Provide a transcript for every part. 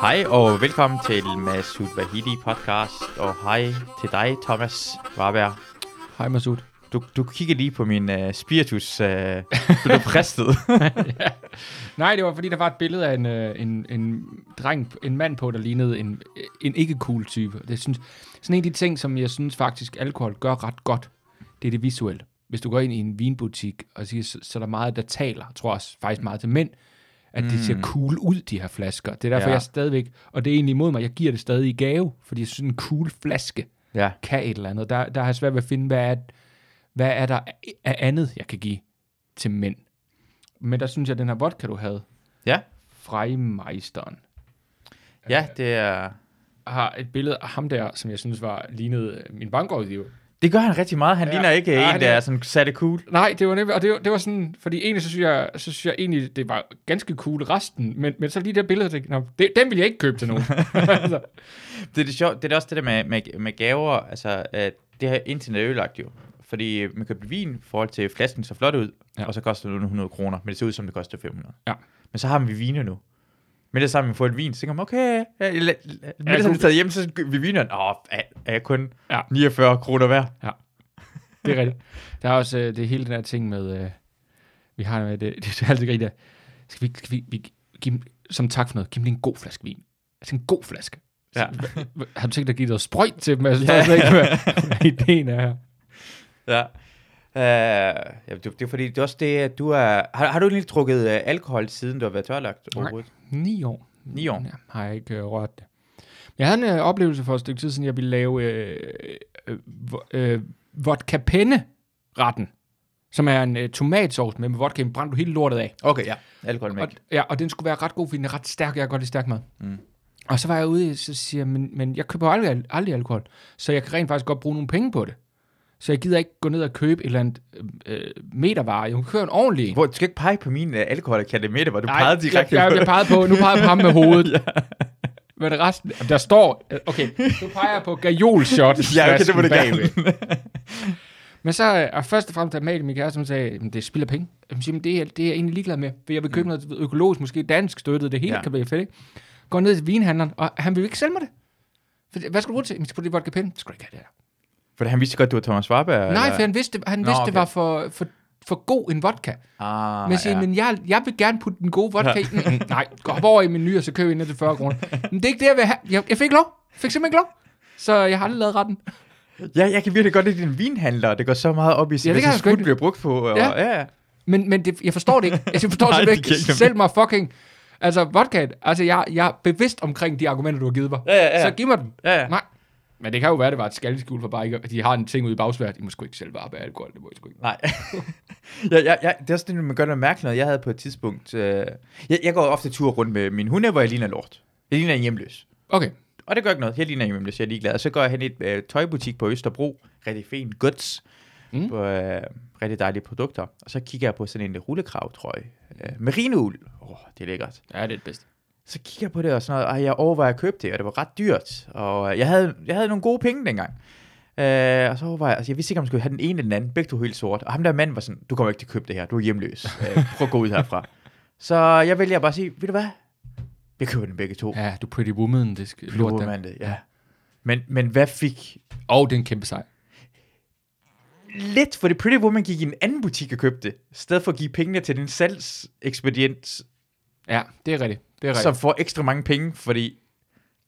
Hej og velkommen til Masud Vahidi podcast, og hej til dig, Thomas Warberg. Hej Masud. Du, du kigger lige på min uh, spiritus, uh, du er fristet. ja. Nej, det var fordi, der var et billede af en, uh, en, en dreng, en mand på, der lignede en, en ikke-cool type. Det synes, sådan en af de ting, som jeg synes faktisk, alkohol gør ret godt, det er det visuelle. Hvis du går ind i en vinbutik, og siger, så, så er der meget, der taler, tror jeg også faktisk meget til mænd, at de ser cool ud, de her flasker. Det er derfor, Ja. jeg stadigvæk, og det er egentlig imod mig, jeg giver det stadig i gave, fordi jeg synes, en cool flaske ja, kan et eller andet. Der, der har jeg svært ved at finde, hvad er, hvad er der af andet, jeg kan give til mænd. Men der synes jeg, at den her vodka, du havde, ja, Freimeisteren, ja, det er... har et billede af ham der, som jeg synes var lignet øh, min bankrådgiver. Det gør han rigtig meget. Han ja. Ligner ikke Ja, en, det der er- sådan satte cool. Nej, det var nemlig, og det var, det var sådan, fordi egentlig så synes jeg, så synes jeg egentlig, det var ganske cool resten, men, men så lige det billede, jeg, "Nå, det, den vil jeg ikke købe til nogen. altså, Det er det sjovt. Det er også det der med, med, med gaver. Altså, at det her internet er ødelagt jo. Fordi øh, man køber vin i forhold til flasken så flot ud, ja. Og så koster det nogle 100 kroner, men det ser ud som det koster 500. Ja. Men så har vi viner nu. Med det samme, vi får et vin, så tænker man, okay, ja, med Ja, det samme, vi tager hjem, så vi viner, åh, er, er jeg kun Ja. 49 kroner værd? det er rigtigt. Der er også øh, det hele den her ting med, øh, vi har med det, det er altid rigtigt, skal vi, skal vi, vi give, som tak for noget, giv lige en god flaske vin. Altså en god flaske. Ja. Har du tænkt dig at give noget sprøjt til dem? Altså, Ja. ja. Jeg ikke, hvad ideen er her. Ja. Uh, ja, det, det er fordi, det er også det, at du er... Har, har du egentlig drukket uh, alkohol, siden du har været tørlagt Nej. overhovedet? Ni år. Ni år? Ja, har jeg ikke øh, rørt det. Jeg havde en øh, oplevelse for et stykke tid siden, jeg ville lave øh, øh, vo- øh, vodka penne retten som er en øh, tomatsauce med, med vodka, brændte du hele lortet af. Okay, ja. Alkohol med. Og, ja, og den skulle være ret god, fordi den er ret stærk. Jeg kan godt lide stærk mad. Mm. Og så var jeg ude, så siger jeg, men, men jeg køber aldrig, aldrig alkohol, så jeg kan rent faktisk godt bruge nogle penge på det. Så jeg gider ikke gå ned og købe et eller andet øh, metervare. Jeg kan køre en ordentlig en. Hvor, du skal ikke pege på min uh, alkoholakademi, hvor du Nej, pegede direkte jeg, jeg, jeg pegede på, nu peger jeg på ham med hovedet. ja. Men det resten, der står, øh, okay, nu peger jeg på gajol-shot. Ja, okay, det må bagved. gerne. Men så, øh, og først og fremmest, da Amalie, min kæreste, hun sagde, "Jamen, det spilder penge. Jeg siger, "Men det, er, det er jeg egentlig ligeglad med, for jeg vil købe noget økologisk, måske dansk støttet, det hele Ja. kan blive fedt, ikke? Går ned til vinhandleren, og han vil ikke sælge mig det. For, hvad skal du bruge det til? Jamen, på det vodka pen. Det skal ikke have det her. For han vidste godt, du var Thomas Warberg? Nej, eller? for han vidste, han Nå, vidste okay. det var for, for, for god en vodka. Ah, Men siger, ja. men jeg, jeg vil gerne putte den gode vodka i. Mm, Nej, gå over i menu, og så jeg ind til 40 kroner. Men det er ikke det, jeg vil have. Jeg, jeg fik lov. Jeg fik simpelthen ikke lov. Så jeg har aldrig lavet retten. Ja, jeg kan virkelig godt lide din vinhandler. Det går så meget op i, det hvad kan så jeg sgu skud bliver brugt på. Og, Ja. ja. ja. Men, men det, jeg forstår det ikke. Jeg forstår Nej, det ikke Selv mig fucking... Altså, vodka, altså jeg, jeg er bevidst omkring de argumenter, du har givet mig. Ja, ja, ja. Så giv mig dem. Ja, ja. Nej. Men det kan jo være, det var et skaldeskjul for bare ikke, de har en ting ude i bagsværet. I må sgu ikke selv bare alkohol, det må I sgu ikke. Nej. ja, ja, ja, det er også det, man gør noget mærkeligt. Jeg havde på et tidspunkt... Øh, jeg, jeg går ofte tur rundt med min hunde, hvor jeg ligner lort. Jeg ligner en hjemløs. Okay. Og det gør ikke noget. Jeg ligner en hjemløs, jeg er ligeglad. Og så går jeg hen i et øh, tøjbutik på Østerbro. Rigtig fint. Goods. Mm. På øh, rigtig dejlige produkter. Og så kigger jeg på sådan en rullekrav, tror jeg. Øh, merinoul. Åh, oh, det er lækkert. Ja, det er det bedste. Så kigger jeg på det og sådan noget, og jeg overvejer at købe det, og det var ret dyrt. Og øh, jeg havde, jeg havde nogle gode penge dengang. Øh, og så overvejer jeg, altså jeg vidste ikke, om jeg skulle have den ene eller den anden. Begge to helt sort. Og ham der mand var sådan, du kommer ikke til at købe det her, du er hjemløs. Øh, prøv at gå ud herfra. Så jeg vælger bare at sige, ved du hvad? Jeg køber den begge to. Ja, du pretty woman, det skal lort der. det, ja. Men, men hvad fik... Og det er en kæmpe sejr. Lidt, for det Pretty Woman gik i en anden butik og købte det, i stedet for at give pengene til den salgsekspedient, Ja, det er rigtigt. Det er rigtigt. som får ekstra mange penge, fordi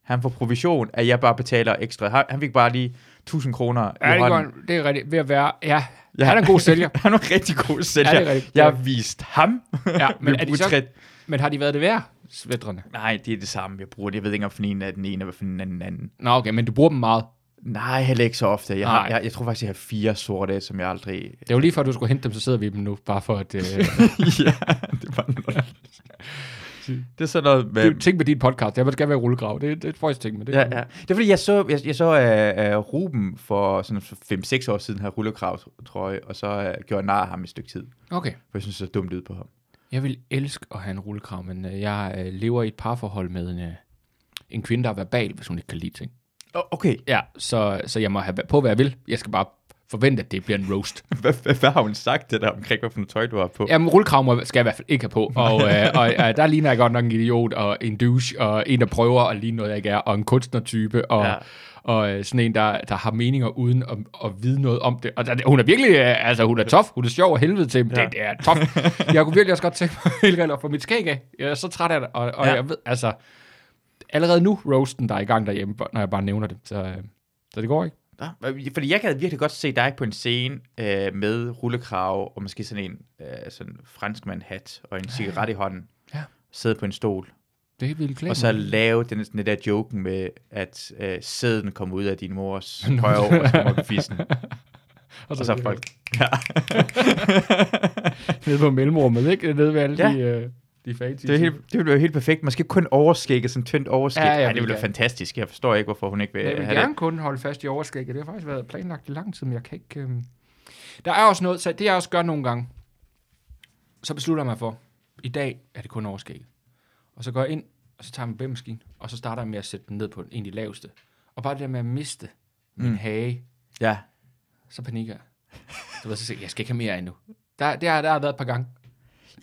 han får provision, at jeg bare betaler ekstra. Han, fik bare lige 1000 kroner i Ja, det, hånden. det er rigtigt. Ved at være... Ja, Ja. han er en god sælger. Han er en rigtig god sælger. Ja, det er rigtigt. Jeg har vist ham. Ja, men, er de så, men har de været det værd, svætterne? Nej, det er det samme, jeg bruger. det. Jeg ved ikke, om for en er den ene, og for den anden anden. Nå, okay, men du bruger dem meget. Nej, heller ikke så ofte. Jeg, har, jeg, jeg tror faktisk, jeg har fire sorte, som jeg aldrig... Det er jo lige før, du skulle hente dem, så sidder vi dem nu, bare for at... Øh, ja, det var noget. Det er sådan noget med... du, tænk med din podcast, jeg gerne være rullegrav. Det, det er et ting med det. Ja, ja. Det er fordi, jeg så, jeg, jeg så uh, uh, Ruben for sådan 5-6 år siden her rullekrav, tror jeg, og så uh, gjorde nar af ham et stykke tid. Okay. For jeg synes, det så dumt ud på ham. Jeg vil elske at have en rullekrav, men øh, jeg øh, lever i et parforhold med en, øh, en kvinde, der er verbal, hvis hun ikke kan lide ting. Okay. Ja, så, så jeg må have på, hvad jeg vil. Jeg skal bare forvente, at det bliver en roast. Hvad, hvad, hvad har hun sagt det der omkring, hvad for noget tøj du har på? Jamen, rullekrav må- skal jeg i hvert fald ikke have på. Og, øh, og øh, der ligner jeg godt nok en idiot, og en douche, og en, der prøver at ligne noget, jeg ikke er, og en kunstnertype, og, Ja. og øh, sådan en, der, der har meninger uden at, at vide noget om det. Og der, hun er virkelig, øh, altså hun er tof, hun er sjov og helvede til, ja. det, det er tof. Jeg kunne virkelig også godt tænke mig helt at få mit skæg af. Jeg er så træt af det, og, og Ja. jeg ved, altså, allerede nu, roasten, der er i gang derhjemme, når jeg bare nævner det. Så, øh, så det går ikke. Nå, fordi jeg kan virkelig godt se dig på en scene øh, med rullekrav og måske sådan en øh, sådan franskmand hat og en cigaret i hånden. Ja. Sidde på en stol. Det er vildt klædt. Og så lave den, den der joken med, at øh, sæden kommer ud af din mors højre år, og så kommer fissen. og så er folk... Ja. Nede på mellemrummet, ikke? Nede ved alle Ja. ja. de, øh, de fancy. Det, er helt, det ville være helt perfekt. Måske kun overskægget, sådan tyndt overskæg. Ja, Ja, jeg det vil ville være fantastisk. Jeg forstår ikke, hvorfor hun ikke vil Jeg vil have gerne det. kun holde fast i overskægget. Det har faktisk været planlagt i lang tid, men jeg kan ikke... Øhm... Der er også noget, så det jeg også gør nogle gange, så beslutter mig for, i dag er det kun overskægget. Og så går jeg ind, og så tager jeg min bæmmaskine, og så starter jeg med at sætte den ned på en af de laveste. Og bare det der med at miste min Mm. hage, Ja. så panikker jeg. Så så siger jeg, jeg skal ikke have mere endnu. Der, det har der har været et par gange.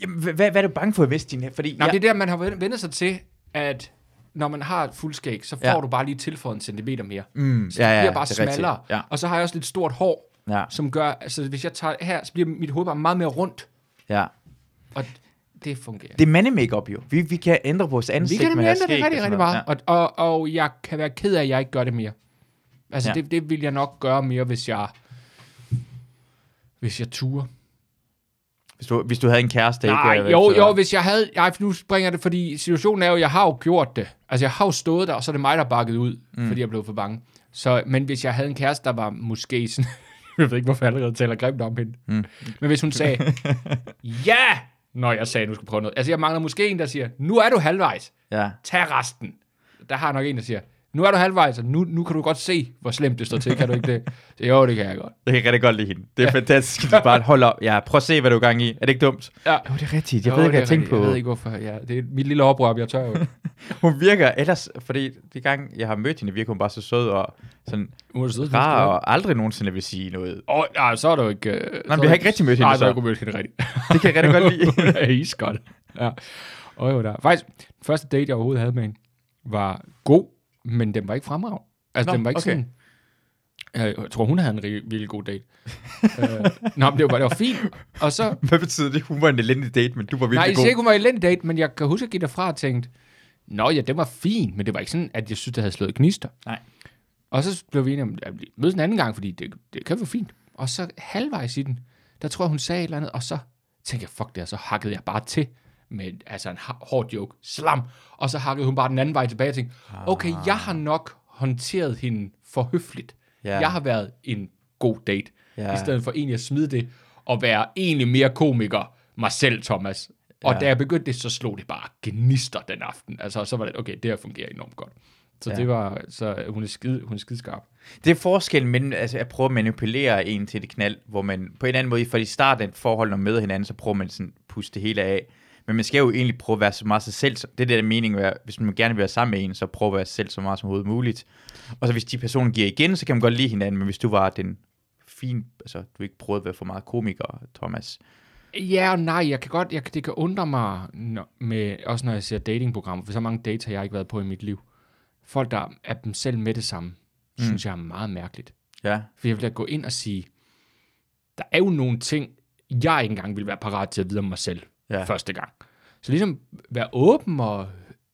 Jamen, hvad, hvad er du bange for din her? Fordi Nå, jeg, det er der, man har vendt sig til, at når man har et fuldskæg, så får Ja. ja. du bare lige tilføjet en centimeter mere. mm, Så det bliver bare det er rigtigt. smallere. Ja, Og så har jeg også lidt stort hår, ja, som gør, altså hvis jeg tager her, så bliver mit hoved bare meget mere rundt, ja. og det fungerer. Det er mandemakeup jo. Vi, vi kan ændre vores vi ansigt kan nemlig ændre det rigtig, rigtig meget, og, og, og jeg kan være ked af, at jeg ikke gør det mere. Altså, Ja. ja. det, det vil jeg nok gøre mere, hvis jeg, hvis jeg turer. Hvis du, hvis du havde en kæreste, Nej, ikke? jo, jo, hvis jeg havde... For nu springer det, fordi situationen er jo, jeg har jo gjort det. Altså, jeg har jo stået der, og så er det mig, der bakket ud, mm. fordi jeg blev for bange. Så, men hvis jeg havde en kæreste, der var måske sådan... jeg ved ikke, hvorfor jeg allerede taler grimt om hende. Mm. Men hvis hun sagde, ja, når jeg sagde, du skal prøve noget. Altså, jeg mangler måske en, der siger, nu er du halvvejs, Ja. tag resten. Der har jeg nok en, der siger, nu er du halvvejs, og nu, nu kan du godt se, hvor slemt det står til, kan du ikke det? Så, jo, det kan jeg godt. Jeg kan rigtig godt lide hende. Det er ja. fantastisk. Du bare hold op. Ja, prøv at se, hvad du er gang i. Er det ikke dumt? Ja. Jo, det er rigtigt. Jeg Jo, ved ikke, hvad det jeg er tænkte på. Jeg ved ikke, hvorfor. Ja, det er mit lille oprør, jeg tør jo. Hun virker ellers, fordi de gange, jeg har mødt hende, virker hun bare så sød og sådan du siddet rar, og aldrig nogensinde vil sige noget. Åh, oh, nej, så er du ikke... Uh, Nej, men vi har ikke rigtig mødt hende, Nej, så har så. jeg ikke mødt hende rigtigt. Det kan jeg rigtig godt lide. Hun er iskold. Ja. Og jo, der. Faktisk, den første date, jeg overhovedet havde med hende, var god, men den var ikke fremragende. Altså, Nå, den var ikke okay. sådan... Jeg tror, hun havde en virkelig god date. uh, nå, men det var, bare- det var fint. Og så... Hvad betyder det? Hun var en elendig date, men du var Nej, virkelig jeg siger god. ikke, hun var en elendig date, men jeg kan huske, at jeg gik derfra og tænkte, Nå ja, det var fint, men det var ikke sådan, at jeg synes, det havde slået gnister. Nej. Og så blev vi enige om, at vi mødes en anden gang, fordi det, det kan være fint. Og så halvvejs i den, der tror jeg, hun sagde et eller andet, og så tænkte jeg, fuck det, og så hakkede jeg bare til med altså en hård joke. Slam! Og så hakkede hun bare den anden vej tilbage og tænkte, okay, jeg har nok håndteret hende for høfligt. Ja. Jeg har været en god date, Ja. i stedet for egentlig at smide det, og være egentlig mere komiker, mig selv, Thomas. Og Ja. da jeg begyndte det, så slog det bare gnister den aften. Altså, så var det, okay, det her fungerer enormt godt. Så Ja. det var, så hun er skide, hun er skide skarp. Det er forskellen mellem altså, at prøve at manipulere en til det knald, hvor man på en eller anden måde, for i starten af et forhold, når man møder hinanden, så prøver man sådan at puste det hele af. Men man skal jo egentlig prøve at være så meget sig selv. Det er det der mening, at hvis man gerne vil være sammen med en, så prøve at være sig selv så meget som overhovedet muligt. Og så hvis de personer giver igen, så kan man godt lide hinanden, men hvis du var den fin, altså du ikke prøvede at være for meget komiker, Thomas. Ja og nej, jeg kan godt, jeg, det kan undre mig, når, med, også når jeg ser datingprogrammer, for så mange dates har jeg ikke været på i mit liv. Folk, der er dem selv med det samme, mm. synes jeg er meget mærkeligt. Ja, For jeg vil da gå ind og sige, der er jo nogle ting, jeg ikke engang vil være parat til at vide om mig selv Ja. første gang. Så ligesom være åben og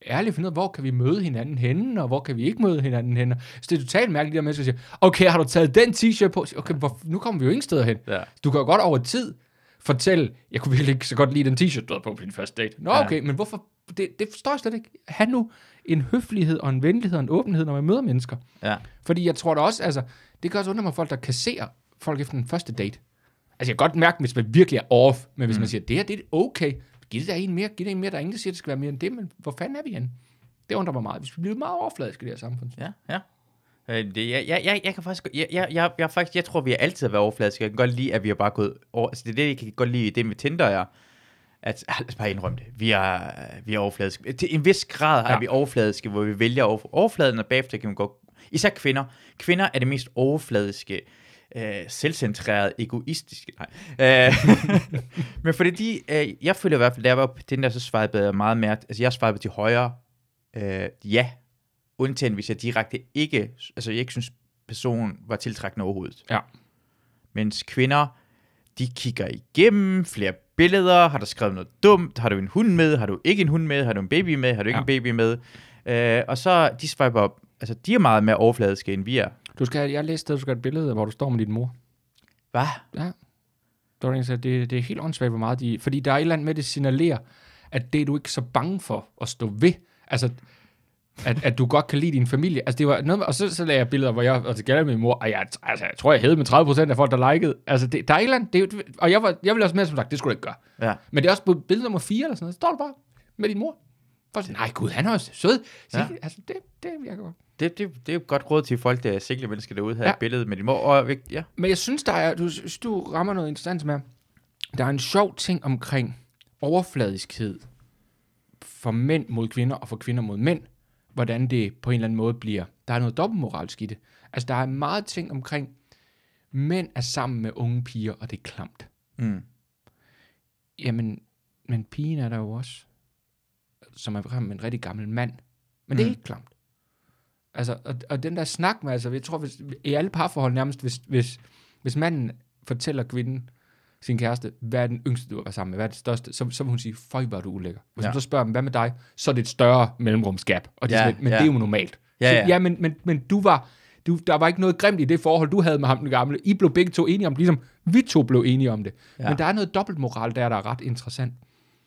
ærlig og finde ud af, hvor kan vi møde hinanden henne, og hvor kan vi ikke møde hinanden henne. Så det er totalt mærkeligt, der mennesker siger, okay, har du taget den t-shirt på? Okay, hvor, nu kommer vi jo ingen steder hen. ja. Du kan jo godt over tid fortælle, jeg kunne virkelig ikke så godt lide den t-shirt, du havde på på din første date. Nå, Ja. okay, men hvorfor? Det, det forstår jeg slet ikke. Ha' nu en høflighed og en venlighed og en åbenhed, når man møder mennesker. ja. Fordi jeg tror da også, altså, det kan også undre mig folk, der kasserer folk efter den første date. Altså, jeg kan godt mærke, hvis man virkelig er off, men hvis mm. man siger, det her, det er okay, giv det der en mere, giv det en mere, der er ingen, der siger, det skal være mere end det, men hvor fanden er vi henne? Det undrer mig meget. Hvis vi bliver meget overfladiske i det her samfund. Ja, ja. Øh, Det, jeg, jeg, jeg, jeg kan faktisk, jeg, jeg, jeg, jeg, faktisk, jeg tror, vi har altid været overfladiske. Jeg kan godt lide, at vi har bare gået over, altså det er det, jeg kan godt lide det med Tinder, er, at, lad os bare indrømme det, vi er, vi er overfladiske. Til en vis grad ja. er vi overfladiske, hvor vi vælger over, overfladen, og bagefter kan vi gå, især kvinder. Kvinder er det mest overfladiske øh, selvcentreret, egoistiske. Nej. Øh, men fordi de, øh, jeg føler i hvert fald, da jeg var på den der, så svarede jeg meget mere, altså jeg svarede til højre, øh, ja, undtagen hvis jeg direkte ikke, altså jeg ikke synes, personen var tiltrækkende overhovedet. Ja. Mens kvinder, de kigger igennem flere billeder, har du skrevet noget dumt, har du en hund med, har du ikke en hund med, har du en baby med, har du ikke Ja. en baby med, øh, og så de swiper op, altså de er meget mere overfladiske, end vi er. Du skal, jeg læste, at du skal have et billede, hvor du står med din mor. Hvad? Ja. Var der sagde, det, det er helt åndssvagt, hvor meget de... Fordi der er et eller andet med, det signalerer, at det er du ikke så bange for at stå ved. Altså, at, at du godt kan lide din familie. Altså, det var noget, med- og så, så lagde jeg billeder, hvor jeg, og det gælder min mor, og jeg, altså, jeg tror, jeg havde med 30% af folk, der likede. Altså, det, der er et eller andet, det, og jeg, var, jeg ville også med, som sagt, det skulle du ikke gøre. Ja. Men det er også på billede nummer 4 eller sådan noget, så står du bare med din mor. For sådan, nej gud, han er også sød. Så, Ja. Altså, det, det virker godt. Det, det, det er jo godt råd til folk, der er single mennesker derude, her ja. Et billede med din mor. Og, ja. Men jeg synes, der er, du, du rammer noget interessant med, der er en sjov ting omkring overfladiskhed for mænd mod kvinder og for kvinder mod mænd, hvordan det på en eller anden måde bliver. Der er noget dobbeltmoralsk i det. Altså, der er meget ting omkring, mænd er sammen med unge piger, og det er klamt. Mm. Jamen, men pigen er der jo også, som er sammen med en rigtig gammel mand. Men det er Mm. ikke klamt. Altså, og, og den der snak med, altså, jeg tror, hvis, i alle parforhold nærmest, hvis, hvis, hvis manden fortæller kvinden, sin kæreste, hvad er den yngste, du har været sammen med, hvad er det største, så, så vil hun sige, føj, hvor er du ulækker. Hvis Ja. hun så spørger dem, hvad med dig, så er det et større mellemrumsgab. Og de Ja, lidt, men ja. det er jo normalt. Ja, så, ja. ja men, men, men du var, du, der var ikke noget grimt i det forhold, du havde med ham den gamle. I blev begge to enige om det, ligesom vi to blev enige om det. Ja. Men der er noget dobbeltmoral der, der er ret interessant.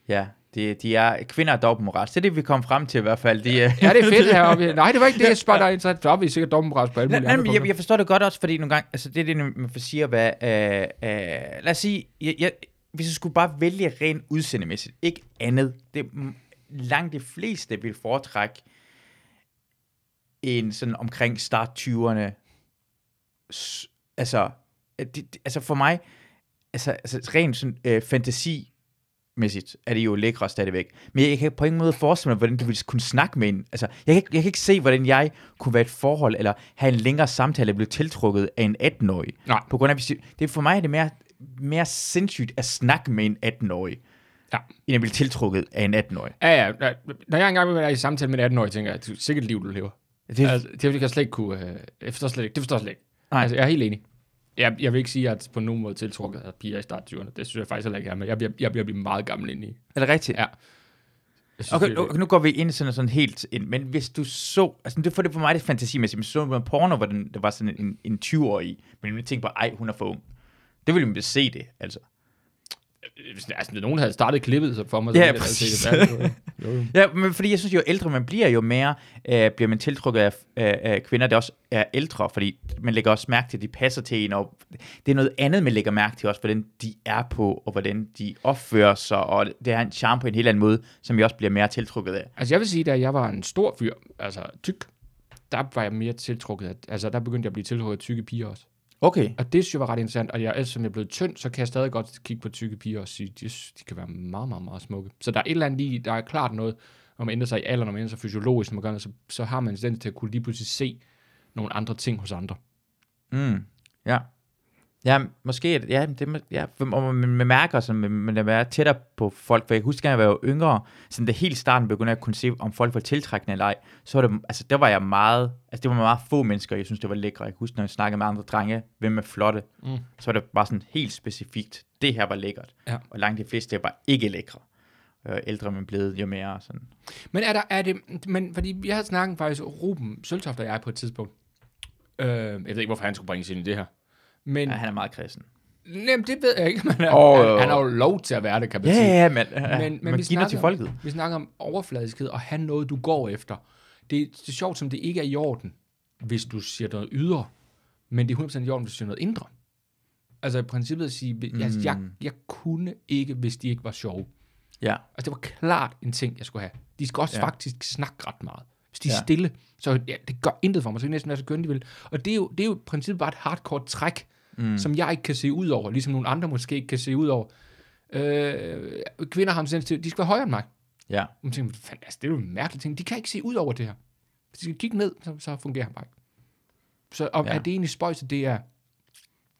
Ja, de, de er, kvinder er dobbeltmoral. Det er det, vi kom frem til i hvert fald. De, øh, Ja, det er fedt heroppe. Nej, det var ikke det, jeg spørger dig interessant. Så er vi sikkert dobbeltmoral på alle mulige nej, andre jeg, jeg forstår det godt også, fordi nogle gange, altså det er det, man får sige, hvad, øh, øh, lad os sige, jeg, jeg, hvis jeg skulle bare vælge rent udseendemæssigt, ikke andet, det langt de fleste vil foretrække en sådan omkring start 20'erne, s- altså, det, altså for mig, altså, altså rent sådan øh, fantasi, mæssigt er de jo lækre stadigvæk. Men jeg kan på ingen måde forestille mig, hvordan du ville kunne snakke med en. Altså, jeg kan, ikke- jeg kan ikke se, hvordan jeg kunne være et forhold, eller have en længere samtale, og blive tiltrukket af en 18-årig. Nej. På grund af, hvis det, det for mig er det mere, mere sindssygt at snakke med en 18-årig, Ja. end at blive tiltrukket af en 18-årig. Ja, ja. Når jeg engang vil være i samtale med en 18-årig, tænker jeg, det er sikkert liv, du lever. Det, Det, altså, det kan jeg slet ikke kunne... Øh, jeg forstår slet ikke. Det forstår jeg slet ikke. Nej. Altså, jeg er helt enig. Jeg, jeg vil ikke sige, at på nogen måde tiltrukket af piger i start 20'erne. Det synes jeg faktisk heller ikke er, men jeg bliver, jeg bliver blive meget gammel ind i. er det rigtigt? Ja. Jeg synes, Okay, det- okay, nu går vi ind sådan, sådan helt ind, men hvis du så, altså det for det for mig det er fantasimæssigt, men så man porno, hvor den, der var sådan en, en 20-årig, men man tænkte bare, ej, hun er for ung. Det ville man se det, altså. Hvis altså, nogen havde startet klippet så for mig, så Ja, jeg præcis. se det. Ja, jo, jo. Ja, men fordi jeg synes, jo ældre man bliver, jo mere øh, bliver man tiltrukket af, af, af kvinder, der også er ældre, fordi man lægger også mærke til, at de passer til en, og det er noget andet, man lægger mærke til også, hvordan de er på, og hvordan de opfører sig, og det er en charme på en helt anden måde, som jeg også bliver mere tiltrukket af. Altså jeg vil sige, da jeg var en stor fyr, altså tyk, der var jeg mere tiltrukket af, altså der begyndte jeg at blive tiltrukket af tykke piger også. Okay. Og det synes jeg var ret interessant, og jeg, ellers som jeg er blevet tynd, så kan jeg stadig godt kigge på tykke piger og sige, de, de kan være meget, meget, meget smukke. Så der er et eller andet lige, der er klart noget, når man ændrer sig i alder, når man ændrer sig fysiologisk, når man gør noget, så, så har man en tendens til at kunne lige pludselig se nogle andre ting hos andre. Mm. Ja. Ja, måske, ja, det, ja, og man, man mærker, sådan, man, man er tættere på folk, for jeg husker, at jeg var yngre, sådan det helt starten begyndte jeg at kunne se, om folk var tiltrækkende eller ej, så var det, altså der var jeg meget, altså det var meget få mennesker, jeg synes, det var lækre. Jeg kan huske, når jeg snakkede med andre drenge, hvem er flotte, Mm. så var det bare sådan helt specifikt, det her var lækkert. Ja. Og langt de fleste var ikke lækre. Øh, ældre man blevet, jo mere sådan. Men er der, er det, men fordi vi havde snakket faktisk, Ruben Søltoft og jeg på et tidspunkt, øh, jeg ved ikke, hvorfor han skulle bringes ind i det her, men Ja, han er meget kristen. Jamen, det ved jeg ikke, men han, han, har jo lov til at være det, kan man Ja, sige. ja, men, Men, men man vi giver noget til snakker, folket. vi snakker om overfladiskhed og have noget, du går efter. Det, det er sjovt, som det ikke er i orden, hvis du siger noget ydre, men det er 100% i orden, hvis du siger noget indre. Altså i princippet at sige, mm. jeg, jeg, jeg kunne ikke, hvis de ikke var sjove. Ja. Altså det var klart en ting, jeg skulle have. De skal også Ja. ja. faktisk snakke ret meget. Hvis de er Ja. ja. stille, så ja, det gør intet for mig, så kan næsten være så kønne, de vil. Og det er jo, det er jo i princippet bare et hardcore træk, mm. som jeg ikke kan se ud over, ligesom nogle andre måske ikke kan se ud over. Øh, kvinder har en til, de skal være højere end mig. Ja. Og man tænker, fanden, altså, det er jo en mærkelig ting. De kan ikke se ud over det her. Hvis de skal kigge ned, så, så fungerer han bare ikke. Så om, Ja. er det egentlig spøjs, at det er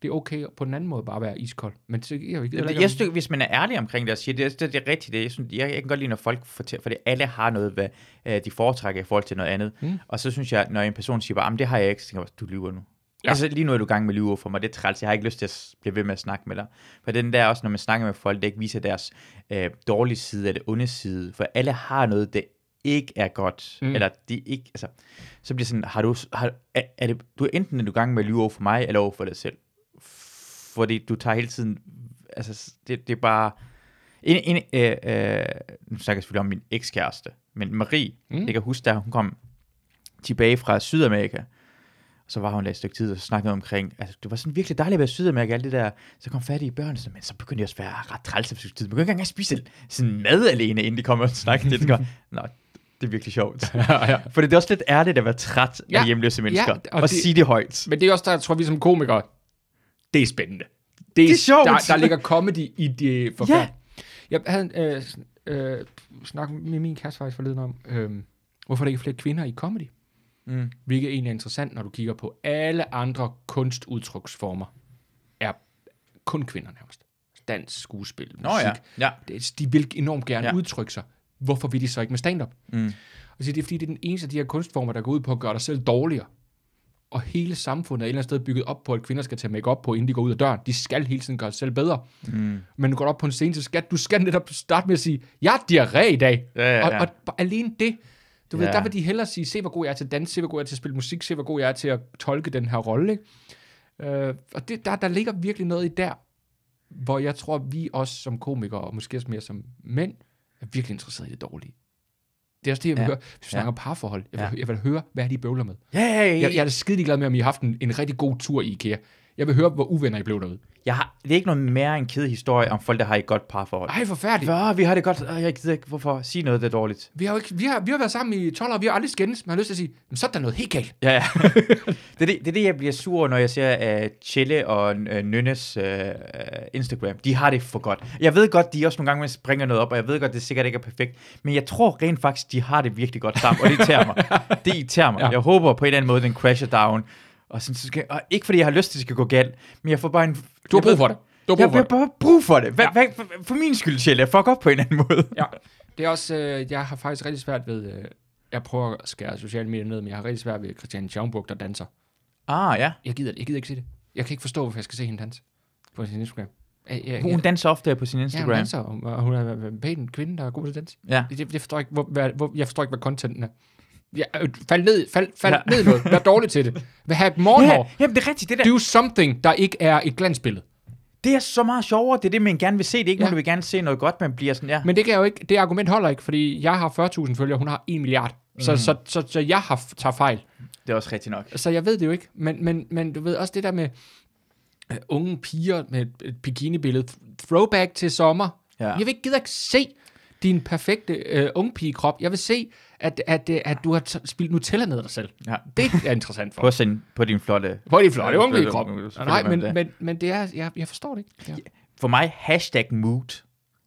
Det er okay på den anden måde bare at være iskold. Men det, jeg, jeg, jeg, Jeg, synes, hvis man er ærlig omkring det og siger, det, det, det er rigtigt, det, jeg, synes, jeg, jeg kan godt lide, når folk fortæller, fordi alle har noget, hvad øh, de foretrækker i forhold til noget andet. Mm. Og så synes jeg, når en person siger bare, "Jamen, det har jeg ikke, så tænker jeg, du lyver nu. Ja. Altså lige nu er du i gang med at lyve for mig, det er træls, jeg har ikke lyst til at blive ved med at snakke med dig. For den der også, når man snakker med folk, der ikke viser deres øh, dårlige side eller onde side, for alle har noget, det ikke er godt, Mm. eller de ikke, altså, så bliver sådan, har du, har, er, er det, du er enten er du i gang med at lyve over for mig, eller over for dig selv. Fordi du tager hele tiden, altså, det, det er bare, en, en, øh, øh, nu snakker jeg selvfølgelig om min ekskæreste, men Marie, mm. jeg kan huske, da hun kom tilbage fra Sydamerika, så var hun der et stykke tid og snakkede omkring, altså det var sådan virkelig dejligt at være i Sydamerika, alt det der, så kom fattige børn, så, men så begyndte jeg også at være ret træls efter tid. Man kunne ikke engang spise sådan mad alene, inden de kom og snakkede det. Nå, det er virkelig sjovt. ja, ja. For det er også lidt ærligt at være træt Ja, af hjemløse mennesker, og og, og det- sige det højt. Men det er også der, jeg tror, vi som komikere, det er spændende. Det Det er sjovt. Der, der ligger comedy i det forfærdelige. Jeg havde øh, øh, snakket med min kæreste faktisk forleden om, øh, hvorfor er der ikke flere kvinder i comedy? Mm. Hvilket egentlig er interessant, når du kigger på alle andre kunstudtryksformer, er kun kvinder nærmest. Dans, skuespil, musik. Nå ja, ja. De vil enormt gerne ja. Udtrykke sig. Hvorfor vil de så ikke med stand-up? Mm. Og så det er fordi, det er den eneste af de her kunstformer, der går ud på at gøre dig selv dårligere. Og hele samfundet er et eller andet sted bygget op på, at kvinder skal tage make op på, inden de går ud af døren. De skal hele tiden gøre sig selv bedre. Mm. Men du går op på en scene, så skal du skal netop starte med at sige, jeg har diarré i dag. Ja, ja, Og, ja. og bare alene det, du ved, Ja. der vil de hellere sige, se hvor god jeg er til dans, se hvor god jeg er til at spille musik, se hvor god jeg er til at tolke den her rolle. Ikke? Øh, og det, der, der ligger virkelig noget i der, hvor jeg tror, vi også som komikere, og måske også mere som mænd, er virkelig interesseret i det dårlige. Det er også det, jeg vil Ja. høre. Hvis vi snakker om parforhold, jeg vil, Ja. jeg vil høre, hvad er de bøvler med. Ja, ja, ja. Jeg, jeg er da skide glad med, om I har haft en, en rigtig god tur i IKEA. Jeg vil høre, hvor uvenner I blev derude. Jeg har, det er ikke noget mere en ked historie om folk, der har et godt parforhold. Ej, forfærdeligt. Ja, vi har det godt. Jeg gider ikke. Hvorfor sige noget, der er dårligt? Vi har, jo ikke, vi, har, vi har været sammen i 12 år, vi har aldrig skændes. Man har lyst til at sige, men så er der noget helt galt. Ja, ja. det, er det, det er det, jeg bliver sur over, når jeg ser uh, Chelle og uh, Nynnes uh, Instagram. De har det for godt. Jeg ved godt, de også nogle gange springer noget op, og jeg ved godt, det sikkert ikke er perfekt. Men jeg tror rent faktisk, de har det virkelig godt sammen, og det irriterer mig. Det irriterer mig. Ja. Jeg håber på en eller anden måde, den crasher down. Og, sådan, så skal, og ikke fordi jeg har lyst til, at det skal gå galt, men jeg får bare en... Du har jeg brug for det. Du har Jeg brug for har det. bare brug for det. Hva, ja. for, for min skyld, Chelle. Fuck op på en anden måde. Ja. Det er også, øh, jeg har faktisk rigtig svært ved, øh, jeg prøver at skære sociale medier ned, men jeg har rigtig svært ved Christian Schaumburg, der danser. Ah, ja. Jeg gider det. Jeg gider ikke se det. Jeg kan ikke forstå, hvorfor jeg skal se hende danse på sin Instagram. Jeg, jeg, Hun jeg, danser ofte på sin ja, Instagram. hun danser, og hun er en pæn kvinde, der er god til at danse. Ja. Det, det, jeg, forstår ikke, hvor, hvad, hvor, jeg forstår ikke, hvad contenten er. Jeg, øh, fald ned, fald, fald ja. Ja. ned noget. Vær dårlig til det. Hvad have et morgenhår. Ja, jamen, det er rigtigt. Det, der, Do something, der ikke er et glansbillede. det er så meget sjovere. Det er det, man gerne vil se. Det er ikke, Ja. ja. du vil gerne se noget godt, man bliver sådan, ja. Men det kan jo ikke, det argument holder ikke, fordi jeg har 40.000 følgere, hun har 1 milliard. Så, mm. så, så, så jeg har tager fejl. Det er også rigtigt nok. Så jeg ved det jo ikke. Men, men, men du ved også det der med uh, unge piger med et, et bikinibillede. Throwback til sommer. Ja. Jeg vil ikke gider ikke se din perfekte uh, unge pigekrop. Jeg vil se, at, at, at, at du har spildt Nutella ned af dig selv. Ja. Det er interessant for På, sin, på din flotte... På din flotte Ja, pigekrop. unge, Nej, men, men, men det er, jeg, jeg forstår det ikke. Ja. For mig, hashtag mood.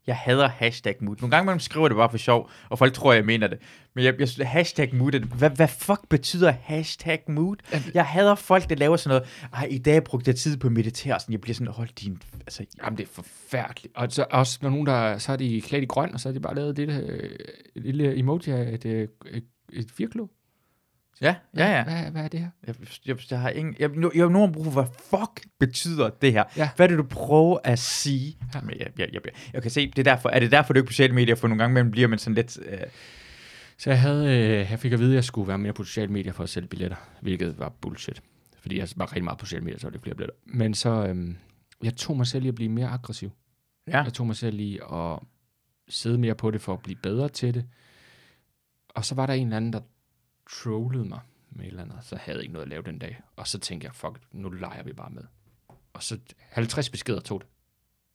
Jeg hader hashtag mood. Nogle gange man skriver det bare for sjov, og folk tror, jeg mener det. Men jeg, jeg hashtag mood, hvad, hvad fuck betyder hashtag mood? Jeg hader folk, der laver sådan noget. Ej, i dag brugte jeg tid på at meditere. Sådan, jeg bliver sådan, hold din... Altså, Jamen, det er forfærdeligt. Og så også, når nogen, der, så er de klædt i grøn, og så har de bare lavet det, øh, et lille emoji af et, øh, et, et firklo. Ja, ja, ja. Hvad, hvad er det her? Jeg, jeg, jeg har ingen... Jeg, nu, jeg har nogen brug for, hvad fuck betyder det her? Ja. Hvad er det, du prøver at sige? Ja. Ja. Men jeg, jeg, jeg, jeg, jeg kan se, det er derfor, er det derfor, du ikke på sociale medier, for nogle gange imellem bliver man sådan lidt... Øh, Så jeg, havde, øh, jeg fik at vide, at jeg skulle være mere på sociale medier for at sælge billetter, hvilket var bullshit. Fordi jeg var rigtig meget på sociale medier, så var det flere billetter. Men så, øhm, jeg tog mig selv i at blive mere aggressiv. ja. Jeg tog mig selv i at sidde mere på det for at blive bedre til det. Og så var der en eller anden, der trollede mig med et eller andet. Så havde jeg ikke noget at lave den dag. Og så tænkte jeg, fuck, nu leger vi bare med. Og så 50 beskeder tog det.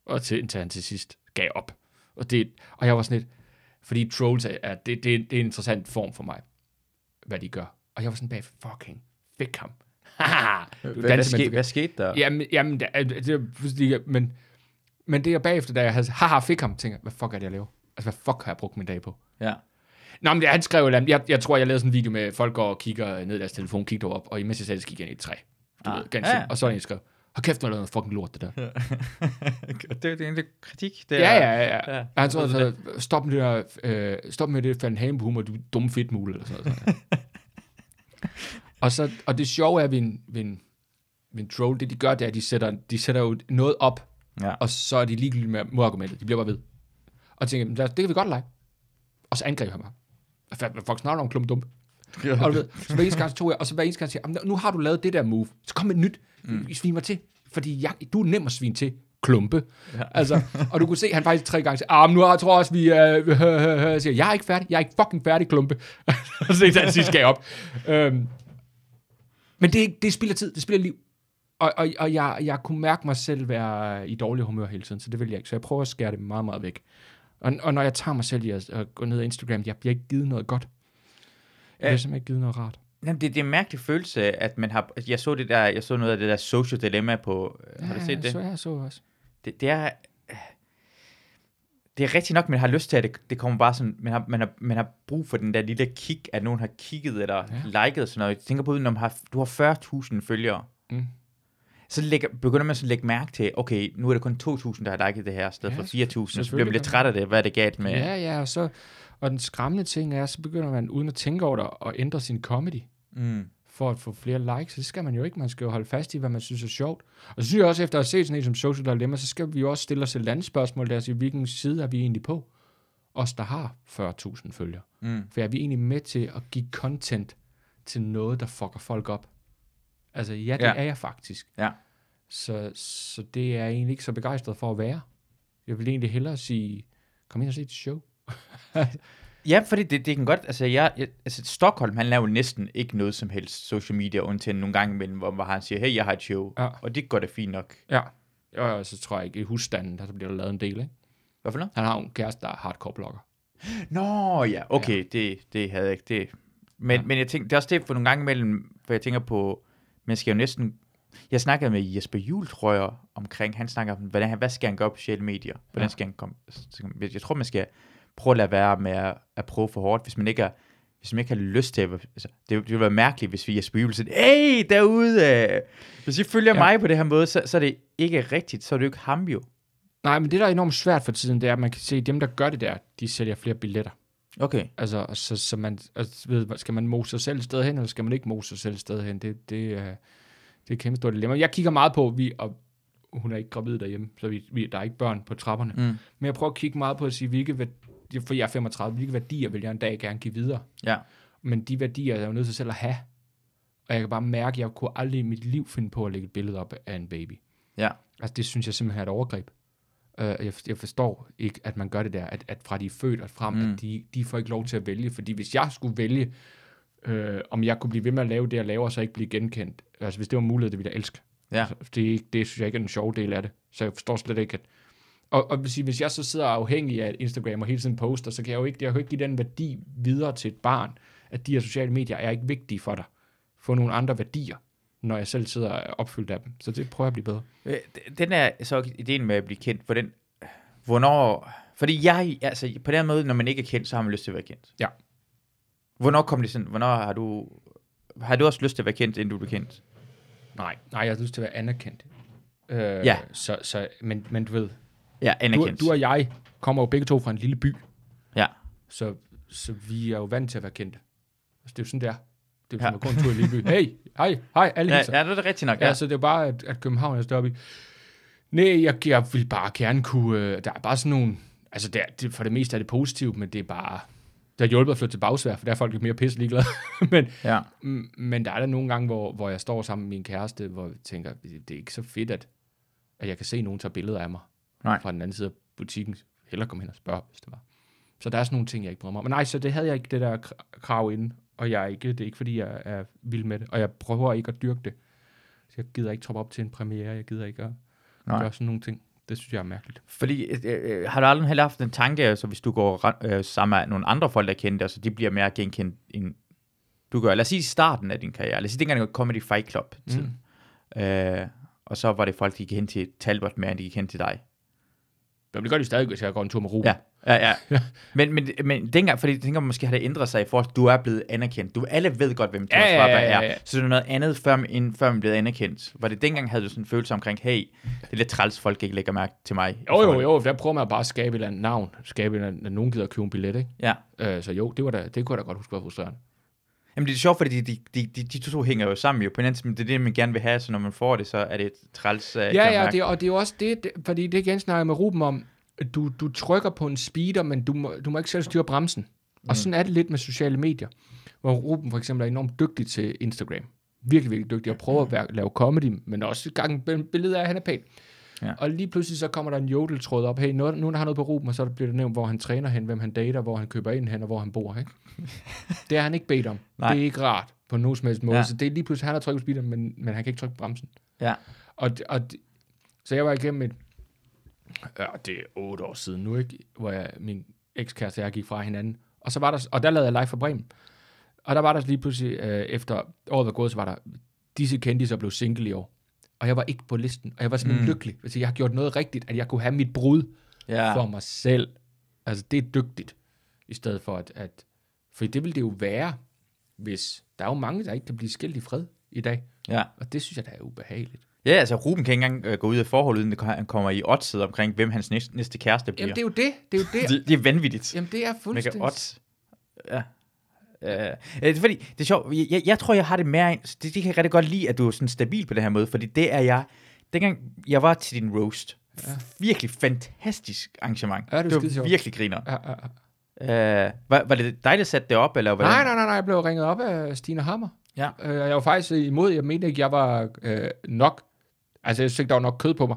Og til, indtil han til sidst gav op. Og, det, og jeg var sådan lidt, fordi trolls er, er det, det, det er en interessant form for mig, hvad de gør. Og jeg var sådan bag, fucking, fik ham. Du Hvad, hvad, danser, men ske, du- hvad skete der? Jamen, jamen det, det, men, men det er bagefter, da jeg havde, haha, fik ham, tænker jeg, hvad fuck er det, jeg laver? Altså, hvad fuck har jeg brugt min dag på? Ja. Nå, men det, han skrev eller jeg, jeg tror, jeg lavede sådan en video med, folk går og kigger ned i deres telefon, kigger op, og imens jeg sagde, så gik jeg ind i et træ. Du Ah, ved, ganske, ja. ja. Og så er en skrev, Hold kæft, når der er noget fucking lort, det der. det, det er en kritik. Det Ja, er, ja, ja. ja. ja. Han tror, så, stop med det der, øh, stop med det Van Halen humor, du dumme fedtmule, eller sådan noget. Og, så, og det sjove er ved en, ved en, ved en troll, det de gør, det er, at de sætter, de sætter jo noget op, Ja. og så er de ligegyldige med modargumentet. De bliver bare ved. Og tænker, "Men lad os- det kan vi godt lege. Og så angriber han mig. Fuck du om klump dump? Og du ved, så hver eneste gang så tog jeg, og så hver eneste gang siger, jeg, "Jamen, nu har du lavet det der move, så kom med et nyt, mm. svin mig til. Fordi jeg, du er nem at svine til, klumpe. Ja. Altså, og du kunne se, han faktisk tre gange siger, ah, men nu har jeg tror også, vi er, øh, øh, øh, jeg siger, jeg er ikke færdig, jeg er ikke fucking færdig, klumpe. så han sidst gav op. Øhm, men det, det spilder tid, det spilder liv. Og, og, og jeg, jeg kunne mærke mig selv være i dårlig humør hele tiden, så det vil jeg ikke. Så jeg prøver at skære det meget, meget væk. Og, og når jeg tager mig selv i at, at gå ned ad Instagram, jeg bliver ikke givet noget godt. Jeg bliver simpelthen ikke givet noget rart. Jamen, det, det er en mærkelig følelse, at man har... Jeg så, det der, jeg så noget af det der social dilemma på... Ja, har du set det? Så jeg så også. det, det er... Det er rigtigt nok, man har lyst til, at det, det kommer bare sådan, man har, man, har, man har brug for den der lille kick, at nogen har kigget eller ja. liket sådan noget. Jeg tænker på, når man har, du har 40.000 følgere, Mm. Så lægger, begynder man så at lægge mærke til, okay, nu er det kun 2.000, der har liket det her, i stedet Ja, for 4.000, så bliver man lidt træt af det, hvad er det galt med... Ja, ja, og, så, og den skræmmende ting er, så begynder man uden at tænke over det, at ændre sin comedy, Mm. for at få flere likes. Det skal man jo ikke. Man skal jo holde fast i, hvad man synes er sjovt. Og så synes jeg også, efter at have set sådan en som Social Dilemma, så skal vi jo også stille os et andet spørgsmål, der siger, hvilken side er vi egentlig på? Os, der har 40.000 følgere. Mm. For er vi egentlig med til at give content til noget, der fucker folk op? Altså, ja, det ja. er jeg faktisk. Ja. Så, så det er jeg egentlig ikke så begejstret for at være. Jeg vil egentlig hellere sige, kom ind og se et show. Ja, fordi det, det kan godt, altså, jeg, jeg, altså Stockholm, han laver næsten ikke noget som helst social media, undtagen nogle gange imellem, hvor, hvor han siger, hey, jeg har et show, Ja. og det går da fint nok. Ja. Og så tror jeg ikke, i husstanden, der bliver der lavet en del, ikke? Hvad for noget? Han har en kæreste, der er hardcore blogger. Nå, ja, okay, ja. Det, det havde jeg ikke, det. Men, ja. Men jeg tænker, det er også det for nogle gange imellem, for jeg tænker på, man skal jo næsten, jeg snakkede med Jesper Juhl, tror jeg, omkring, han snakker om, hvordan, han- hvad skal han gøre på sociale medier? Hvordan Ja. skal han komme, jeg tror, man skal prøve at lade være med at, at prøve for hårdt, hvis man ikke er, hvis man ikke har lyst til at, altså, det, det ville være mærkeligt, hvis vi Jesper Juhl siger, hey, derude, øh, hvis I følger ja. Mig på det her måde, så, så er det ikke rigtigt, så er det jo ikke ham jo. Nej, men det, der er enormt svært for tiden, det er, at man kan se, at dem, der gør det der, de sælger flere billetter. Okay. Altså, så, så man, altså, ved, skal man mose sig selv sted hen, eller skal man ikke mose sig selv sted hen? Det, det, er, det er et kæmpe stort dilemma. Jeg kigger meget på, vi, og hun er ikke gravid derhjemme, så vi, vi, der er ikke børn på trapperne. Mm. Men jeg prøver at kigge meget på at sige, hvilke værdier, for jeg er 35, hvilke værdier vil jeg en dag gerne give videre? Ja. Men de værdier er jeg jo nødt til selv at have. Og jeg kan bare mærke, at jeg kunne aldrig i mit liv finde på at lægge et billede op af en baby. Ja. Altså, det synes jeg simpelthen er et overgreb. Uh, jeg, jeg forstår ikke, at man gør det der, at, at fra de er født og frem, Mm. at de, de får ikke lov til at vælge. Fordi hvis jeg skulle vælge, øh, om jeg kunne blive ved med at lave det, jeg laver, og så ikke blive genkendt. Altså, hvis det var en mulighed, det ville jeg elske. Ja. Altså, det, det synes jeg ikke er den sjove del af det. Så jeg forstår slet ikke, at... Og, og sige, hvis jeg så sidder afhængig af Instagram og hele tiden poster, så kan jeg jo ikke, jeg kan jo ikke give den værdi videre til et barn, at de her sociale medier er ikke vigtige for dig. Få nogle andre værdier, når jeg selv sidder og er opfyldt af dem. Så det prøver jeg at blive bedre. Øh, Den er så ideen med at blive kendt, for den, hvornår, fordi jeg, altså på den måde, når man ikke er kendt, så har man lyst til at være kendt. Ja. Hvornår kom det sådan, hvornår har du, har du også lyst til at være kendt, inden du blev kendt? Nej, nej, jeg har lyst til at være anerkendt. Øh, Ja. Så, så, men, men du ved, Ja, du, anerkendt. du og jeg kommer jo begge to fra en lille by, Ja, så, så vi er jo vant til at være kendte. Altså, det er jo sådan, det er. Det er Ja. jo som at gå en tur i lille by. Hey, hej, hej, alle ja, hilser. ja, det er det rigtigt nok. Ja, Ja. så det er jo bare, at, at København er større by. Nej, jeg, jeg vil bare gerne kunne... Øh, der er bare sådan nogle... Altså, det er, det, for det meste er det positivt, men det er bare... Det har hjulpet at flytte til bagsvær, for der er folk lidt mere pisse ligeglade. men, ja. men der er der nogle gange, hvor, hvor jeg står sammen med min kæreste, hvor jeg tænker, det er ikke så fedt, at, at jeg kan se nogen tage billeder af mig Nej. fra den anden side af butikken. Hellere komme hen og spørge, hvis det var. Så der er sådan nogle ting, jeg ikke bryder mig om. Men nej, så det havde jeg ikke det der kra- krav inden, og jeg er ikke, det er ikke, fordi jeg er vild med det, og jeg prøver ikke at dyrke det. Så jeg gider ikke troppe op til en premiere, jeg gider ikke at Nej. gøre sådan nogle ting. Det synes jeg er mærkeligt. Fordi, øh, øh, har du aldrig heller haft en tanke, altså hvis du går øh, sammen med nogle andre folk, der kender dig, så de bliver mere genkendt, end du gør. Lad os sige i starten af din karriere. Lad os sige, dengang du kom i Fight Club. Mm. Øh, og så var det folk, de gik hen til Talbot mere, end de gik hen til dig. Men det gør de stadig, hvis jeg går en tur med Ruben. Ja. Ja, ja. men, men, men dengang, fordi jeg tænker måske har det ændret sig i forhold til, at du er blevet anerkendt. Du alle ved godt, hvem Thomas Ja, ja, Warberg ja, ja, er. ja. Så det er noget andet, før, end før man blev anerkendt. Var det dengang, havde du sådan en følelse omkring, hey, det er lidt træls, folk ikke lægger mærke til mig. Jo, jo, jo, der prøver man bare at skabe et eller andet navn. Skabe et eller andet, at nogen gider at købe en billet, ikke? Ja. Øh, så jo, det, var da, det kunne jeg da godt huske var frustrerende. Jamen det er sjovt, fordi de, de, de, de to hænger jo sammen jo. På en anden måde, det er det, man gerne vil have, så når man får det, så er det et træls. Uh, Ja, ja, det, er- og det er jo også det, det fordi det igen snakker jeg med Ruben om, du, du trykker på en speeder, men du må, du må ikke selv styre bremsen. Mm. Og sådan er det lidt med sociale medier, hvor Ruben for eksempel er enormt dygtig til Instagram. Virkelig, virkelig dygtig og prøver at være, lave comedy, men også gang et billede af, at han er pæn. Ja. Og lige pludselig så kommer der en jodeltråd op. Hey, nu, nu der har noget på Ruben, og så bliver det nævnt, hvor han træner hen, hvem han dater, hvor han køber ind hen, og hvor han bor. Ikke? det har han ikke bedt om. Nej. Det er ikke rart på nogen som helst måde. Ja. Så det er lige pludselig, han har trykket på speederen, men, men han kan ikke trykke på bremsen. Ja. Og, og, så jeg var igennem et, ja, det er otte år siden nu, ikke? Hvor jeg, min ekskæreste og jeg gik fra hinanden. Og, så var der, og der lavede jeg live for Bremen. Og der var der lige pludselig, øh, efter året var gået, så var der, disse kendte så blev single i år. Og jeg var ikke på listen, og jeg var simpelthen Mm. lykkelig. Altså, jeg har gjort noget rigtigt, at jeg kunne have mit brud Ja. for mig selv. Altså, det er dygtigt, i stedet for at, at for det vil det jo være, hvis der er jo mange, der ikke kan blive skilt i fred i dag. ja. Og det synes jeg, der er ubehageligt. Ja, altså Ruben kan ikke engang øh, gå ud af forholdet, ko- han kommer i oddset omkring, hvem hans næste, næste kæreste bliver. Jamen, det er jo det. Det er jo det. det, det er vanvittigt. Jamen, det er Mega fuldstændig... odds. Ja. Uh, det er fordi, det er sjovt, jeg, jeg, jeg tror, jeg har det mere, det, det kan jeg rigtig godt lide, at du er sådan stabil på den her måde, fordi det er jeg, dengang jeg var til din roast, ja. virkelig fantastisk arrangement. Ja, det er det var virkelig griner. Ja, ja, ja. Uh, var, var det dig, der satte det op, eller hvordan? Nej, nej, nej, nej, jeg blev ringet op af Stine Hammer. Ja. Øh, jeg var faktisk imod, jeg mente ikke, jeg var øh, nok. Altså, jeg synes der var nok kød på mig.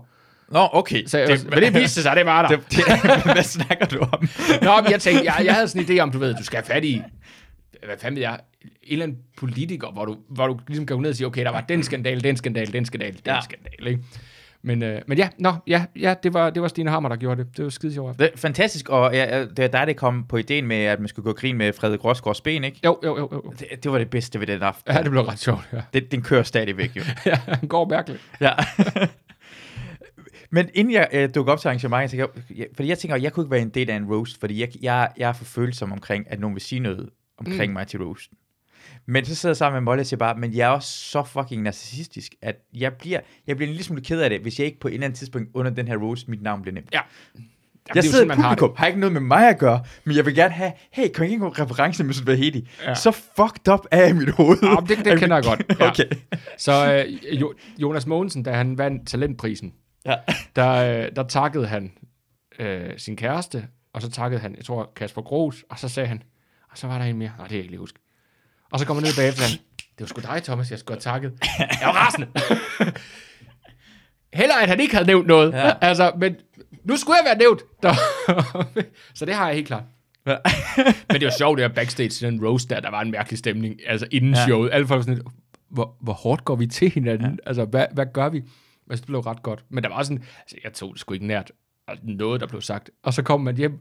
Nå, okay. Så det, men det viste sig, det var der. det, det, hvad snakker du om? Nå, men jeg tænkte, jeg, jeg havde sådan en idé om, du ved, du skal have fat i, hvad fanden ved jeg, en eller anden politiker, hvor du, hvor du ligesom kan gå ned og sige, okay, der var den skandal, den skandal, den skandal, den Ja. skandal, ikke? Men, øh, men ja, nå, ja, ja det, var, det var Stine Hammer, der gjorde det. Det var skide sjovt. Det er fantastisk, og ja, det dig, der kom på ideen med, at man skulle gå og grine med Frederik Rosgaards ben, ikke? Jo, jo, jo, jo. Det, det var det bedste ved den aften. Ja, det blev ret sjovt, ja. Det, den kører stadigvæk, jo. ja han går mærkeligt. Ja. Men inden jeg øh, dukker op til arrangementet, så jeg, jeg, fordi jeg tænker, jeg kunne ikke være en del af en roast, fordi jeg, jeg, jeg er for følsom omkring, at nogen vil sige noget omkring mm. mig til roast. Men så sidder jeg sammen med Molly og siger bare, men jeg er også så fucking narcissistisk, at jeg bliver, jeg bliver en lille smule ked af det, hvis jeg ikke på et eller andet tidspunkt under den her roast, mit navn bliver nemt. Ja. Jamen, jeg er sidder sådan, man har publikum, har, har ikke noget med mig at gøre, men jeg vil gerne have, hey, kan jeg ikke en reference med Svahedi? Ja. Så fucked up er i mit hoved. Ja, det- det kender jeg godt, ja. okay. Så øh, jo, Jonas Mogensen, da han vandt talentprisen, Ja. der, øh, der takkede han øh, sin kæreste, og så takkede han, jeg tror, Kasper Gros, og så sagde han, og så var der en mere, nej, det kan jeg ikke lige huske. Og så kommer han ned bagefter, han, det var sgu dig, Thomas, jeg skulle have takket. Jeg var rasende. Heller at han ikke havde nævnt noget. Ja. Altså, men nu skulle jeg være nævnt. Så det har jeg helt klart. Ja. Men det var sjovt, det der backstage den roast der, der var en mærkelig stemning, altså inden Ja. showet. Alle folk var sådan lidt, hvor, hvor hårdt går vi til hinanden? Ja. Altså, hvad, hvad gør vi? Altså, det blev ret godt. Men der var sådan, altså, jeg tog det sgu ikke nært. Altså, noget, der blev sagt. Og så kom man hjem,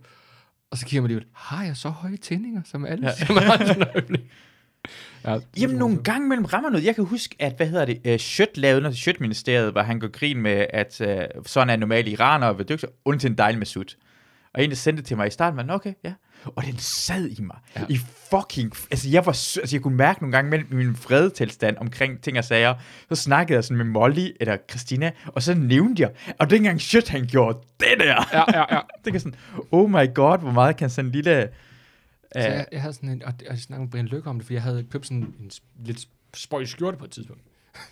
og så kigger man lige ud, har jeg så høje tændinger, som alle? Ja. Som øjeblik? Ja, Jamen, nogle gange mellem rammer noget. Jeg kan huske, at, hvad hedder det, uh, Schødt lavede noget til Schødt-ministeriet, hvor han går grin med, at uh, sådan er normale iranere ved dygtige, undtagen en dejlig Masud. Og en, der sendte det til mig i starten, var okay, ja. Og den sad i mig. Ja. I fucking... Altså, jeg var... Altså, jeg kunne mærke nogle gange mellem min fredetilstand omkring ting og sager. Så snakkede jeg sådan med Molly eller Christina, og så nævnte jeg, og dengang shit, han gjorde det der. Ja, ja, ja. det kan sådan, oh my god, hvor meget kan sådan en lille... Så jeg, jeg havde sådan en, og og jeg snakkede med Brian Lykke om det, for jeg havde købt sådan en lidt spøj skjorte på et tidspunkt.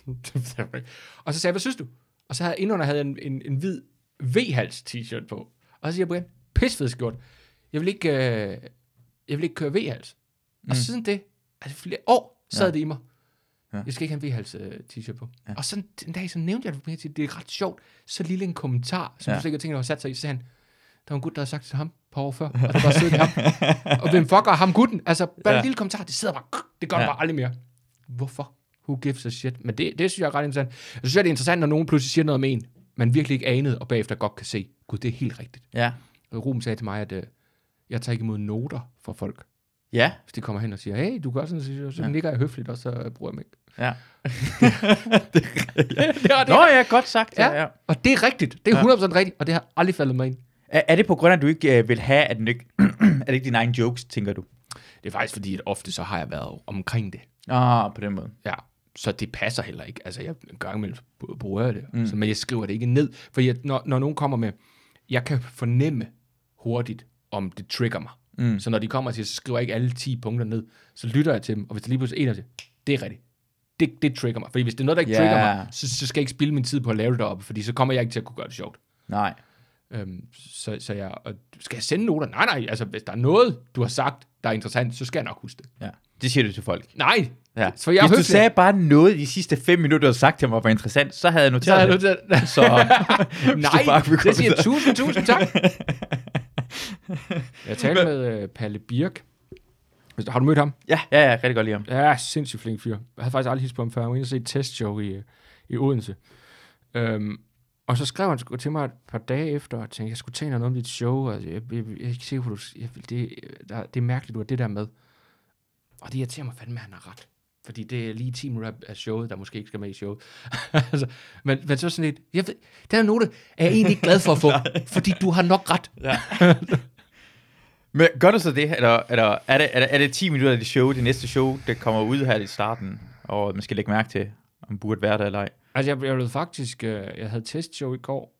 og så sagde jeg, hvad synes du? Og så havde indenunder havde jeg en, en, en hvid V-hals t-shirt på. Og så siger Brian, pisfed skjorte. Jeg vil ikke, øh, jeg vil ikke køre V-hals. Mm. Og siden det, altså flere år, sad Ja. det i mig. Ja. Jeg skal ikke have en V-hals øh, t-shirt på. Ja. Og så en dag, så nævnte jeg det det er ret sjovt. Så lille en kommentar, som Ja. du sikkert tænker, var sat sig i, så sagde han, der var en gut, der havde sagt det til ham par år før, og det siddet i ham. Og hvem fucker ham gutten? Altså, bare Ja. en lille kommentar, det sidder bare, det gør Ja. ja. bare aldrig mere. Hvorfor? Who gives a shit? Men det, det synes jeg er ret interessant. Jeg synes, det er interessant, når nogen pludselig siger noget om en, man virkelig ikke anede, og bagefter godt kan se, gud, det er helt rigtigt. Ja. Og Ruben sagde til mig, at øh, jeg tager ikke imod noter fra folk. Ja. Hvis de kommer hen og siger, hey, du gør sådan, så, så Ja. ja. ligger jeg høfligt, og så øh, bruger jeg mig ikke. Ja. det er, det Nå er, ja, godt sagt. Ja, Ja. ja. og det er rigtigt. Det er Ja. 100% rigtigt, og det har aldrig faldet mig ind. Er, er det på grund af, at du ikke øh, vil have, at, den ikke, er det ikke dine egne jokes, tænker du? Det er faktisk fordi, at ofte så har jeg været omkring det. Ah, på den måde. Ja, så det passer heller ikke. Altså, jeg en gang imellem bruger jeg det, mm. så, men jeg skriver det ikke ned. For jeg, når, når nogen kommer med, jeg kan fornemme hurtigt, om det trigger mig. Mm. Så når de kommer til, så skriver jeg ikke alle 10 punkter ned, så lytter jeg til dem, og hvis der lige pludselig er en af dem, det er rigtigt. Det, det trigger mig. Fordi hvis det er noget, der ikke Ja. trigger mig, så, så skal jeg ikke spille min tid på at lave det deroppe, fordi så kommer jeg ikke til at kunne gøre det sjovt. Nej. Øhm, så, så jeg, og skal jeg sende noter? Nej, nej, altså hvis der er noget, du har sagt, der er interessant, så skal jeg nok huske det. Ja. Det siger du til folk. Nej, Ja. så jeg Hvis du høflig. sagde bare noget de sidste fem minutter, du havde sagt til mig, var interessant, så havde jeg så er noteret jeg det. nødt til Så Nej, det siger tusind, tusind tak. jeg talte med uh, Palle Birk. Har du mødt ham? ja, ja, ja, rigtig godt lide ham. Ja, sindssygt flink fyr. Jeg havde faktisk aldrig hilst på ham før. Jeg var inde og se et testshow i, øh, i Odense. Um, og så skrev han sgu til mig et par dage efter, og tænkte, jeg skulle tage noget om dit show, og jeg, jeg, jeg, jeg er ikke sikker på, du, jeg, det, der, det er mærkeligt, du har det der med. Og det irriterer mig fandme, at han har ret. Fordi det er lige 10 minutter af showet, der måske ikke skal med i showet. altså, men, men så sådan lidt, jeg ved, den her note er jeg egentlig ikke glad for at få, fordi du har nok ret. Men gør du så det, eller, eller er, det, er, det, er det 10 minutter af det show, det næste show, det kommer ud her i starten, og man skal lægge mærke til, om burde være der eller ej? Altså, jeg, jeg blev faktisk, øh, jeg havde testshow i går,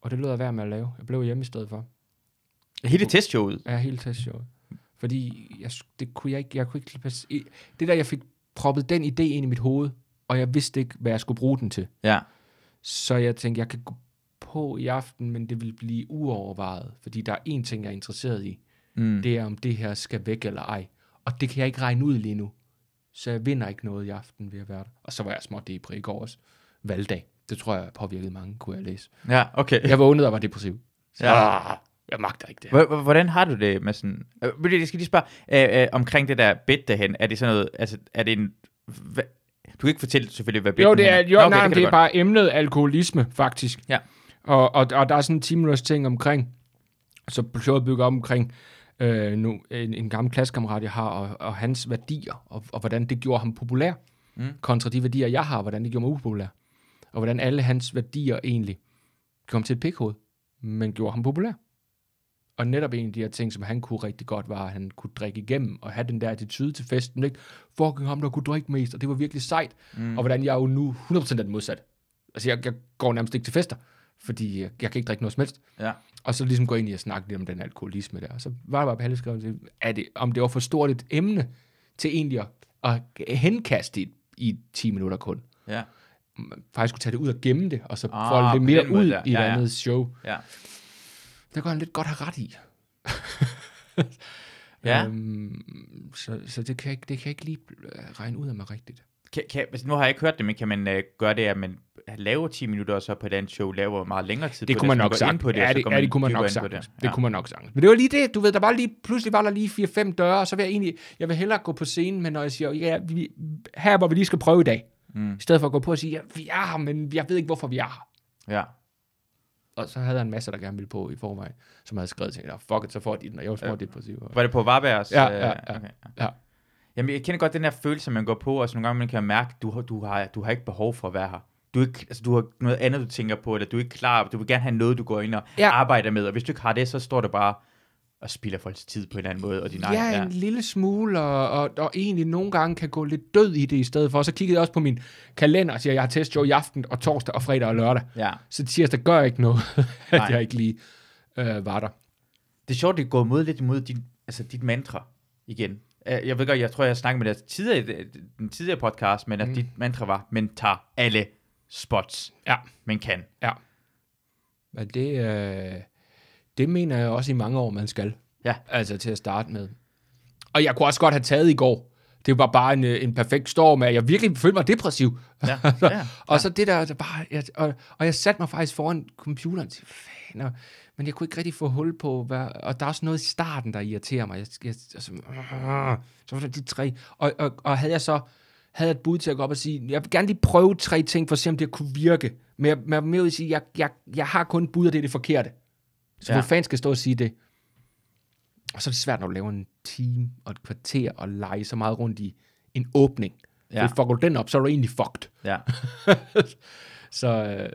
og det lød jeg være med at lave. Jeg blev hjemme i stedet for. Hele testshowet? Ja, hele testshowet. Fordi jeg, det kunne jeg ikke, jeg kunne ikke passe, det der, jeg fik proppet den idé ind i mit hoved, og jeg vidste ikke, hvad jeg skulle bruge den til. Ja. Så jeg tænkte, jeg kan gå på i aften, men det vil blive uovervejet, fordi der er én ting, jeg er interesseret i. Mm. Det er, om det her skal væk eller ej. Og det kan jeg ikke regne ud lige nu. Så jeg vinder ikke noget i aften ved at være der. Og så var jeg småt depri i går også. Valgdag. Det tror jeg påvirkede mange, kunne jeg læse. Ja, okay. Jeg vågnede og var depressiv. Så, Ja. ja. Jeg magter ikke det. Hvordan har du det med sådan... Øh, jeg skal lige spørge, øh, øh, omkring det der bed derhen, er det sådan noget, altså, er det en... Hva, du kan ikke fortælle selvfølgelig, hvad Jo, bedden det er, jo, Nå, okay, nej, det, det er godt. bare emnet alkoholisme, faktisk. Ja. Og, og, og der er sådan en 10 minutters ting omkring, så showet bygger op omkring øh, nu, en, en gammel klassekammerat, jeg har, og, og hans værdier, og, og hvordan det gjorde ham populær, Mm. kontra de værdier, jeg har, og hvordan det gjorde mig upopulær. Og hvordan alle hans værdier egentlig kom til et pikhoved, men gjorde ham populær. Og netop en af de her ting, som han kunne rigtig godt, var, at han kunne drikke igennem, og have den der attitude til festen, ikke? Fucking ham, der kunne drikke mest, og det var virkelig sejt. Mm. Og hvordan jeg jo nu 100% er den modsatte. Altså, jeg, jeg går nærmest ikke til fester, fordi jeg, jeg kan ikke drikke noget som helst. Ja. Og så ligesom gå ind i at snakke lidt om den alkoholisme der. Og så var det bare, Palle skrev, er det, om det var for stort et emne til egentlig at, at henkaste i, i 10 minutter kun. Ja. Faktisk kunne tage det ud og gemme det, og så Ah, folde det mere ud der. i et Ja, ja. andet show. Ja. Det kan han lidt godt have ret i. Ja. Øhm, så, så det, kan jeg ikke, det kan jeg ikke lige øh, regne ud af mig rigtigt. Kan, kan, altså, nu har jeg ikke hørt det, men kan man uh, gøre det, at man laver 10 minutter, og så på et andet show laver meget længere tid Det på kunne man nok går sagt. på det, ja, det, går ja, det kunne man nok sagt. Det, Ja. det kunne man nok sagt. Men det var lige det, du ved, der var lige, pludselig var der lige 4-5 døre, og så vil jeg egentlig, jeg vil hellere gå på scenen, men når jeg siger, ja, vi, her hvor vi lige skal prøve i dag, Mm. i stedet for at gå på og sige, ja, vi er her, men jeg ved ikke, hvorfor vi er her. Ja. Og så havde en masse, der gerne ville på i forvejen, som havde skrevet til, fuck it, så får de den, og jeg var små Ja. depressiv. Var det på Varbergs? Ja, øh, ja, ja. Okay, Ja. Jamen, jeg kender godt den der følelse, man går på, og så nogle gange man kan mærke, du, har- du, har, du har ikke behov for at være her. Du, er ikke, altså, du har noget andet, du tænker på, eller du er ikke klar, du vil gerne have noget, du går ind og Ja. arbejder med, og hvis du ikke har det, så står det bare og spilder folks tid på en eller anden måde, og din egen, ja, en lille smule, og, og, og egentlig nogle gange kan gå lidt død i det i stedet for. Så kiggede jeg også på min kalender og siger, jeg har testshow i aften, og torsdag og fredag og lørdag. ja. Så tirsdag gør ikke noget, at Nej. jeg ikke lige øh, var der. Det er sjovt, det går mod lidt imod din, altså dit mantra igen. Øh, Jeg ved godt, jeg tror, jeg snakkede med dig tidligere, den tidligere podcast, men at Mm. dit mantra var, men tager alle spots, Ja. man kan. Men det, øh, det mener jeg også i mange år, man skal. Ja. Altså til at starte med. Og jeg kunne også godt have taget i går. Det var bare en, øh, en perfekt storm, at jeg virkelig følte mig depressiv. Ja, ja, Og så det der, der bare, jeg, og, og jeg satte mig faktisk foran computeren og tænkte, fan, og, men jeg kunne ikke rigtig få hul på, hvad, og der er også noget i starten, der irriterer mig. Jeg, jeg, altså, øh, så var der de tre, og, og, og havde jeg så havde jeg et bud til at gå op og sige, jeg vil gerne lige prøve tre ting, for at se, om det kunne virke. Men jeg, men jeg vil sige, jeg, jeg, jeg har kun et bud, og det er det forkerte. Så Ja. ja. hvor fanden skal stå og sige det? Og så er det svært, når du laver en time og et kvarter og lege så meget rundt i en åbning. Ja. Ja. Fucker du den op, så er du egentlig fucked. ja. Så, øh,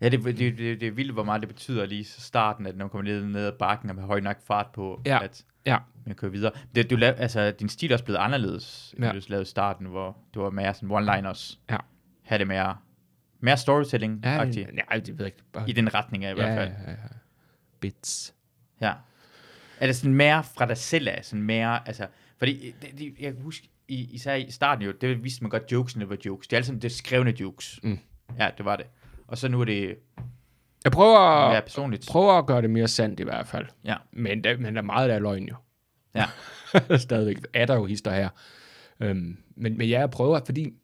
Ja, det, det, det, det er vildt, hvor meget det betyder lige så starten, at når man kommer ned, ned ad bakken og med høj nok fart på, Ja. at Ja. man kører videre. Det, du lav, altså, din stil er også blevet anderledes, end Ja. du lavede i starten, hvor det var mere sådan one-liners. Ja. Have det mere, mere storytelling Ja, ja, det, ved jeg ikke. Bare, i den retning af i hvert fald. Ja, ja, ja. Bits. Ja. Er det sådan mere fra dig selv af, sådan mere, altså, fordi det, det, jeg kan huske, i, især i starten jo, det vidste man godt, jokesene var jokes. Det er altid det skrevne jokes. Mm. Ja, det var det. Og så nu er det Jeg prøver, mere personligt. prøver at gøre det mere sandt i hvert fald. Ja. Men der, men der er meget, der er løgn jo. Ja. Stadigvæk er der jo hister her. Øhm, men, men ja, jeg prøver, fordi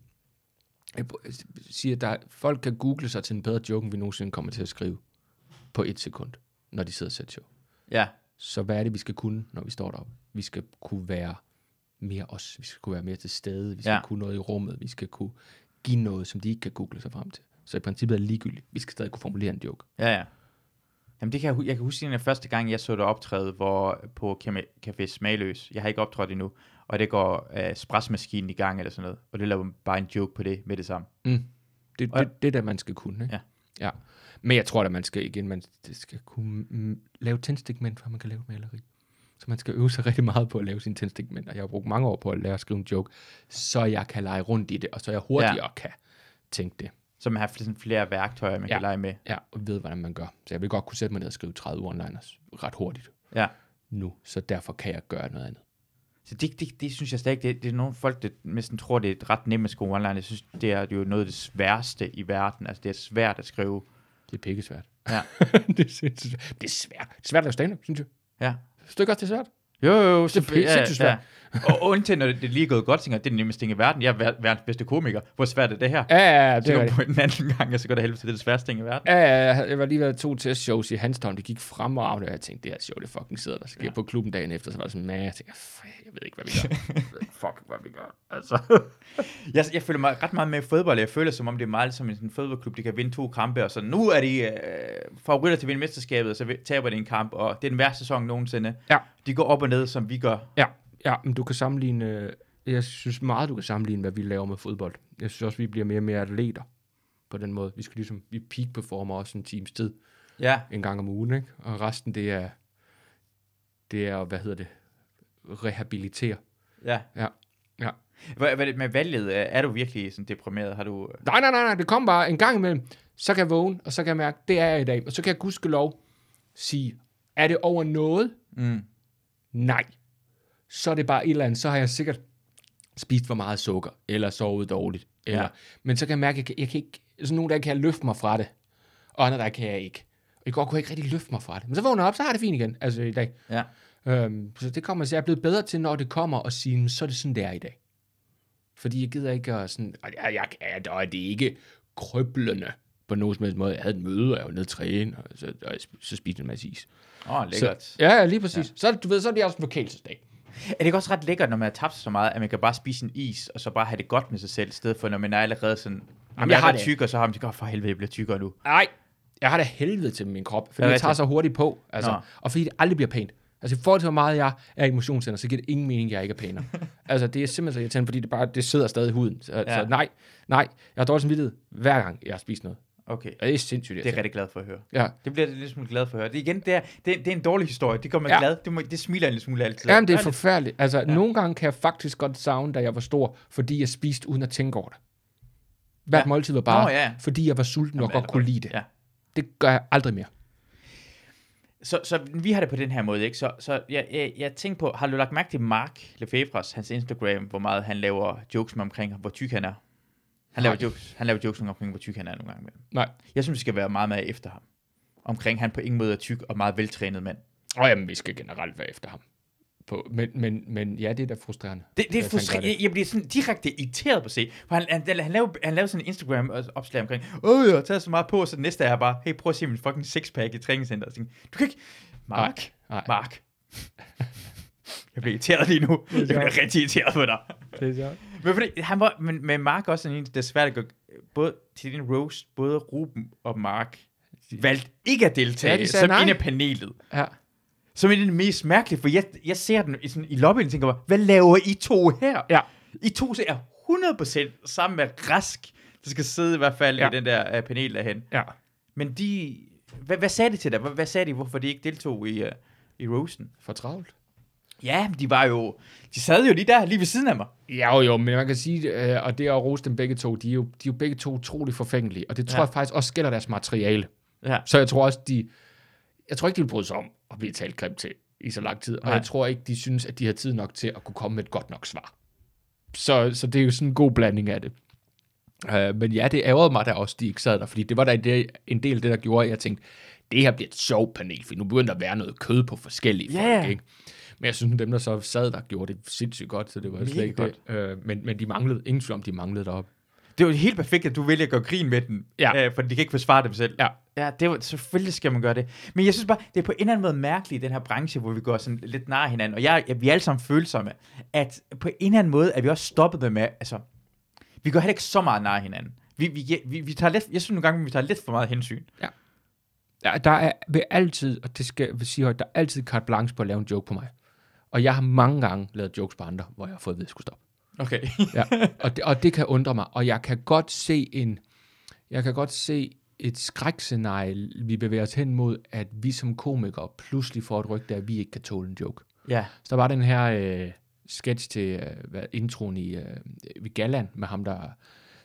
jeg jeg siger, at der, folk kan google sig til en bedre joke, end vi nogensinde kommer til at skrive på et sekund, når de sidder og sætter show. Ja. Så hvad er det, vi skal kunne, når vi står deroppe? Vi skal kunne være mere os. Vi skal kunne være mere til stede. Vi skal Ja. kunne noget i rummet. Vi skal kunne give noget, som de ikke kan google sig frem til. Så i princippet er det ligegyldigt. Vi skal stadig kunne formulere en joke. Ja, ja. Jamen det kan jeg, jeg kan huske, den første gang, jeg så dig optræde hvor, på Café- Smagløs. Jeg har ikke optrådt endnu. Og det går espressmaskinen i gang eller sådan noget. Og det laver bare en joke på det med det samme. Mm. Det, det, det er det, man skal kunne. Ikke? Ja. ja. Men jeg tror at man skal igen, man det skal kunne mm, lave tændstikmænd, at man kan lave maleri. Så man skal øve sig rigtig meget på at lave sine tændstikmænd. Og jeg har brugt mange år på at lære at skrive en joke, så jeg kan lege rundt i det, og så jeg hurtigere ja. kan tænke det. Så man har sådan flere værktøjer, man Ja. kan lege med. Ja, og ved, hvordan man gør. Så jeg vil godt kunne sætte mig ned og skrive 30 one-liners ret hurtigt Ja. nu, så derfor kan jeg gøre noget andet. Så det, det, det synes jeg stadig, det, det er nogle folk, der næsten tror, det er ret nemt at skrive online. Jeg synes, det er jo noget af det sværeste i verden. Altså, det er svært at skrive. Det er pikke svært. Ja. det, er sindssygt svært. det er svært. Det er svært at lave stand synes jeg. Ja. Synes du ikke også, det er svært? Jo, jo, jo. Det er sindssygt svært. Og undtil, når det, det lige er gået godt, tænker det er den nemmeste ting i verden. Jeg er ver- verdens bedste komiker. Hvor svært er det her? Ja, ja, ja, Så det er går rigtigt. på en anden gang, og så går det helvede til det, det sværeste ting i verden. Ja, ja, jeg havde- jeg var lige været to testshows i Hanstholm. Det gik fremragende, og jeg tænkte, det her show, det fucking sidder der. Så gik jeg på klubben dagen efter, så var det sådan, nej, jeg tænkte, "F- jeg ved ikke, hvad vi gør. Jeg ved ikke fuck, hvad vi gør. Altså. Jeg, jeg føler mig ret meget med i fodbold. Jeg føler som om, det er meget som en fodboldklub. De kan vinde to kampe, og så nu er de øh, favoritter til at vinde mesterskabet, og så vi- taber de en kamp, og det er den værste sæson nogensinde. Ja. De går op og ned, som vi gør. Ja, ja, men du kan sammenligne, øh, jeg synes meget, du kan sammenligne, hvad vi laver med fodbold. Jeg synes også, vi bliver mere og mere atleter på den måde. Vi skal ligesom, vi peak performer også en times tid Ja. en gang om ugen, ikke? Og resten, det er, det er, hvad hedder det, rehabilitere. Ja. Ja, ja. Hvad, med valget, er du virkelig sådan deprimeret? Har du... øh, Nej, nej, nej, nej, det kom bare en gang imellem. Så kan jeg vågne, og så kan jeg mærke, det er jeg i dag. Og så kan jeg gudskelov sige, er det over noget? Mm. Nej. Så er det bare et eller andet. Så har jeg sikkert spist for meget sukker, eller sovet dårligt. Eller, Ja. Men så kan jeg mærke, at jeg, kan- jeg kan ikke, sådan nogle dage kan jeg løfte mig fra det. Og andre dage kan jeg ikke. Og i går kunne jeg ikke rigtig løfte mig fra det. Men så vågner jeg op, så har jeg det fint igen, altså i dag. Ja. Øhm, så det kommer, så jeg er blevet bedre til, når det kommer, og sige, "Men så er det sådan, det er i dag. Fordi jeg gider ikke at sådan, og jeg, jeg, jeg, og det er ikke krøblende på nogen som helst måde. Jeg havde et møde, og jeg var nede at træne, og så, og jeg så spiste en masse is. Åh, oh, lækkert. Så, ja, ja, lige præcis. Ja. Så, du ved, så er det også en forkælelsesdag. Er det ikke også ret lækkert, når man har tabt så meget, at man kan bare spise en is, og så bare have det godt med sig selv, i stedet for, når man er allerede sådan... Jamen, jeg jeg har det. tyk, og så har man tænkt, oh, for helvede, jeg bliver tykkere nu. Nej, jeg har det helvede til min krop, det jeg tager så hurtigt på, altså, Nå. og fordi det aldrig bliver pænt. Altså i forhold til, hvor meget jeg er i motionscenter, så giver det ingen mening, at jeg ikke er pænere. altså det er simpelthen så irriterende, fordi det bare det sidder stadig i huden. Så, ja. så nej, nej, jeg har dårlig samvittighed hver gang, jeg har spist noget. Okay, Og det er sindssygt det er jeg rigtig glad for at høre. Ja. Det bliver jeg lidt smule glad for at høre. Det, igen, det er, det, det er en dårlig historie. Det gør mig Ja. glad. Det, må, det smiler en lille smule altid. Jamen, det er forfærdeligt. Altså, ja. nogle gange kan jeg faktisk godt savne, da jeg var stor, fordi jeg spiste uden at tænke over det. Hvert Ja. måltid var bare, Nå, ja. fordi jeg var sulten og Jamen, godt er kunne lide det. Ja. Det gør jeg aldrig mere. Så, så vi har det på den her måde, ikke? Så, så jeg, jeg, jeg tænkte på, har du lagt mærke til Mark Lefebvres, hans Instagram, hvor meget han laver jokes med omkring, hvor tyk han er? Han laver, jokes, han laver jokes omkring, hvor tyk han er nogle gange. imellem. Nej. Jeg synes, vi skal være meget mere efter ham. Omkring, han på ingen måde er tyk og meget veltrænet mand. Og jamen, vi skal generelt være efter ham. På, men, men, men ja, det er da frustrerende. Det, det er det. jeg, jeg bliver sådan direkte irriteret på at se. For han, han, han, lavede, han lavede sådan en Instagram-opslag omkring, åh, jeg har taget så meget på, så det næste er bare, hey, prøv at se min fucking sixpack i træningscenter. Jeg tænkte, du kan ikke... Mark, Nej. Mark. jeg bliver irriteret lige nu. Jeg bliver rigtig irriteret på dig. Det er. Men, fordi, han var, men, men Mark er også sådan en, det er svært at gå, både til din roast, både Ruben og Mark valgte ikke at deltage Ja, de som nej. en af panelet. Ja. Som er det mest mærkelige, for jeg, jeg ser den i, sådan, i lobbyen og tænker, bare, hvad laver I to her? Ja. I to er 100% sammen med Rask, der skal sidde i hvert fald. Ja. i den der uh, panel derhen. Ja. Men de... Hvad, hvad sagde de til dig? Hvad, hvad sagde de, hvorfor de ikke deltog i, uh, i Rosen? For travlt. Ja, de var jo... De sad jo lige der, lige ved siden af mig. Ja, jo, jo, men man kan sige, øh, og det at rose dem begge to, de er jo, de er jo begge to utrolig forfængelige, og det tror Ja. jeg faktisk også gælder deres materiale. Ja. Så jeg tror også, de... Jeg tror ikke, de vil bryde sig om at blive talt grimt til i så lang tid. Og Nej. jeg tror ikke, de synes, at de har tid nok til at kunne komme med et godt nok svar. Så, så det er jo sådan en god blanding af det. Uh, men ja, det ærgerede mig da også, de ikke sad der, fordi det var da en del af det, der gjorde, at jeg tænkte, det her bliver et sjovt panel, for nu begynder der at være noget kød på forskellige Ja. folk, ikke? Men jeg synes, dem, der så sad der, gjorde det sindssygt godt, så det var Mega slet ikke det. Uh, men, men de manglede, ingen tvivl om, de manglede deroppe. Det var helt perfekt, at du vælger at gøre grin med den, Ja. øh, for de kan ikke forsvare dem selv. Ja. Ja, det var, selvfølgelig skal man gøre det. Men jeg synes bare, det er på en eller anden måde mærkeligt i den her branche, hvor vi går sådan lidt nær hinanden, og jeg, jeg, vi er alle sammen følsomme, at på en eller anden måde er vi også stoppet med, med altså, vi går heller ikke så meget nær hinanden. Vi, vi, vi, vi tager lidt, jeg synes nogle gange, vi tager lidt for meget hensyn. Ja, der er vil altid, og det skal jeg sige højt, der er altid carte blanche på at lave en joke på mig. Og jeg har mange gange lavet jokes på andre, hvor jeg har fået at vide, at jeg skulle stoppe. Okay. Ja. og, det, og det kan undre mig. Og jeg kan godt se en, jeg kan godt se et skrækscenarie, vi bevæger os hen mod, at vi som komikere pludselig får et rygte at vi ikke kan tåle en joke. ja. Så der var den her øh, sketch til øh, hvad, introen i, øh, Galland, med ham, der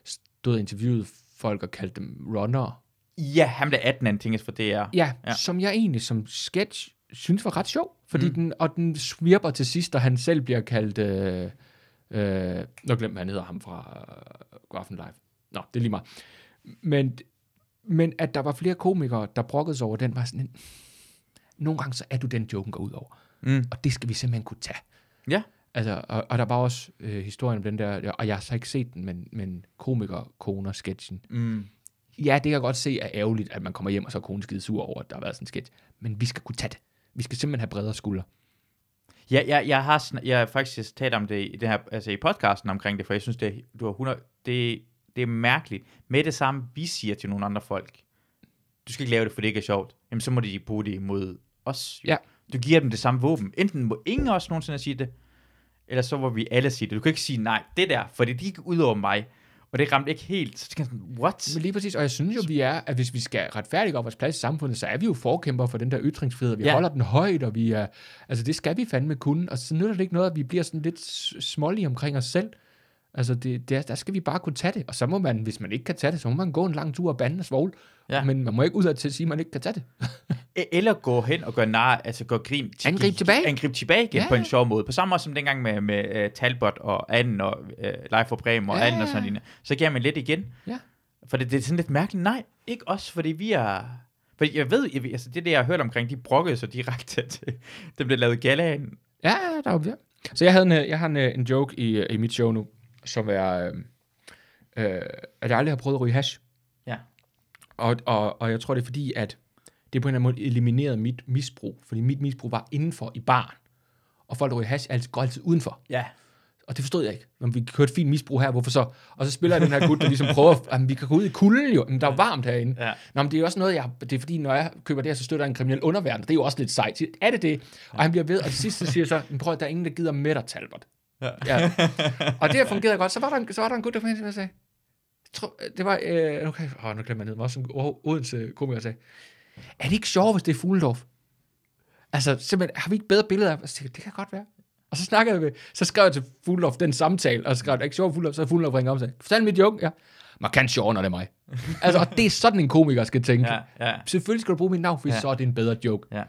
stod og interviewede folk og kaldte dem runner. Ja, ham der 18 anden ting for det er. Ja, Ja. ja, som jeg egentlig som sketch synes var ret sjov. Fordi mm. den, og den svirper til sidst, og han selv bliver kaldt... Øh, øh, nu glemte jeg, han hedder ham fra øh, Godaften Live. Nå, det er lige meget. Men, men at der var flere komikere, der brokkede sig over den, var sådan en, Nogle gange så er du den, joken går ud over. Mm. Og det skal vi simpelthen kunne tage. Ja. Altså, og, og der var også øh, historien om den der, og jeg har så ikke set den, men, men komiker-koner-sketchen. Mm. Ja, det kan jeg godt se er ærgerligt, at man kommer hjem, og så er konen skide sur over, at der har været sådan en sketch. Men vi skal kunne tage det. Vi skal simpelthen have bredere skuldre. Ja, jeg, jeg har sn- jeg har faktisk talt om det i det her, altså i podcasten omkring det, for jeg synes det du har 100 det det er mærkeligt med det samme vi siger til nogle andre folk. Du skal ikke lave det, for det ikke er sjovt. Jamen så må de bruge det imod os. jo. Ja. Du giver dem det samme våben. Enten må ingen os nogensinde sige det, eller så må vi alle sige det. Du kan ikke sige nej, det der, for det gik ud over mig. Og det ramte ikke helt. Så tænker jeg sådan, what? Men lige præcis, og jeg synes jo, vi er, at hvis vi skal retfærdiggøre vores plads i samfundet, så er vi jo forkæmper for den der ytringsfrihed. Vi Ja. holder den højt, og vi er, altså det skal vi fandme kunne. Og så nytter det ikke noget, at vi bliver sådan lidt smålige omkring os selv. Altså, det, det, er- der skal vi bare kunne tage det. Og så må man, hvis man ikke kan tage det, så må man gå en lang tur og bande og svogle. Ja. Men man må ikke ud af til at sige, at man ikke kan tage det. E- Eller gå hen og gøre nar, altså gå grin. Angrib tilbage. Angrib tilbage igen Ja. på en sjov måde. På samme måde som dengang med, med uh, Talbot og Anden og uh, Leif og Bremen og Ja, Anden og sådan noget. Så giver man lidt igen. Ja. For det, det er sådan lidt mærkeligt. Nej, ikke os, fordi vi er... For jeg ved, jeg, altså det, det jeg har hørt omkring, de brokkede så direkte til, det blev lavet galaen. Ja, der er ja. Så jeg, havde en, øh, jeg har en, en joke i, i mit show nu, som er, øh, at jeg aldrig har prøvet at ryge hash. Ja. Og, og, og jeg tror, det er fordi, at det på en eller anden måde eliminerede mit misbrug. Fordi mit misbrug var indenfor i baren. Og folk, der ryger hash, altid, går altid udenfor. Ja. Og det forstod jeg ikke. Men vi kørte fint misbrug her, hvorfor så? Og så spiller jeg den her gut, der ligesom prøver, at vi kan gå ud i kulden jo, men der er varmt herinde. Ja. Nå, men det er også noget, jeg, det er fordi, når jeg køber det her, så støtter jeg en kriminel underverden. Det er jo også lidt sejt. Er det det? Og han bliver ved, og til sidst så siger jeg så, "Men prøv at der er ingen, der gider med dig, Talbot. Ja. ja. Og det har fungeret godt. Så var der en, så var der en gut, der og sagde, det var, øh, okay, åh, nu glemmer jeg ned, var også en Odense komiker, der sagde, er det ikke sjovt, hvis det er Fuglendorf? Altså, simpelthen, har vi ikke bedre billeder af? Tænkte jeg, det kan godt være. Og så snakkede jeg med, så skrev jeg til Fuglendorf den samtale, og så skrev jeg, ikke sjovt Fuglendorf, så Fuglendorf ringer om og sagde, fortæl mit joke, ja. Markant sjovere, når det er mig. altså, og det er sådan en komiker skal tænke. Ja, ja. Selvfølgelig skal du bruge mit navn, for Ja. ja. så er det en bedre joke. Ja.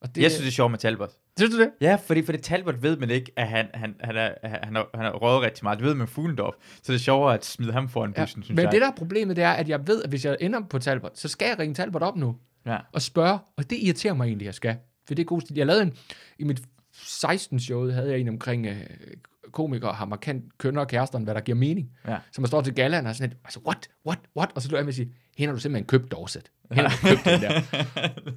Og Det, jeg synes, det er sjovt med Talbot. synes du det? Ja, fordi for det Talbot ved man ikke, at han, han, han, er, han, er, han er røget rigtig meget. Det ved man med Fuglendorf. Så det er sjovere at smide ham foran Ja. bussen, synes Men jeg. det der er problemet, det er, at jeg ved, at hvis jeg ender på Talbot, så skal jeg ringe Talbot op nu. Ja. og spørge, og det irriterer mig egentlig, jeg skal. For det er god stil. Jeg lavede en, i mit 16 show, havde jeg en omkring øh, komikere har markant kønner og kærester, hvad der giver mening. Ja. Så man står til gallaen og sådan lidt, altså, what, what, what? Og så løber jeg med at sige, hende har du simpelthen købt Dorset. Hende har du købt den der.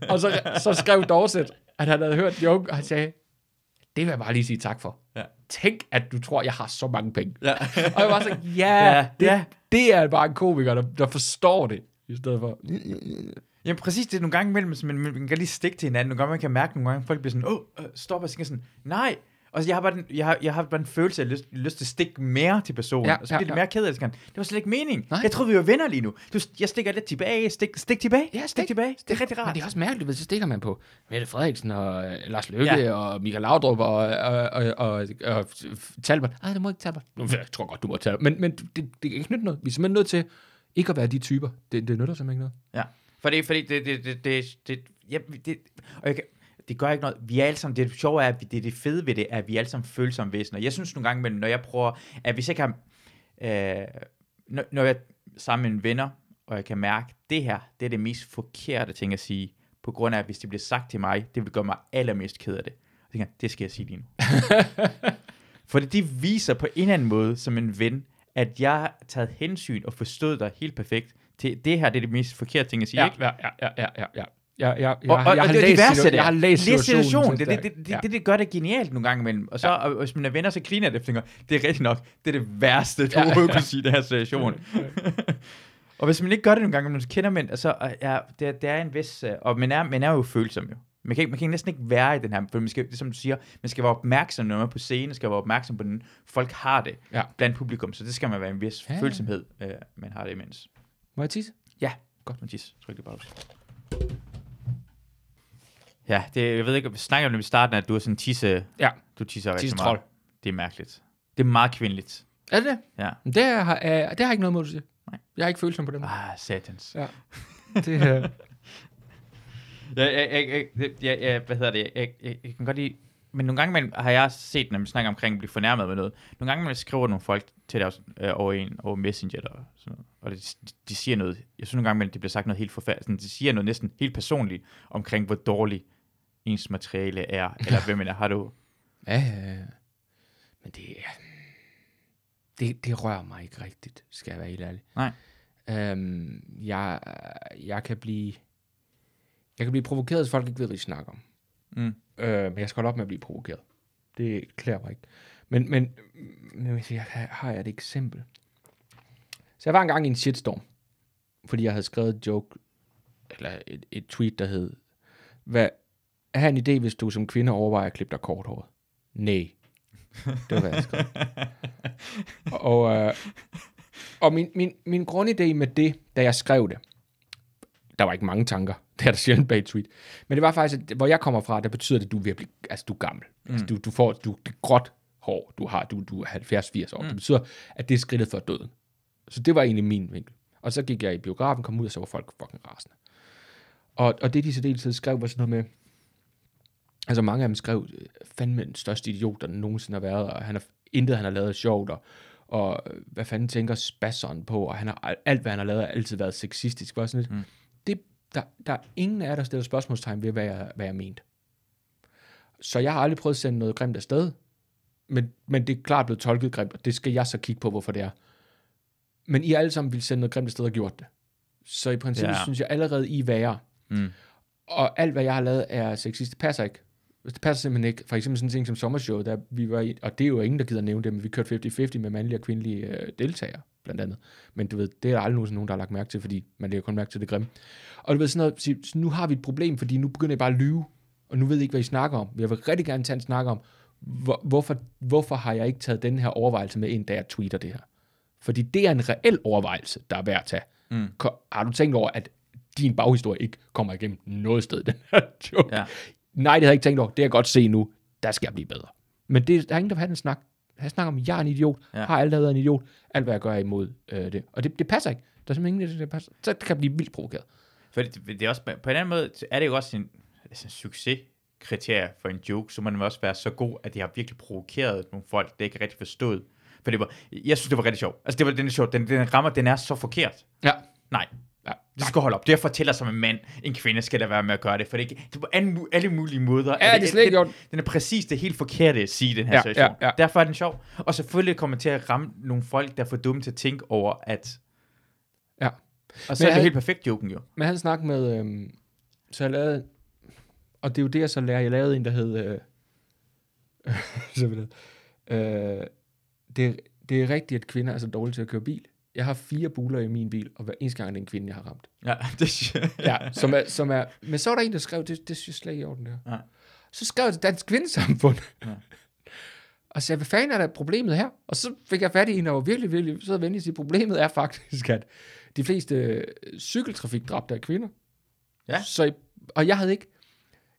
og så, så skrev Dorset, at han havde hørt joke, og han sagde, det vil jeg bare lige sige tak for. Ja. Tænk, at du tror, jeg har så mange penge. Ja. og jeg var så, ja, Ja, det, ja. det er bare en komiker, der, der forstår det, i stedet for, Jamen præcis, det er nogle gange imellem, så man, kan lige stikke til hinanden. Nogle gange man kan mærke, nogle gange folk bliver sådan, åh, øh, stop, og så sådan, nej. Og så jeg har bare den, jeg har, jeg har bare en følelse af lyst, lyst til at stikke mere til personen, Ja, og så ja, bliver det ja. mere ked af det. Det var slet ikke mening. Nej. Jeg troede, vi var venner lige nu. Du, jeg stikker lidt tilbage. Stik, stik tilbage. Ja, stik, stik. tilbage. Det er rigtig rart. Men det er også mærkeligt, hvis så stikker man på Mette Frederiksen og øh, Lars Løkke Ja. og Michael Laudrup og, og, og, og, og Talbot. Nej, det må ikke Talbot. Nu, Jeg tror godt, du må Talbot. Men, men det, det kan ikke nytte noget. Vi er simpelthen nødt til ikke at være de typer. Det, det nytter simpelthen ikke noget. Ja, fordi, fordi det, det, det, det, det, ja, det, og jeg kan, det gør ikke noget. Vi er alle sammen, det sjove er, at vi, det, det fede ved det, er, at vi er alle sammen følsomme væsener. Jeg synes nogle gange, men når jeg prøver, at hvis jeg kan, øh, når, når jeg sammen med en venner, og jeg kan mærke, det her, det er det mest forkerte ting at sige, på grund af, at hvis det bliver sagt til mig, det vil gøre mig allermest ked af det. Så tænker det skal jeg sige lige nu. For det viser på en eller anden måde, som en ven, at jeg har taget hensyn og forstået dig helt perfekt. Til det her, det er det mest forkerte ting at sige, ikke? ja, ja, ja, ja, ja, ja. Jeg, jeg, Og, og, jeg, og har det er det læst værste, situa- det jeg har læst situationen. situationen. Det, det, det, det, Ja. det, det gør det genialt nogle gange imellem. Og så, ja. og, hvis mine venner så griner det, tænker det er rigtigt nok. Det er det værste, du Ja. overhovedet kunne sige i den her situation. og hvis man ikke gør det nogle gange, så kender man, altså, ja, det, det er en vis, øh, og man er, man er jo følsom jo. Man kan, ikke- man kan næsten ikke være i den her, for man skal, det er som du siger, man skal være opmærksom, når man er på scenen, man skal være opmærksom på, den folk har det Ja. blandt publikum, så det skal man være en vis Ja. ja. følsomhed, øh, man har det imens. Må jeg tisse? Ja, godt, Mathias. Tryk det bare ud. Ja, det, jeg ved ikke, vi snakker om det i starten, at du er sådan tisse, Ja. du tisser rigtig meget. Det er mærkeligt. Det er meget kvindeligt. Er det det? Ja. Men Det har, øh, det har ikke noget mod, du siger. Nej. Jeg har ikke følelsen på dem. Ah, satans. Ja. Det, øh, Ja, jeg, jeg, jeg, jeg, jeg, jeg, hvad hedder det, jeg, jeg, jeg kan godt lide, men nogle gange man, har jeg set, når man snakker omkring at blive fornærmet med noget, nogle gange man skriver nogle folk til dig øh, over en, over Messenger, eller sådan noget, og de, de siger noget, jeg synes nogle gange, at det bliver sagt noget helt forfærdeligt, de siger noget næsten helt personligt omkring, hvor dårligt ens materiale er, eller hvem man er, har du, ja, ja, ja. Men det, det, det rører mig ikke rigtigt, skal jeg være helt ærlig. Nej. Øhm, jeg, jeg kan blive jeg kan blive provokeret, hvis folk ikke ved, hvad de snakker om. mm, Øh, men jeg skal holde op med at blive provokeret. Det klæder mig ikke. Men, men, men hvis jeg har- har jeg et eksempel. Så jeg var engang i en shitstorm, fordi jeg havde skrevet et joke, eller et, et tweet, der hed, hvad, have en idé, hvis du som kvinde overvejer at klippe dig korthåret? Nej. Det var, hvad jeg skrev. og øh, og min, min, min grundidé med det, da jeg skrev det, der var ikke mange tanker. Det er der sjældent bag et tweet. Men det var faktisk, at hvor jeg kommer fra, der betyder det, at du er virkelig, altså du er gammel. Mm. Altså, du, du får, du, det er gråt hår, du har, du, du er 70-80 år. Mm. Det betyder, at det er skridtet før døden. Så det var egentlig min vinkel. Og så gik jeg i biografen, kom ud, og så var folk fucking rasende. Og, og det, de så dels skrev, var sådan noget med, altså mange af dem skrev, øh, fandme den største idiot, der nogensinde har været, og han har, intet, han har lavet sjovt, og, og øh, hvad fanden tænker Spasson på, og han har, alt, hvad han har lavet, har altid været sexistisk. Var sådan lidt, mm. det, der, der er ingen af jer, der stiller spørgsmålstegn ved, hvad jeg, hvad jeg mente. Så jeg har aldrig prøvet at sende noget grimt afsted, men, men det er klart blevet tolket grimt, og det skal jeg så kigge på, hvorfor det er. Men I alle sammen ville sende noget grimt afsted og gjort det. Så i princippet ja. Synes jeg allerede, I er værre. mm, Og alt, hvad jeg har lavet, er sexist. Det passer ikke. Det passer simpelthen ikke. For eksempel sådan en ting som sommershow, der vi var i, og det er jo ingen, der gider nævne det, men vi kørte 50-50 med mandlige og kvindelige øh, deltagere, blandt andet. Men du ved, det er der aldrig nogensinde nogen, der har lagt mærke til, fordi man lægger kun mærke til det grimme. Og du ved sådan noget, så nu har vi et problem, fordi nu begynder I bare at lyve, og nu ved I ikke, hvad I snakker om. Jeg vil rigtig gerne tage en snak om, hvor, hvorfor, hvorfor har jeg ikke taget den her overvejelse med ind, da jeg tweeter det her? Fordi det er en reel overvejelse, der er værd at tage. Mm. Har du tænkt over, at din baghistorie ikke kommer igennem noget sted, den her joke? ja. Nej, det havde jeg ikke tænkt over. Det kan jeg godt se nu. Der skal jeg blive bedre. Men det, der er ingen, der vil have den snak. Jeg snakker om, jeg er en idiot. Ja. Har alt været en idiot. Alt, hvad jeg gør, er imod øh, det. Og det, det passer ikke. Der er simpelthen ingen, der passer. Så kan jeg blive vildt provokeret. For det, det er også, på en anden måde er det jo også en, altså en succeskriterie for en joke, så må den også være så god, at det har virkelig provokeret nogle folk, der ikke er rigtig forstået. For det var, jeg synes, det var rigtig sjovt. Altså, det var den er sjovt. Den, den rammer, den er så forkert. Ja. Nej, ja. det skal holde op. Det jeg fortæller som en mand, en kvinde skal da være med at gøre det, for det er, ikke, det er på alle, alle mulige måder. Ja, det er slet ikke gjort. Den er præcis det helt forkerte at sige, den her Ja, situation. ja, ja. Derfor er den sjov. Og selvfølgelig kommer til at ramme nogle folk, der er for dumme til at tænke over, at... Ja. Og så Men er det jeg- helt perfekt, joken jo. Men han snakkede med... Øhm, så jeg lavede... Og det er jo det, jeg så lærer. Jeg lavede en, der hed... Øh. Øh, det, det er rigtigt, at kvinder er så dårlige til at køre bil. Jeg har fire buler i min bil, og hver eneste gang er det en kvinde, jeg har ramt. Ja, det Ja, som er, som er, men så var der en, der skrev, det, det synes jeg slet ikke i orden, det her. Ja. Så skrev jeg til Dansk Kvindesamfund. Ja. Og så sagde, hvad fanden er der problemet her? Og så fik jeg fat i en, der var virkelig, virkelig og venlig sige, problemet er faktisk, at de fleste øh, cykeltrafikdræbte er kvinder. Ja. Så, og jeg havde ikke,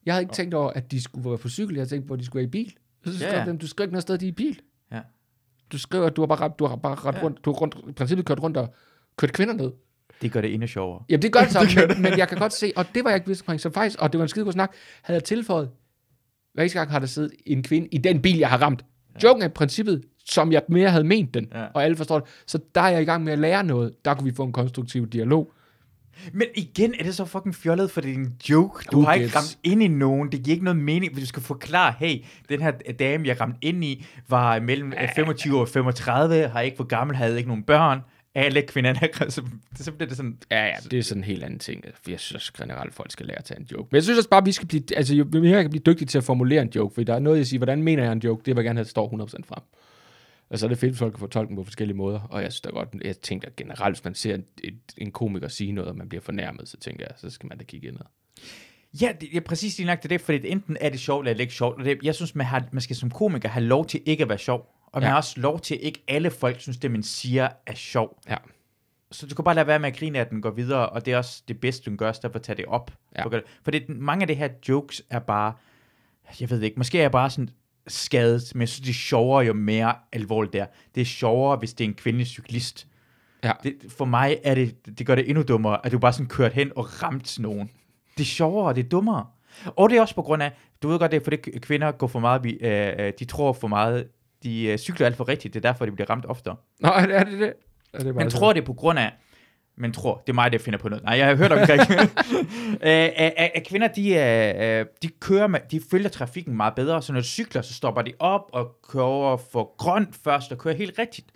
jeg havde ikke tænkt over, at de skulle være på cykel. Jeg havde tænkt på, at de skulle være i bil. Så skrev Ja, ja. ja. dem, du skriver ikke noget sted, de er i bil. Ja. Du skriver, at du har bare, du har bare ret Ja. rundt, du har rundt, i princippet kørt rundt og kørt kvinder ned. Det gør det endnu sjovere. Jamen, det gør det så, men, men, jeg kan godt se, og det var jeg ikke vidst omkring, så faktisk, og det var en skide god snak, havde jeg tilføjet, hver gang har der siddet en kvinde i den bil, jeg har ramt. Joken er i princippet, som jeg mere havde ment den, Ja. ja. og alle forstår det. Så der er jeg i gang med at lære noget. Der kunne vi få en konstruktiv dialog. Men igen er det så fucking fjollet, for det er en joke. Du Who har ikke ramt ind i nogen. Det giver ikke noget mening, hvis du skal forklare, hey, den her dame, jeg ramte ind i, var mellem øh, 25 og 35, har ikke hvor gammel, havde ikke nogen børn. Alle kvinderne er så, så bliver det sådan, Ja, ja, det er sådan en helt anden ting. For jeg synes generelt, at folk skal lære at tage en joke. Men jeg synes også bare, at vi skal blive, altså, jo mere jeg kan blive dygtig til at formulere en joke, for der er noget, jeg siger, hvordan mener jeg en joke, det vil jeg gerne have, at det står 100% frem. Og så er det fedt, at folk kan få tolken på forskellige måder. Og jeg synes da godt, jeg tænker generelt, hvis man ser en, en komiker sige noget, og man bliver fornærmet, så tænker jeg, så skal man da kigge indad. Ja, det er præcis lige nok det, fordi enten er det sjovt, eller ikke sjovt. Og det, jeg synes, man, har, man skal som komiker have lov til ikke at være sjov. Og man Ja. har også lov til, at ikke alle folk synes, det man siger er sjov. Ja. Så du kan bare lade være med at grine, at den går videre, og det er også det bedste, du kan gøre, derfor tage det op. Ja. For, for det, mange af det her jokes er bare, jeg ved ikke, måske er jeg bare sådan skadet, men jeg synes, det er sjovere, jo mere alvorligt det er. Det er sjovere, hvis det er en kvindelig cyklist. Ja. Det, for mig er det, det gør det endnu dummere, at du bare sådan kørt hen og ramt nogen. Det er sjovere, det er dummere. Og det er også på grund af, du ved godt, det er fordi kvinder går for meget, øh, øh, de tror for meget, de øh, cykler alt for rigtigt, det er derfor, de bliver ramt oftere. Nå, er det er det? det? Er det bare Man det? tror, det er på grund af, men tror, det er mig, der finder på noget. Nej, jeg har hørt omkring, at, at kvinder, de, er, de kører med, de følger trafikken meget bedre, så når de cykler, så stopper de op og kører over for grønt først og kører helt rigtigt.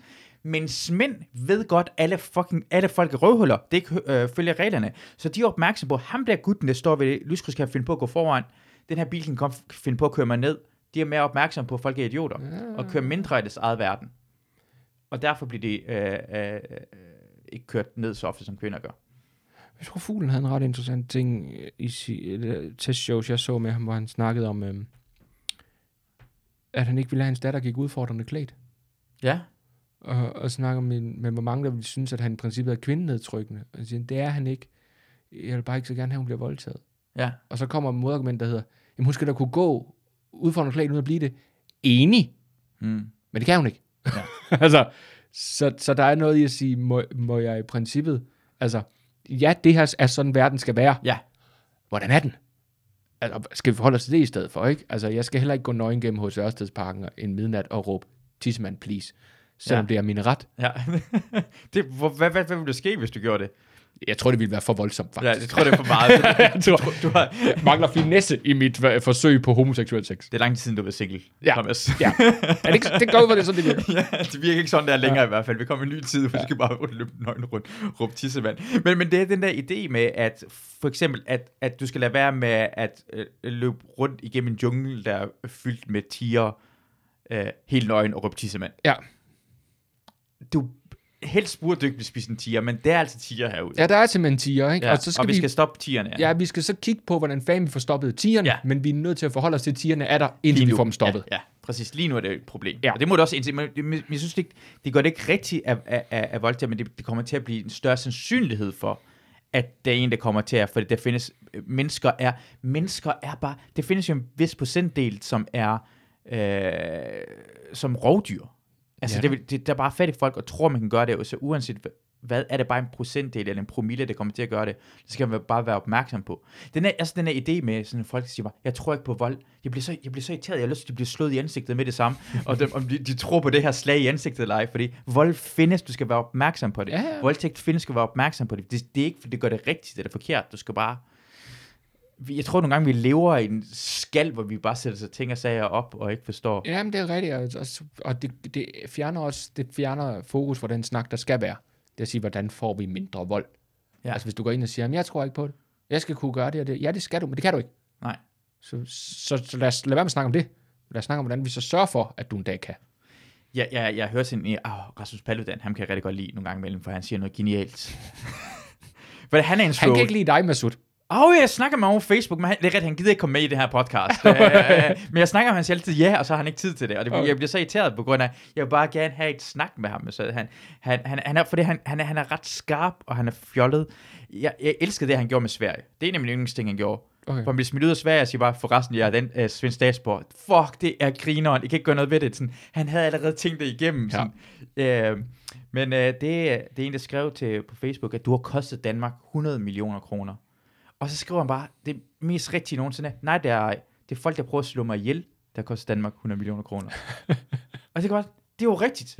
Men mænd ved godt, alle, fucking, alle folk er røvhuller. Det ikke øh, følger reglerne. Så de er opmærksom på, ham der gutten, der står ved lyskryds, kan finde på at gå foran. Den her bil kan komme, finde på at køre mig ned. De er mere opmærksom på, at folk er idioter. Og kører mindre i deres eget verden. Og derfor bliver de øh, øh, ikke kørt ned så ofte, som kvinder gør. Jeg tror, Fuglen havde en ret interessant ting i si- testshows, jeg så med ham, hvor han snakkede om, øhm, at han ikke ville have hans datter gik udfordrende klædt. Ja. Og, og snakker med, med, hvor mange der ville synes, at han i princippet er kvindenedtrykkende. Og siger, det er han ikke. Jeg vil bare ikke så gerne have, at hun bliver voldtaget. Ja. Og så kommer modargument, der hedder, jamen hun skal da kunne gå udfordrende klædt uden at blive det. Enig, Mm. men det kan hun ikke. Ja. altså, så, så der er noget i at sige, må, må jeg i princippet, altså, ja, det her er sådan, verden skal være. Ja. Hvordan er den? Altså, skal vi forholde os til det i stedet for, ikke? Altså, jeg skal heller ikke gå nøgen gennem hos Ørstedsparken en midnat og råbe, tissemand, please. Selvom Ja. det er min ret. Ja. det, hvor, hvad, hvad, hvad ville der ske, hvis du gjorde det? Jeg tror, det ville være for voldsomt, Ja, faktisk. det tror det er for meget. jeg tror, du har, mangler finesse i mit forsøg på homoseksuel sex. det er lang tid siden, du var single, Ja. Thomas. Ja. Er det, ikke, det går ud, hvor det er sådan, det virker. ja, det virker ikke sådan der længere ja. i hvert fald. Vi kommer en ny tid, for ja. du skal bare løbe nøgen rundt, råbe tissemand. Men, men det er den der idé med, at for eksempel, at, at du skal lade være med at øh, løbe rundt igennem en jungle, der er fyldt med tiger, øh, helt nøgen og råbe tissemand. Ja. Du helst burde du ikke blive spist en tiger, men det er altså tiger herude. ja, der er simpelthen tiger, ikke? Ja, og så skal og vi, vi, skal stoppe tigerne. ja, vi skal så kigge på, hvordan fanden vi får stoppet tigerne, Ja. men vi er nødt til at forholde os til, at tigerne er der, indtil vi får dem stoppet. Ja, ja, præcis. Lige nu er det et problem. Ja. Og det må du også indse. Men, men jeg synes ikke, det gør det ikke rigtigt at, at, at voldtage, men det, det kommer til at blive en større sandsynlighed for, at der er en, der kommer til at, for der findes, øh, mennesker er, mennesker er bare, det findes jo en vis procentdel, som er, øh, som rovdyr. Altså, Ja. det, vil- det, der er bare fattige folk, og tror, man kan gøre det, så uanset hvad- er det bare en procentdel eller en promille, der kommer til at gøre det. Det skal man bare være opmærksom på. Den er, altså den her idé med, sådan folk der siger bare, jeg tror ikke på vold. Jeg bliver så, jeg bliver så irriteret, jeg har lyst til at blive slået i ansigtet med det samme. og dem, om de, de, tror på det her slag i ansigtet eller ej, fordi vold findes, du skal være opmærksom på det. Ja, ja. Voldtægt findes, du skal være opmærksom på det. det. Det er ikke, fordi det gør det rigtigt eller forkert. Du skal bare... Jeg tror nogle gange, vi lever i en skal, hvor vi bare sætter sig ting og sager op og ikke forstår. Jamen, det er rigtigt, og, og- det, det fjerner også det fjerner fokus fra den snak, der skal være. Det er at sige, hvordan får vi mindre vold? Ja. Ja. Altså, hvis du går ind og siger, "Jamen, jeg tror ikke på det. Jeg skal kunne gøre det og det. Ja, det skal du, men det kan du ikke. Nej. Så, så, så lad os lad være med at snakke om det. Lad os snakke om, hvordan vi så sørger for, at du en dag kan. Jeg, jeg, jeg hører sådan en, oh, Rasmus Paludan, ham kan jeg rigtig godt lide nogle gange imellem, for han siger noget genialt. For han er en Han troll. kan ikke lide dig, Masud. Åh, oh, jeg snakker med ham over Facebook, men han, det er rigtigt, han gider ikke komme med i det her podcast. uh, men jeg snakker med ham selv altid ja, og så har han ikke tid til det. Og det, Okay. jeg bliver så irriteret på grund af, jeg vil bare gerne have et snak med ham. Så han, han, han, han er, fordi han, han, er, han er ret skarp, og han er fjollet. Jeg, jeg elskede det, han gjorde med Sverige. Det er nemlig en yndlingsting, han gjorde. Okay. Hvor han bliver smidt ud af Sverige og siger bare, forresten, jeg er den uh, Svend Statsborg. Fuck, det er grineren. I kan ikke gøre noget ved det. Sådan, han havde allerede tænkt det igennem. Sådan. Ja. Uh, men uh, det, det er en, der skrev til på Facebook, at du har kostet Danmark 100 millioner kroner. Og så skriver han bare, det mest rigtige nogensinde. Nej, det er, det er folk, der prøver at slå mig ihjel, der koster Danmark 100 millioner kroner. og det er godt, det er jo rigtigt.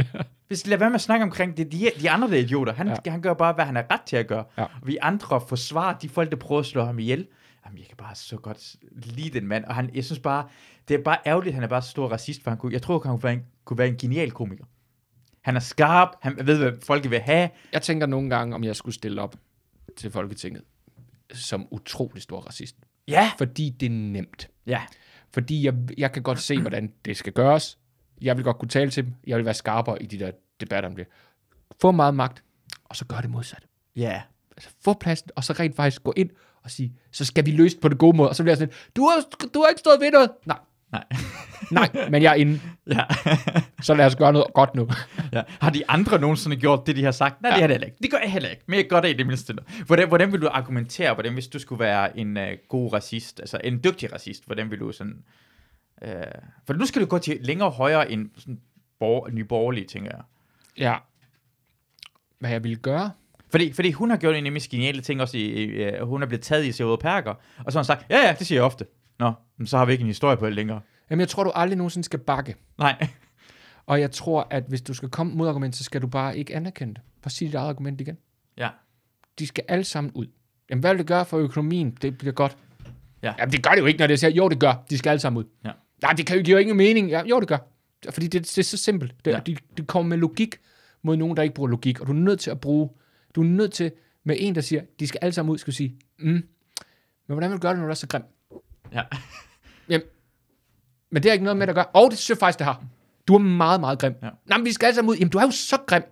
Hvis lad være med at snakke omkring det, de, de andre der er idioter. Han, ja. han gør bare, hvad han er ret til at gøre. Ja. Og vi andre forsvarer de folk, der prøver at slå ham ihjel. Jamen, jeg kan bare så godt lide den mand. Og han, jeg synes bare, det er bare ærgerligt, at han er bare så stor racist, for han kunne, jeg tror, han kunne være en, kunne være en genial komiker. Han er skarp, han ved, hvad folk vil have. Jeg tænker nogle gange, om jeg skulle stille op til Folketinget som utrolig stor racist. Ja, Fordi det er nemt. ja, Fordi jeg, jeg kan godt se, hvordan det skal gøres. Jeg vil godt kunne tale til dem. Jeg vil være skarpere i de der debatter om det. Få meget magt, og så gør det modsatte. ja. Altså, få pladsen, og så rent faktisk gå ind og sige, så skal vi løse det på det gode måde. Og så bliver jeg sådan, du har, du har ikke stået ved noget. Nej, Nej. nej, men jeg er inde. ja. Så lad os gøre noget godt nu. Ja. Har de andre nogensinde gjort det, de har sagt? Nej, ja. det har heller ikke. Det gør jeg heller ikke, men jeg gør det i det mindste. Hvordan, hvordan vil du argumentere, hvordan, hvis du skulle være en uh, god racist, altså en dygtig racist, hvordan vil du sådan... Uh, for nu skal du gå til længere højere end sådan bor, nyborgerlige, tænker jeg. Ja. Hvad jeg ville gøre? Fordi, fordi hun har gjort en nemlig geniale ting også, i, uh, hun er blevet taget i Severud Perker, og så har hun sagt, ja ja, det siger jeg ofte. Nå, men så har vi ikke en historie på det længere. Jamen, jeg tror, du aldrig nogensinde skal bakke. Nej. Og jeg tror, at hvis du skal komme mod argument, så skal du bare ikke anerkende det. Bare sige dit eget argument igen. Ja. De skal alle sammen ud. Jamen, hvad vil det gøre for økonomien? Det bliver godt. Ja. Jamen, det gør det jo ikke, når det siger, jo, det gør. De skal alle sammen ud. Ja. Nej, det kan jo, giver jo ingen mening. Ja, jo, det gør. Fordi det, det er så simpelt. Det, Ja. ja. det, det kommer med logik mod nogen, der ikke bruger logik. Og du er nødt til at bruge, du er nødt til med en, der siger, de skal alle sammen ud, skal du sige, mm, men hvordan vil du gøre det, når du er så grim? Ja. Jamen, men det er ikke noget med, der gør. Og det synes jeg faktisk, det har. Du er meget, meget grim. Ja. Nej, men vi skal alle sammen ud. Jamen, du er jo så grim,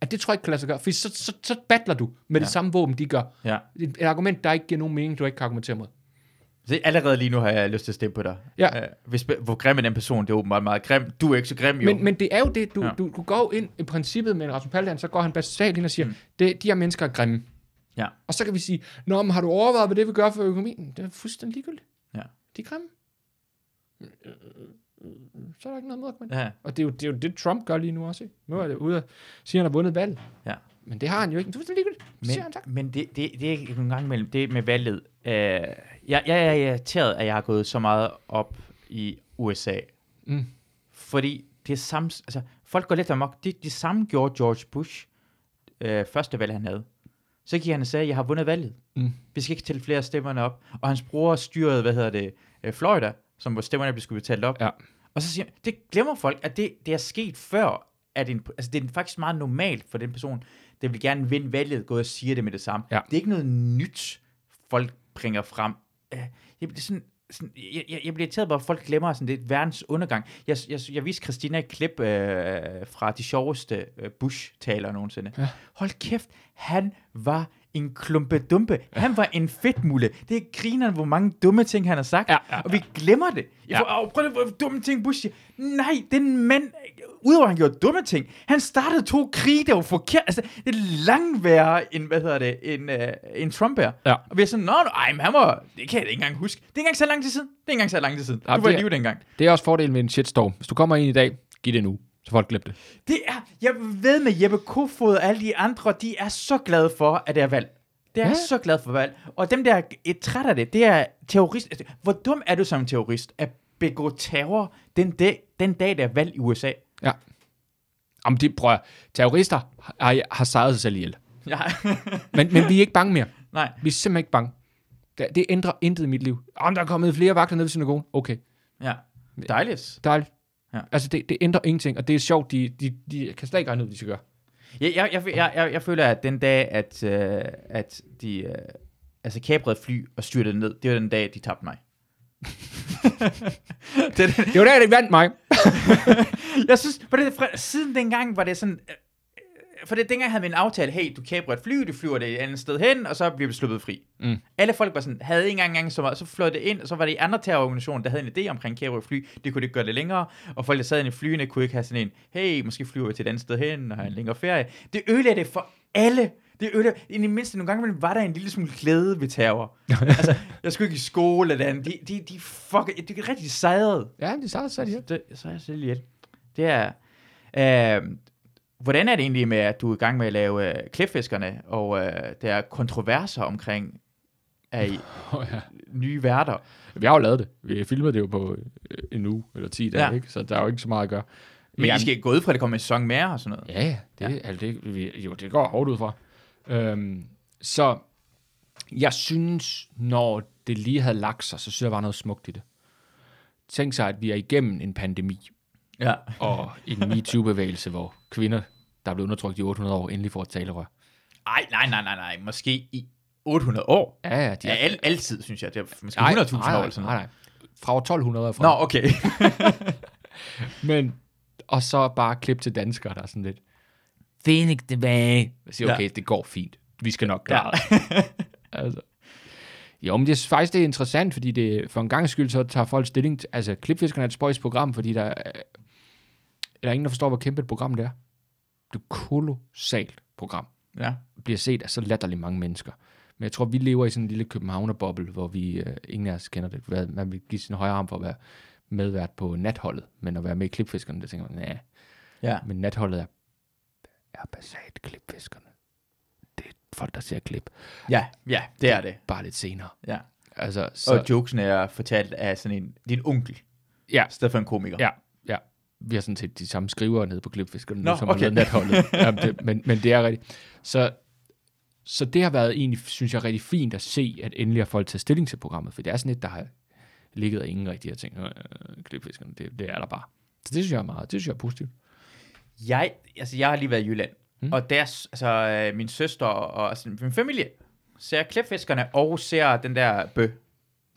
at det tror jeg ikke kan lade sig gøre. For så, så, så battler du med ja. Det samme våben, de gør. ja. Et, et argument, der ikke giver nogen mening, du ikke kan argumentere mod. Så allerede lige nu har jeg lyst til at stemme på dig. Ja. Uh, hvis, hvor grim er den person, det er åbenbart meget grim. Du er ikke så grim, jo. Men, men det er jo det, du. Ja. du, du går ind i princippet med en Rasmus Paludan, så går han basalt ind og siger, mm. det, de her mennesker er grimme. Ja. Og så kan vi sige, Nå, men har du overvejet, hvad det vil gøre for økonomien? Det er fuldstændig ligegyldigt. De er grimme. Så er der ikke noget modargument. Ja. Og det er, jo, det er jo det, Trump gør lige nu også. Ikke? Nu er det ude at sige, at han har vundet valget. Ja. Men det har han jo ikke. Du ligegyldigt. Det siger Men, han tak. men det, det, det er nogle gange mellem det med valget. Uh, jeg, jeg er irriteret, at jeg har gået så meget op i USA. Mm. Fordi det er samme, altså, folk går lidt amok. Det, det samme gjorde George Bush, øh, første valg han havde. Så gik han og sagde, jeg har vundet valget. Mm. Vi skal ikke tælle flere stemmerne op. Og hans bror styrede, hvad hedder det, øh, Florida, som hvor stemmerne blev skulle talt op. Ja. Og så siger det glemmer folk, at det, det er sket før, at en, altså det er faktisk meget normalt for den person, der vil gerne vinde valget, gå og siger det med det samme. Ja. Det er ikke noget nyt, folk bringer frem. Øh, Jeg bliver sådan, sådan jeg, jeg, jeg bliver irriteret på, at folk glemmer sådan, det er et verdens undergang. Jeg, jeg, jeg viste Christina et klip øh, fra de sjoveste øh, Bush-taler nogensinde. Ja. Hold kæft, han var en klumpedumpe. Han var en fedtmulle. Det er grineren, hvor mange dumme ting, han har sagt. Ja, ja, og vi glemmer det. Jeg Ja. får, oh, prøv at hvor dumme ting Bush siger. Nej, den mand, udover at han gjorde dumme ting, han startede to krige, der var forkert. Altså, det er langt værre end, hvad hedder det, end, uh, end Trump er. Ja. Og vi er sådan, nå, nå, ej, men han var, det kan jeg ikke engang huske. Det er ikke engang så lang tid siden. Det er ikke engang så lang tid siden. Ja, du var i live dengang. Det er også fordelen med en shitstorm. Hvis du kommer ind i dag, giv det nu, så folk glemmer det. Det er, jeg ved med Jeppe Kofod og alle de andre, de er så glade for, at det er valg. Det er Ja. så glad for valg. Og dem, der er et træt af det, det er terrorist. Altså, Hvor dum er du som terrorist at begå terror den dag, den dag der er valg i USA? Ja. Om det, prøv at, terrorister har, har sejret sig selv ihjel. Ja. Men, men vi er ikke bange mere. Nej. Vi er simpelthen ikke bange. Det, det ændrer intet i mit liv. Om der er kommet flere vagter ned ved synagogen. Okay, Ja. Dejligt. dejligt. Ja. Altså, det, det ændrer ingenting, og det er sjovt, de, de, de kan slet ikke regne ud, hvad de skal gøre. Jeg, jeg, jeg, jeg, jeg, jeg føler, at den dag, at, øh, at de øh, altså kabrede fly og styrtede ned, det var den dag, de tabte mig. det, er den, Det var der, de vandt mig. jeg synes, for det, fra, siden dengang var det sådan, for det dengang havde vi en aftale, hey, du kæber et fly, du flyver det et andet sted hen, og så bliver vi sluppet fri. Mm. Alle folk var sådan, havde ikke engang så meget, så fløj det ind, og så var det i andre terrororganisationer, der havde en idé omkring kæber et fly, det kunne ikke gøre det længere, og folk, der sad i flyene, kunne ikke have sådan en, hey, måske flyver vi til et andet sted hen, og have en længere ferie. Det ødelagde det for alle. Det ødelagde, i det mindste nogle gange var der en lille smule glæde ved terror. altså, jeg skulle ikke i skole eller andet. De, de, de fuck, det er rigtig sejret. Ja, det sagde så Det, så er jeg selv ihjel. Det er... Øh, hvordan er det egentlig med, at du er i gang med at lave øh, klipfiskerne, og øh, der er kontroverser omkring af Oh, ja. nye værter? Vi har jo lavet det. Vi filmede det jo på øh, en uge eller 10 dage, Ja. ikke? så der er jo ikke så meget at gøre. Men I skal gå ud fra, at det kommer en sæson mere og sådan noget. Ja, ja. Det, ja. Altså, det, vi, jo, det går hårdt ud fra. Øhm, så jeg synes, når det lige havde lagt sig, så synes jeg, der var noget smukt i det. Tænk sig, at vi er igennem en pandemi Ja. og en MeToo-bevægelse, hvor kvinder, der er blevet undertrykt i 800 år, endelig får et talerør. Ej, nej, nej, nej, nej. Måske i 800 år. Ja, ja. De Ja, er, al, altid, synes jeg. Det er måske Nej, 100.000 år nej, eller sådan nej, noget. nej. Fra år 1200 og Nå, fra. okay. Men, og så bare klip til danskere, der er sådan lidt, ikke tilbage. Jeg siger, Ja. okay, det går fint. Vi skal nok klare det. altså. Jo, men det er faktisk det er interessant, fordi det, for en gang skyld, så tager folk stilling til, altså Klipfiskerne er et spøjs program, fordi der er, er der ingen, der forstår, hvor kæmpe et program det er. Det er et kolossalt program. ja. Bliver set af så latterligt mange mennesker. Men jeg tror, vi lever i sådan en lille københavnerboble, hvor vi, øh, ingen af os kender det. Hvad, man vil give sin højre arm for at være medvært på natholdet, men at være med i Klipfiskerne, det tænker man, nej, Ja. men natholdet er, er basalt klipfiskerne. Det er folk, der ser klip. Ja, ja, det er det. Bare lidt senere. Ja. Altså, Så... Og jokesen er fortalt af sådan en, din onkel, ja, i stedet for en komiker. ja. Vi har sådan set de samme skrivere nede på klipfiskerne, Nå, som okay. har lavet natholdet. Jamen, det, men, men det er rigtigt. Så, så det har været egentlig, synes jeg, rigtig fint at se, at endelig har folk taget stilling til programmet, for det er sådan et, der har ligget og ingen rigtig har tænkt, øh, klipfiskerne, det, det er der bare. Så det synes jeg er meget, det synes jeg er positivt. Jeg, altså, jeg har lige været i Jylland, Mm. og der, altså, øh, min søster og altså, min familie ser klipfiskerne og ser den der bø.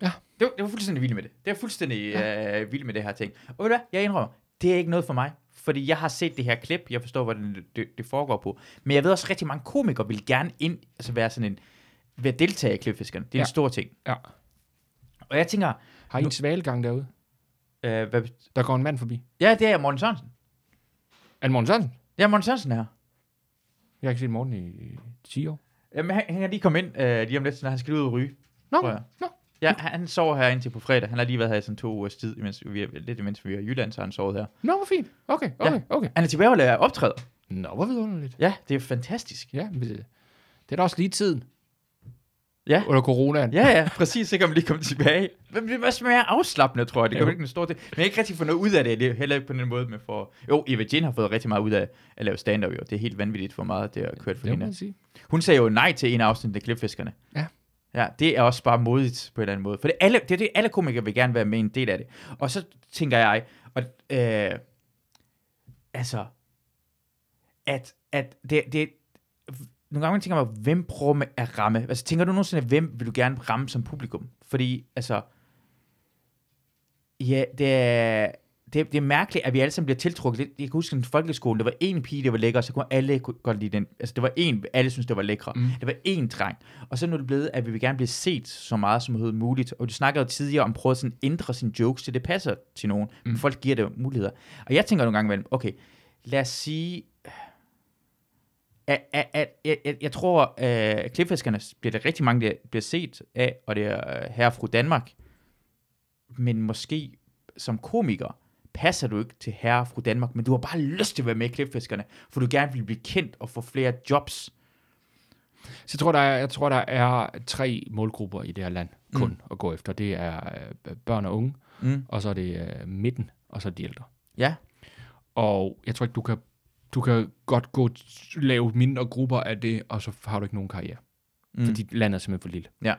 Ja. Det var, det var fuldstændig vild med det. Det var fuldstændig ja. øh, vild med det her ting. Og ved du hvad, jeg indrømmer, det er ikke noget for mig. Fordi jeg har set det her klip, jeg forstår, hvordan det, det, det foregår på. Men jeg ved også, rigtig mange komikere vil gerne ind, altså være sådan en, ved at deltage i klipfiskerne. Det er ja. En stor ting. Ja. Og jeg tænker, Har I en svalgang derude? øh, hvad, Der går en mand forbi. ja, det er Morten Sørensen. Er det Morten Sørensen? Ja, Morten Sørensen er her. Jeg har ikke set Morten i, i 10 år. Jamen, han, han kan lige komme ind øh, lige om lidt, når han skal ud og ryge. Nå, nå. Ja, han sover her indtil på fredag. Han har lige været her i sådan to ugers tid, imens vi er, lidt imens vi er i Jylland, så han sovet her. Nå, hvor fint. Okay, okay, Ja. okay. Han er tilbage og laver optræder. Nå, hvor vidunderligt. Ja, det er fantastisk. Ja, men det, det er da også lige tiden Ja, under coronaen. ja, ja, præcis, så kan man lige komme tilbage. Men det er også mere afslappende, tror jeg. Det kan Jo. ikke en stor ting. Men jeg ikke rigtig få noget ud af det. Det er heller ikke på den måde, man får... Jo, Eva Jane har fået rigtig meget ud af at lave stand-up, jo. Det er helt vanvittigt for meget, det har kørt for det hende. Hun sagde jo nej til en afsnit af Klipfiskerne. Ja. Ja, det er også bare modigt på en eller anden måde. For det er, alle, det er det, alle komikere vil gerne være med en del af det. Og så tænker jeg, og, øh, altså, at, at det, det, nogle gange tænker man, hvem prøver med at ramme? Altså, tænker du nogensinde, hvem vil du gerne ramme som publikum? Fordi, altså, ja, det er, det, det er mærkeligt, at vi alle sammen bliver tiltrukket lidt. Jeg kan huske, at i folkeskolen, der var en pige, der var lækker, så kunne alle godt lide den. Altså, det var en, alle synes det var lækre. Mm. Det var en dreng. Og så nu er det blevet, at vi vil gerne blive set så meget som overhovedet muligt. Og du snakkede jo tidligere om at prøve at sådan ændre sine jokes, til det passer til nogen. Mm. Men folk giver det muligheder. Og jeg tænker nogle gange imellem, okay, lad os sige, at, at, at, at, at jeg tror, at klipfiskerne bliver der rigtig mange, der bliver set af, og det er øh, herre og fru Danmark. Men måske som komiker, passer du ikke til herre og fru Danmark, men du har bare lyst til at være med i klipfiskerne, for du gerne vil blive kendt og få flere jobs. Så jeg tror, der er, jeg tror, der er tre målgrupper i det her land kun mm. at gå efter. Det er øh, børn og unge, Mm. og så er det øh, midten, og så er de ældre. Ja, Og jeg tror ikke, du kan, du kan godt gå lave mindre grupper af det, og så har du ikke nogen karriere. Mm. mm. Fordi landet er simpelthen for lille. ja.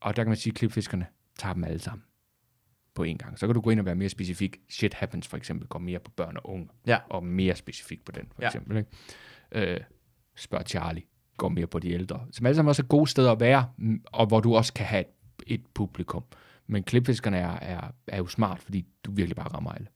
Og der kan man sige, at klipfiskerne tager dem alle sammen på en gang. Så kan du gå ind og være mere specifik. Shit Happens for eksempel går mere på børn og unge, Ja. og mere specifik på den for Ja. eksempel. Ikke? Øh, spørg Charlie går mere på de ældre. Som alle sammen også er gode steder at være, mm, og hvor du også kan have et, et publikum. Men klipfiskerne er, er, er jo smart, fordi du virkelig bare rammer alle.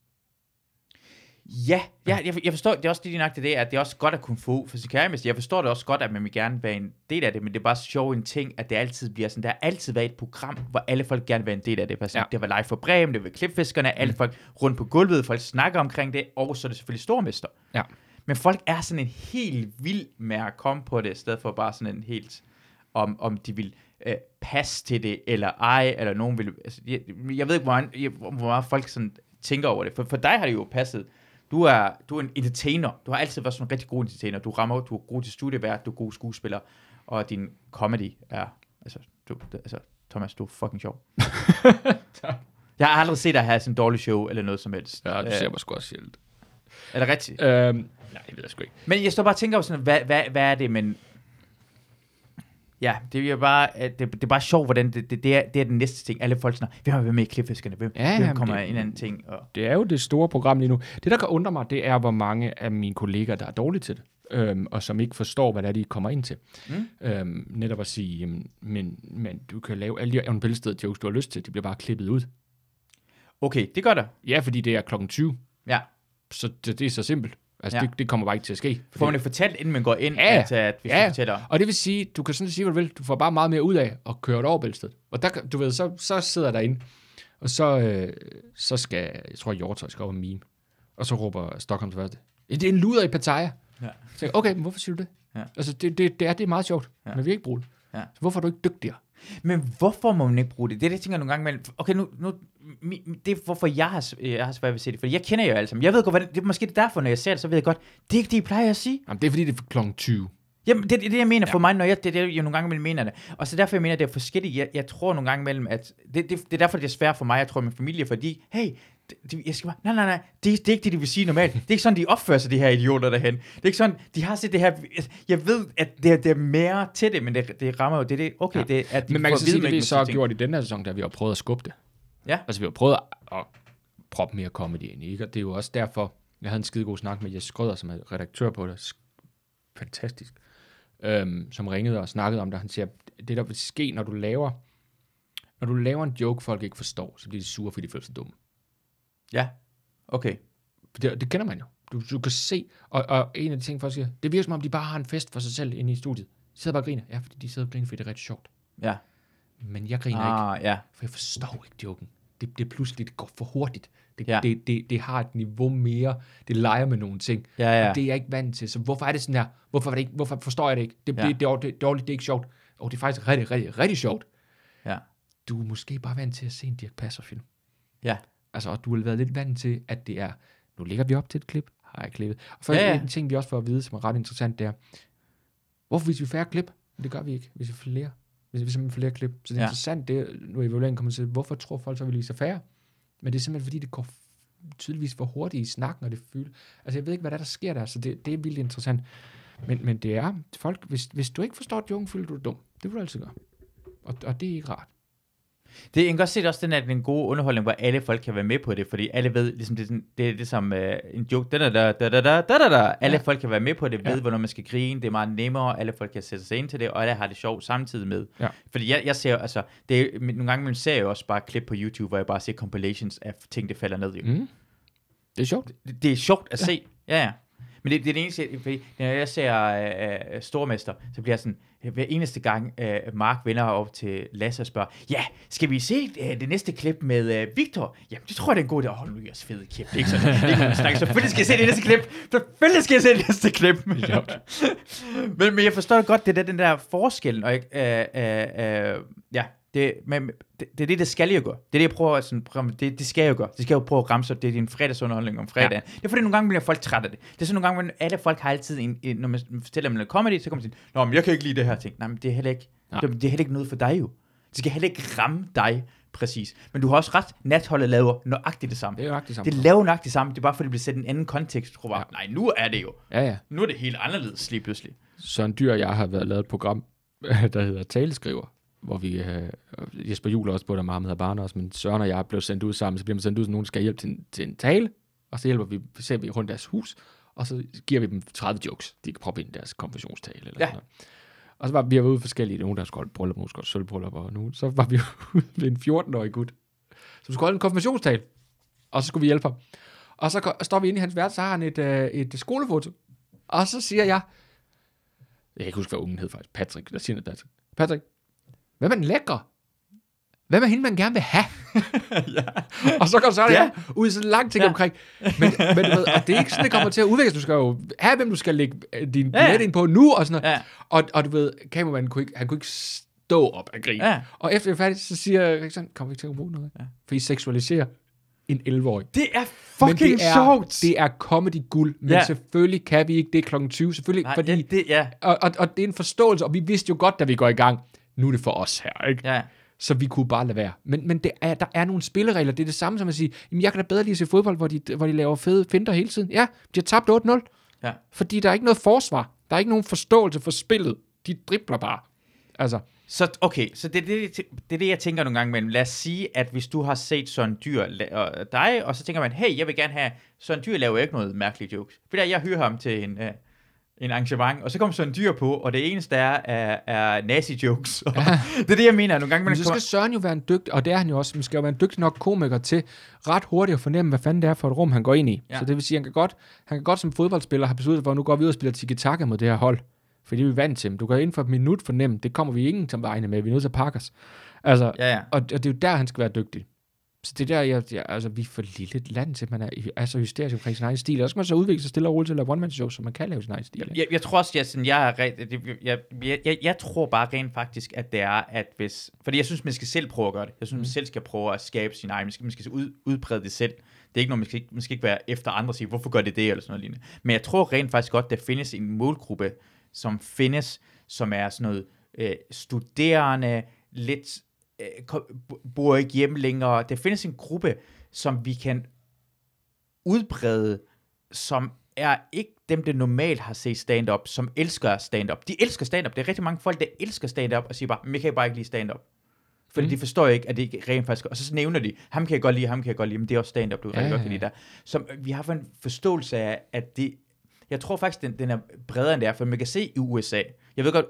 Ja, ja jeg, jeg forstår, det er også lige nøjagtigt det, at det er også godt at kunne få karrieremester. Jeg forstår det også godt, at man vil gerne være en del af det, men det er bare sjovt en ting, at det altid bliver sådan, der har altid været et program, hvor alle folk gerne vil være en del af det. Sådan, Ja. Det var live for Bremen, det var klipfiskerne, alle folk rundt på gulvet, folk snakker omkring det, og så er det selvfølgelig stormester. Ja. Men folk er sådan en helt vild med at komme på det, i stedet for bare sådan en helt, om, om de vil øh, passe til det, eller ej, eller nogen vil, altså, jeg, jeg ved ikke, hvor, meget- hvor meget folk sådan tænker over det. For, for dig har det jo passet. Du er, du er en entertainer. Du har altid været sådan en rigtig god entertainer. Du rammer, du er god til studievært, du er god skuespiller, og din comedy er, altså, du, altså Thomas, du er fucking sjov. jeg har aldrig set dig have sådan en dårlig show, eller noget som helst. Ja, det Øh, ser mig sgu også sjældent. Er det rigtigt? Øhm, nej, det ved jeg sgu ikke. Men jeg står bare og tænker på sådan, hvad, hvad, hvad er det, men... Ja, det er bare, at det, det er bare sjovt, hvordan det, det, det, er, det er den næste ting. Alle folk snakker, hvem har været med i klipfiskerne? Hvem, Ja, hvem kommer det- en anden ting? Og, Det er jo det store program lige nu. Det, der kan undre mig, det er, hvor mange af mine kolleger, der er dårlige til det, øhm, og som ikke forstår, hvad det er, de kommer ind til. Mm. Øhm, netop at sige, jamen, men, men du kan lave alle de Billsted jokes, du har lyst til, de bliver bare klippet ud. okay, det gør der. Ja, fordi det er klokken 20, Ja. så det, det er så simpelt. Altså, Ja. det, det kommer bare ikke til at ske. Får man det fortalt, inden man går ind, Ja, at, at hvis ja. fortæller... Og det vil sige, du kan sådan sige, hvad du vil, du får bare meget mere ud af at køre det over Bælsted. Og der, du ved, så, så sidder jeg derinde, og så, øh, så skal, jeg tror, Hjortøj skal og meme. Og så råber Stockholms første, det er en luder i Pattaya. Ja. Så jeg, okay, men hvorfor siger du det? Ja. Altså, det, det, det, er, det er meget sjovt, Ja. men vi ikke bruge det. Ja. Så hvorfor er du ikke dygtigere? Men hvorfor må man ikke bruge det? Det er det, jeg tænker nogle gange imellem. Okay, nu, nu det er hvorfor jeg har, jeg har svært ved at se det. For jeg kender jo alle sammen. Jeg ved godt, hvad det, det er måske det er derfor, når jeg ser det, så ved jeg godt, det er ikke det, I plejer at sige. Jamen, det er fordi, det er klokken 20. Jamen, det det er det, jeg mener for mig, når jeg, det er det, jeg nogle gange imellem mener det. Og så derfor, jeg mener, det er forskelligt. Jeg, jeg tror nogle gange imellem, at det, det, det er derfor, det er svært for mig, jeg tror, min familie, fordi, hey, det, det, jeg skal bare, nej, nej, nej, det, det er ikke det, de vil sige normalt. Det er ikke sådan, de opfører sig, de her idioter derhen. Det er ikke sådan, de har set det her, jeg ved, at det, er- det er mere til det, men det, det rammer jo, det er det, okay, Ja. det er, at de Men man kan sige, at vi må så har ting. gjort i den her sæson, der vi har prøvet at skubbe det. Ja. Altså, vi har prøvet at, at proppe mere comedy ind i, ikke? Og det er jo også derfor, jeg havde en skide god snak med Jes Skrøder, som er redaktør på det. Sk- Fantastisk. Øhm, som ringede og snakkede om det. Han siger, det der vil ske, når du laver, når du laver en joke, folk ikke forstår, så bliver de sure, fordi de føler sig dumme. Ja, okay. Det, det kender man jo. Du, du kan se, og, og en af de ting, folk siger, det virker som om, de bare har en fest for sig selv inde i studiet. De sidder bare og griner. Ja, fordi de sidder og griner, fordi det er rigtig sjovt. Ja. Men jeg griner ikke. Ah, ja. For jeg forstår ikke joken. Det, det er pludselig, det går for hurtigt. Det, Ja. det, det, det har et niveau mere. Det leger med nogle ting. Ja, ja. Og det er jeg ikke vant til. Så hvorfor er det sådan her? Hvorfor, er det ikke, hvorfor forstår jeg det ikke? Det, Ja. det, det, er, det er dårligt, det er ikke sjovt. Og det er faktisk rigtig, rigtig, rigtig sjovt. Ja. Du er måske bare vant til at se en Dirk Passer-film. Ja. Altså, og du har været lidt vant til, at det er, nu lægger vi op til et klip, har jeg klippet. Og for Ja, ja, en ting, vi også får at vide, som er ret interessant, det er, hvorfor viser vi færre klip? Det gør vi ikke, hvis vi flere. Hvis vi simpelthen får flere klip. Så det er Ja. interessant, det nu er evalueringen kommer til, hvorfor tror folk så, vi viser færre? Men det er simpelthen, fordi det går tydeligvis for hurtigt i snakken, og det føler. Altså, jeg ved ikke, hvad der, er, der sker der, så det, det er vildt interessant. Men, men det er, folk, hvis, hvis du ikke forstår joken, føler du dig dum. Det vil du altid gøre. Og, og det er ikke rart. Det, jeg kan godt se det også den, at den gode underholdning, hvor alle folk kan være med på det, fordi alle ved, ligesom det, er sådan- det er det som uh, en joke, da, da, da, da, da, da, da, da. alle Ja. folk kan være med på det, ved, Ja. hvornår man skal grine, det er meget nemmere, alle folk kan sætte sig ind til det, og alle har det sjovt samtidig med. Ja. Fordi jeg, jeg ser jo, altså, det er, nogle gange man ser jeg jo også bare klip på YouTube, hvor jeg bare ser compilations af ting, der falder ned. Jo. Mm. Det er sjovt. Det, det er sjovt at se. Ja, ja. Men det, det er det eneste, fordi når jeg ser øh, øh, Stormester, så bliver jeg sådan, øh, hver eneste gang øh, Mark vender op til Lasse og spørger, ja, skal vi se øh, det næste klip med øh, Victor? Jamen, det tror jeg, det er en god idé. Åh, oh, nu er jeg fede klip. Det er ikke sådan, det er. Selvfølgelig skal jeg se det næste klip. Selvfølgelig skal jeg se det næste klip. men, men jeg forstår godt, det er den der forskel, og øh, øh, øh, ja, det, men, det, det er det, det skal jeg gøre. Det er det, jeg prøver at sådan, det, det skal jeg jo gøre. Det skal jeg jo prøve at ramse op. Det er din fredagsunderholdning om fredagen. Ja. Det er fordi, nogle gange bliver folk trætte af det. Det er sådan nogle gange, hvor alle folk har altid en, en når man fortæller dem noget comedy, så kommer de sige, Nå, men jeg kan ikke lide det her ting. Nej, men det er heller ikke, Nej. det, det er heller ikke noget for dig jo. Det skal heller ikke ramme dig præcis. Men du har også ret, natholdet laver nøjagtigt det samme. Det er nøjagtigt sammen. Det laver nøjagtigt det samme, det er bare fordi, det bliver sat i en anden kontekst. Tror ja. Ja. nej, nu er det jo. Ja, ja. Nu er det helt anderledes lige pludselig. Søren Dyr og jeg har været lavet et program, der hedder Taleskriver, hvor vi, øh, Jesper Juhl også på der meget med af barn også, men Søren og jeg blev sendt ud sammen, så bliver man sendt ud, så nogen skal hjælpe til, en- til en tale, og så hjælper vi, ser vi rundt deres hus, og så giver vi dem 30 jokes, de kan proppe ind i deres konfirmationstale. Eller Ja. sådan noget. Og så var vi været ude forskellige, nogen der skulle holde bryllup, nogen skulle sølvbryllup, og nu, så var vi ude med en 14-årig gut, som skulle holde en konfirmationstale, og så skulle vi hjælpe ham. Og så står vi inde i hans værelse, så har han et, øh, et skolefoto. Og så siger jeg, jeg kan ikke huske, hvad ungen hed faktisk, Patrick, der siger noget Patrick. Patrick, hvem er den lækre? Hvem er hende, man gerne vil have? ja. Og så går så Ja. ud i sådan en lang ting Ja. omkring. Men, men du ved, og det er ikke sådan, det kommer til at udvikle sig. Du skal jo have, hvem du skal lægge øh, din ja. billet ind på nu, og sådan noget. Ja. Og, og du ved, kameramanden kunne ikke, han kunne ikke stå op af grin. Ja. Og efter jeg er færdig, så siger Christian, kommer vi ikke til at bruge noget? Ja. For I seksualiserer en 11-årig. Det er Men fucking det er, sjovt. Det er comedy guld, men Ja. selvfølgelig kan vi ikke det kl. 20. Selvfølgelig, Nej, fordi, ja, det, ja. og, og, og det er en forståelse, og vi vidste jo godt, da vi går i gang, nu er det for os her, ikke? ja. Så vi kunne bare lade være. Men, men det er, der er nogle spilleregler. Det er det samme som at sige, jamen jeg kan da bedre lige se fodbold, hvor de, hvor de laver fede finter hele tiden. Ja, de har tabt 8-0. Ja. Fordi der er ikke noget forsvar. Der er ikke nogen forståelse for spillet. De dribler bare. Altså, Så okay, så det er det, det er det, jeg tænker nogle gange imellem. Lad os sige, at hvis du har set Søren Dyr og dig, og så tænker man, hey, jeg vil gerne have, Søren Dyr laver ikke noget mærkeligt jokes. Fordi jeg hører ham til en, uh, en arrangement, og så kommer Søren Dyr på, og det eneste der er, er, er nazi-jokes. Og det er det, jeg mener. Nogle gange, man men så kommer... skal Søren jo være en dygtig, og det er han jo også, man skal jo være en dygtig nok komiker til ret hurtigt at fornemme, hvad fanden det er for et rum, han går ind i. Ja. Ja. Så det vil sige, han kan godt, han kan godt som fodboldspiller have besluttet, hvor nu går vi ud og spiller tiki-taka mod det her hold. For det er vi vant til. Du kan inden for et minut fornemme, det kommer vi ingen som vegne med. Vi er nødt til at pakke os. Altså, Ja, ja. Og, og det er jo der, han skal være dygtig. Så det er der, jeg, jeg, altså, vi er for lille et land til, at man er, er så hysterisk omkring sin egen stil. Og så skal man så udvikle sig stille og roligt til at lave one-man-show, så man kan lave sin egen stil. Jeg, jeg tror også, jeg, sådan, jeg, er, jeg, jeg, jeg, jeg tror bare rent faktisk, at det er, at hvis... Fordi jeg synes, man skal selv prøve at gøre det. Jeg synes, man selv skal prøve at skabe sin egen... Man skal, man skal ud, udbrede det selv. Det er ikke noget, man skal, ikke- man skal ikke være efter andre og sige, hvorfor gør det det, eller sådan noget lignende. Men jeg tror rent faktisk godt, der findes en målgruppe, som findes, som er sådan noget øh, studerende, lidt bor ikke hjemme længere. Der findes en gruppe, som vi kan udbrede, som er ikke dem, der normalt har set stand-up, som elsker stand-up. De elsker stand-up. Der er rigtig mange folk, der elsker stand-up, og siger bare, men jeg kan bare ikke lide stand-up. Fordi mm. De forstår ikke, at det ikke rent faktisk... Og så nævner de, ham kan jeg godt lide, ham kan jeg godt lide, men det er også stand-up, du ja, Ja, rigtig godt ja, kan lide der. Så vi har fået en forståelse af, at det... Jeg tror faktisk, den, den er bredere end det er, for man kan se i USA. Jeg ved godt,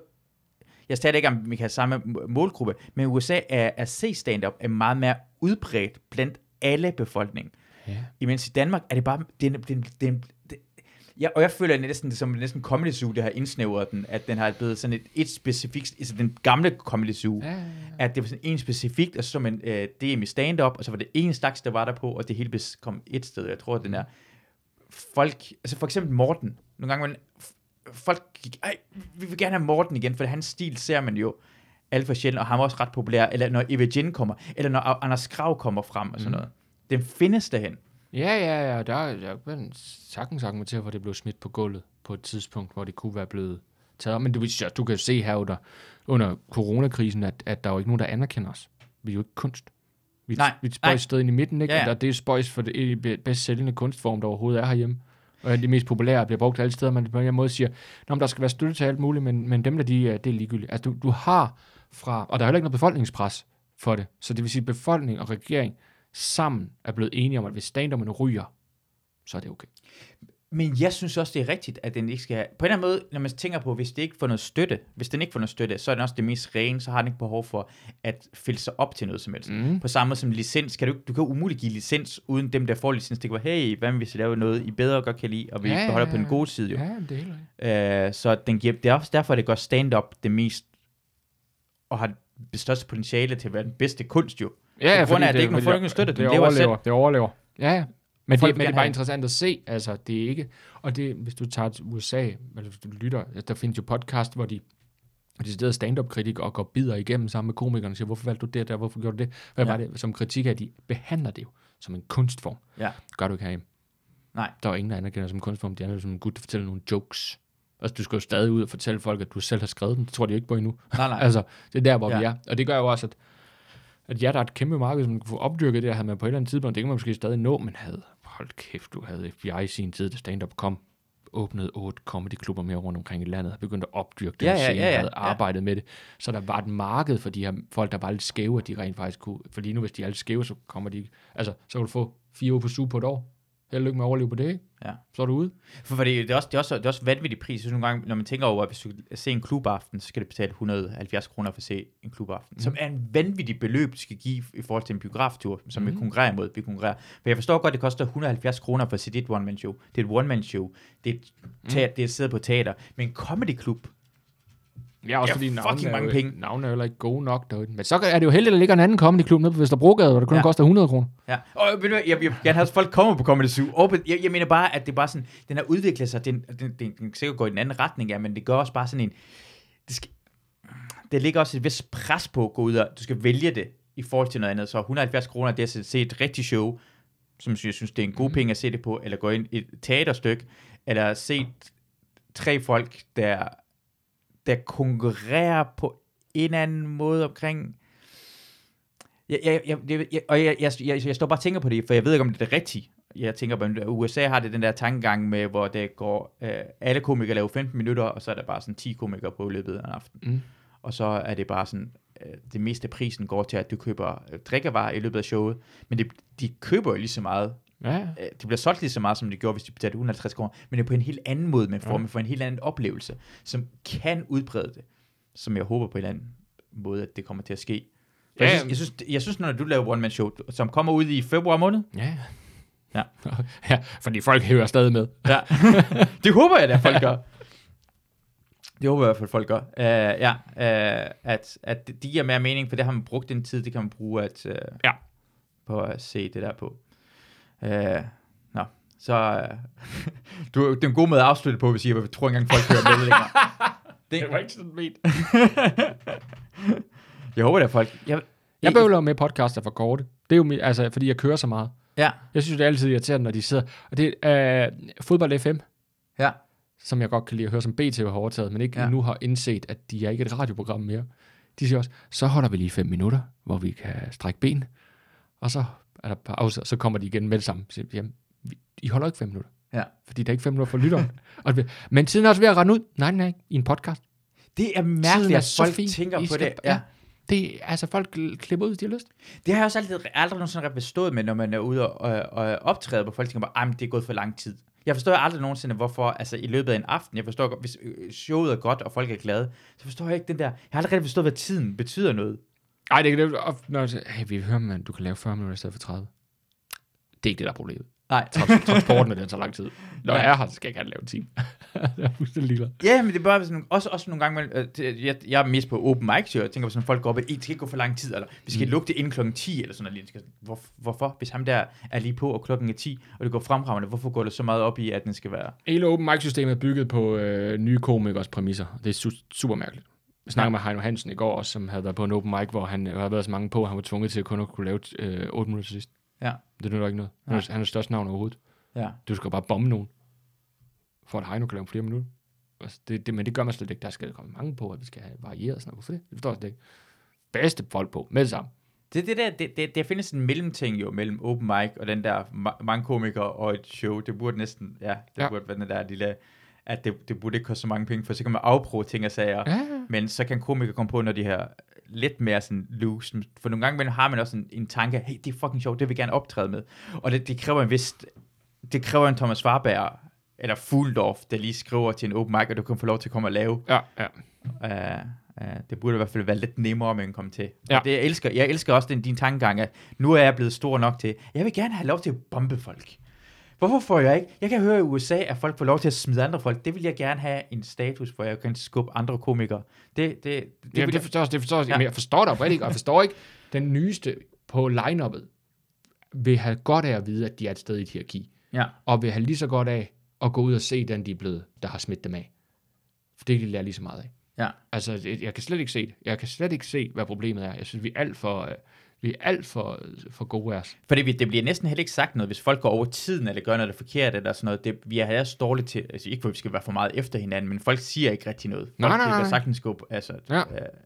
jeg stadig ikke, om vi kan have samme må- målgruppe, men i USA er at se stand-up er meget mere udbredt blandt alle befolkningen. Ja. Imens i Danmark er det bare, den, den, den, den ja, og jeg føler næsten, det som næsten Comedy Zoo, det har indsnævret den, at den har blevet sådan et, et specifikt, altså den gamle Comedy Zoo, Ja, ja, ja. at det var sådan en specifikt, og så man øh, DM i stand-up, og så var det en slags, der var der på, og det hele kom et sted. Jeg tror, at den er folk, altså for eksempel Morten, nogle gange, man, folk gik, ej, vi vil gerne have Morten igen, for hans stil ser man jo alt for sjældent, og han er også ret populær, eller når Eva Jin kommer, eller når Anders Krav kommer frem, og sådan Mm. noget. Den findes derhen. Ja, ja, ja. Der, der kan sagtens argumentere, hvor det blev smidt på gulvet på et tidspunkt, hvor det kunne være blevet taget. Men du, du kan jo se her under, under coronakrisen, at, at der er jo ikke nogen, der anerkender os. Vi er jo ikke kunst. Vi, Nej, vi er et spøjs sted i midten, ikke? Ja, Ja. Og det er spøjs for det det bedst sælgende kunstform, der overhovedet er herhjemme. Og er mest populære bliver brugt alle steder. Man på en måde siger, at der skal være støtte til alt muligt, men, men dem der, de, øh, det er ligegyldigt. Altså, du, du har fra, og der er heller ikke noget befolkningspres for det. Så det vil sige, at befolkning og regering sammen er blevet enige om, at hvis stand ryger, så er det okay. Men jeg synes også, det er rigtigt, at den ikke skal have... På en eller anden måde, når man tænker på, hvis det ikke får noget støtte, hvis den ikke får noget støtte, så er den også det mest rene, så har den ikke behov for at fælde sig op til noget som helst. Mm. På samme måde som licens, kan du, du kan umuligt give licens, uden dem, der får licens. Det kan være, hey, hvad hvis vi laver noget, I bedre godt kan lide, og vi Ja, ja, ja, på den gode side jo. Ja, det er. Øh, så den giver, det er også derfor, det gør stand-up det mest, og har det største potentiale til at være den bedste kunst jo. Ja, På grund af, at det er- ikke nogen folk, der støtter den. det. Det lever overlever, det overlever. Ja. Men, det, men det er bare have- interessant at se, altså det er ikke, og det, hvis du tager til USA, eller hvis du lytter, der findes jo podcast, hvor de og de sidder stand-up-kritikere og går bidder igennem sammen med komikerne og siger, hvorfor valgte du det der, hvorfor gjorde du det? Hvad Ja. var det som kritik af, at de behandler det jo som en kunstform. Ja. Gør du ikke herhjemme. Nej. Der er ingen, der anerkender som en kunstform. De anerkender det som en gut, der fortæller nogle jokes. Altså, du skal jo stadig ud og fortælle folk, at du selv har skrevet dem. Det tror de jo ikke på endnu. Nej, nej. Altså, det er der, hvor Ja. vi er. Og det gør jo også, at, at ja, der er et kæmpe marked, som kan få opdyrket det, her, havde man på et eller andet tidspunkt, det kan man måske stadig nå, men havde, hold kæft, du havde FBI i sin tid, da stand-up kom, åbnede otte comedy-klubber mere rundt omkring i landet, og begyndte at opdyrke den Ja, ja, scene, ja, ja, havde ja. arbejdet med det. Så der var et marked for de her folk, der var lidt skæve, at de rent faktisk kunne, for lige nu, hvis de er lidt skæve, så kommer de, altså, så kan du få fire uger på suge på et år. Held og lykke med at overleve på det? Ja. Så er du ude. For fordi det er også, det er også, det er også vanvittig pris. Synes nogle gange, når man tænker over, at hvis du skal se en klubaften, så skal du betale 170 kroner for at se en klubaften. Mm. Som er en vanvittig beløb, du skal give i forhold til en biograftur, som mm. vi konkurrerer imod. Vi konkurrerer. For jeg forstår godt, det koster 170 kroner for at se dit one-man-show. Det er et one-man-show. Det er et, teater, det er et sted på teater. Men en comedy-klub, Ja, også Ja, fordi navnene er, mange jo, penge. navnene er jo ikke gode nok derude. Men så er det jo heldigt, at der ligger en anden comedyklub nede på Vesterbrogade, hvor det kun Ja. koster 100 kroner. Ja, og ved du jeg, jeg vil gerne have, at folk kommer på Comedy Zoo. Og Jeg, jeg mener bare, at det er bare sådan, den har udviklet sig, den, den, den, den sikkert gå i den anden retning, ja, men det gør også bare sådan en, det skal, der ligger også et vist pres på at gå ud og, du skal vælge det i forhold til noget andet. Så 170 kroner, det er at se et rigtigt show, som jeg synes, det er en god penge at se det på, eller gå ind i et teaterstykke, eller se tre folk, der, der konkurrerer på en eller anden måde omkring jeg, jeg, jeg, jeg, og jeg, jeg, jeg, jeg står bare og tænker på det, for jeg ved ikke, om det er det rigtige. Jeg tænker på, at USA har det den der tankegang med, hvor det går, øh, alle komikere laver 15 minutter, og så er der bare sådan 10 komikere på i løbet af en aften. Mm. Og så er det bare sådan, øh, det meste af prisen går til, at du køber øh, drikkevarer i løbet af showet, men det, de køber jo lige så meget. Ja. Øh, det bliver solgt lige så meget, som de gjorde, hvis de betalte 150 kroner, men det er på en helt anden måde, man får, Ja. man får en helt anden oplevelse, som kan udbrede det, som jeg håber på en eller anden måde, at det kommer til at ske. Ja, jeg, synes, jeg, synes, jeg synes, når du laver one-man-show, som kommer ud i februar måned, Ja. Ja. ja, fordi folk hører stadig med. Ja. det håber jeg, at folk gør. Det håber jeg i hvert fald, folk gør. Uh, ja, uh, at, at det giver mere mening, for det har man brugt den tid, det kan man bruge at, uh, Ja. på at se det der på. Uh, nå, så uh, du, det er en god måde at afslutte på, hvis jeg jeg tror ikke engang, folk hører med længere. Det, var ikke sådan ment. jeg håber, at folk... Jeg, Jeg bøvler med podcaster for korte. Det er jo, altså, fordi jeg kører så meget. Ja, Jeg synes, det er altid irriterende, når de sidder... Og det er uh, Fodbold FM, ja. som jeg godt kan lide at høre, som BT har overtaget, men ikke ja. nu har indset, at de er ikke et radioprogram mere. De siger også, så holder vi lige fem minutter, hvor vi kan strække ben, og så er der pause, og så kommer de igen med det samme. Så, Jamen, I holder ikke fem minutter, Ja. fordi der er ikke fem minutter for lytteren. og, men tiden er også ved at rende ud. Nej, nej, i en podcast. Det er mærkeligt, er at folk fin. tænker I på skal- det. Ja. Det, altså, folk klipper ud, hvis de har lyst. Det har jeg også altid, aldrig nogensinde bestået med, når man er ude og, og, og optræde, hvor folk tænker bare, at det er gået for lang tid. Jeg forstår aldrig nogensinde, hvorfor, altså i løbet af en aften, jeg forstår hvis øh, showet er godt, og folk er glade, så forstår jeg ikke den der, jeg har aldrig rigtig forstået, hvad tiden betyder noget. Nej, det er det. og Når jeg siger, hey, vi hører, at du kan lave 40 minutter i stedet for 30. Det er ikke det, der er problemet. Nej. Trans- Transporten, den tager lang tid. Når Ja. jeg er her, så skal jeg det lave en time. jeg er fuldstændig ligeglad. Ja, men det er bare sådan, også, også nogle gange, øh, det- jeg, jeg er mest på open mic, så jeg tænker på sådan, folk går op, at det skal ikke gå for lang tid, eller vi skal mm. lukke det inden klokken 10, eller sådan noget. Hvor, hvorfor? Hvis ham der er lige på, og klokken er 10, og det går fremragende, hvorfor går det så meget op i, at den skal være... Hele open mic-systemet er bygget på øh, nye komikers præmisser. Det er su- super mærkeligt. Jeg snakkede med Heino Hansen i går, også, som havde været på en open mic, hvor han øh, havde været så mange på, at han var tvunget til at kun at kunne lave øh, 8 minutter sidst. Ja. Det nytter ikke noget. Han er, han er største navn overhovedet. Ja. Du skal bare bombe nogen, for at Heino kan lave flere minutter. Altså, det, det, men det gør man slet ikke. Der skal komme mange på, at vi skal have varieret. og Sådan noget. Hvorfor det? Det forstår jeg slet ikke. Bedste folk på, med det samme. Det, det der, det, det, der findes en mellemting jo mellem open mic og den der ma- mange komikere og et show. Det burde næsten, ja, det ja. Burde være den der lille, at det, det burde ikke koste så mange penge, for så kan man afprøve ting og sager. Ja, Men så kan komikere komme på, når de har lidt mere sådan loose. For nogle gange har man også en, en tanke, hey, det er fucking sjovt, det vil jeg gerne optræde med. Og det, det kræver en vis, det kræver en Thomas Warberg, eller Fuldorf, der lige skriver til en open mic, og du kan få lov til at komme og lave. ja, ja. Uh, uh, det burde i hvert fald være lidt nemmere at komme til. Ja. Ja. Det, jeg, elsker, jeg elsker også den, din tankegang, at nu er jeg blevet stor nok til, jeg vil gerne have lov til at bombe folk. Hvorfor får jeg ikke? Jeg kan høre i USA, at folk får lov til at smide andre folk. Det vil jeg gerne have en status, hvor jeg kan skubbe andre komikere. Det, det, det, Det, ja, det forstår jeg, det forstår jeg. Ja. Jeg forstår det oprigtigt ikke, og jeg forstår ikke, den nyeste på line-uppet vil have godt af at vide, at de er et sted i et hierarki, ja. og vil have lige så godt af at gå ud og se den, de er blevet, der har smidt dem af. For det kan de lære lige så meget af. Ja. Altså, jeg kan slet ikke se det. Jeg kan slet ikke se, hvad problemet er. Jeg synes, vi er alt for, øh, vi er alt for, for gode af os. Fordi vi- det bliver næsten heller ikke sagt noget, hvis folk går over tiden, eller gør noget forkert, eller sådan noget. Det, vi er også dårlige til, altså ikke for, at vi skal være for meget efter hinanden, men folk siger ikke rigtig noget. Folk Nej, nej, nej. kan sagtens gå altså, Ja. øh,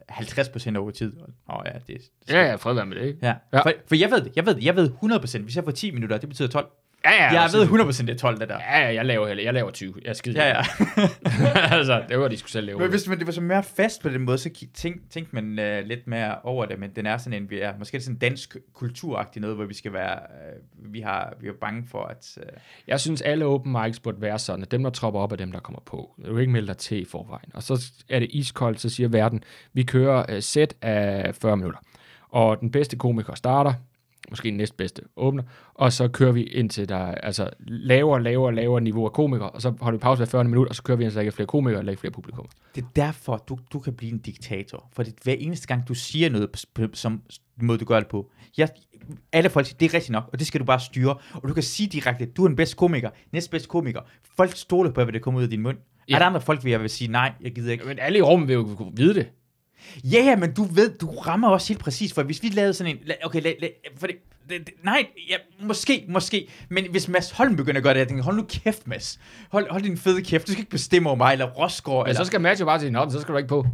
50% over tid. Og, ja, det, det skal- Ja, ja, fred være med det, ikke? Ja, Ja. For, for jeg ved det, jeg ved det, jeg ved 100%, hvis jeg får 10 minutter, det betyder 12. Ja, ja, Jeg altså, ved 100% det er 12, det der. Ja, ja, jeg laver, heller- jeg laver 20. Jeg er skide Ja, ja. altså, det var de skulle selv lave. Men hvis man, det var så mere fast på den måde, så tænk, tænkte man uh, lidt mere over det, men den er sådan en, vi er, måske er det sådan en dansk kulturagtig noget, hvor vi skal være, uh, vi, har, vi er bange for, at... Uh, Jeg synes, alle open mics burde være sådan, at dem, der tropper op, er dem, der kommer på. Du kan ikke melde dig til i forvejen. Og så er det iskoldt, så siger verden, vi kører uh, sæt af 40 minutter. Og den bedste komiker starter, måske næstbedste åbner, og så kører vi indtil der er altså, lavere, lavere, lavere niveau af komikere, og så holder vi pause hver 40 minutter, og så kører vi indtil der ikke er flere komikere, eller ikke flere publikum. det er derfor, du, du kan blive en diktator. For det, hver eneste gang, du siger noget, som måde, du gør det på. Jeg, alle folk siger, det er rigtigt nok, og det skal du bare styre. Og du kan sige direkte, du er den bedste komiker, næstbedste komiker. Folk stoler på, hvad der kommer ud af din mund. Ja. Er der andre folk, vil jeg vil sige, nej, jeg gider ikke. Men alle i rummet vil jo vide det. Ja, ja, men du ved, du rammer også helt præcis, for hvis vi lavede sådan en, okay, la, la, for det, det, det, nej, ja, måske, måske, men hvis Mads Holm begynder at gøre det, jeg tænker, hold nu kæft, Mads, hold, hold din fede kæft, du skal ikke bestemme over mig, eller Rosgaard, Men eller, så skal Mads jo bare sige, nå, så skal du ikke på.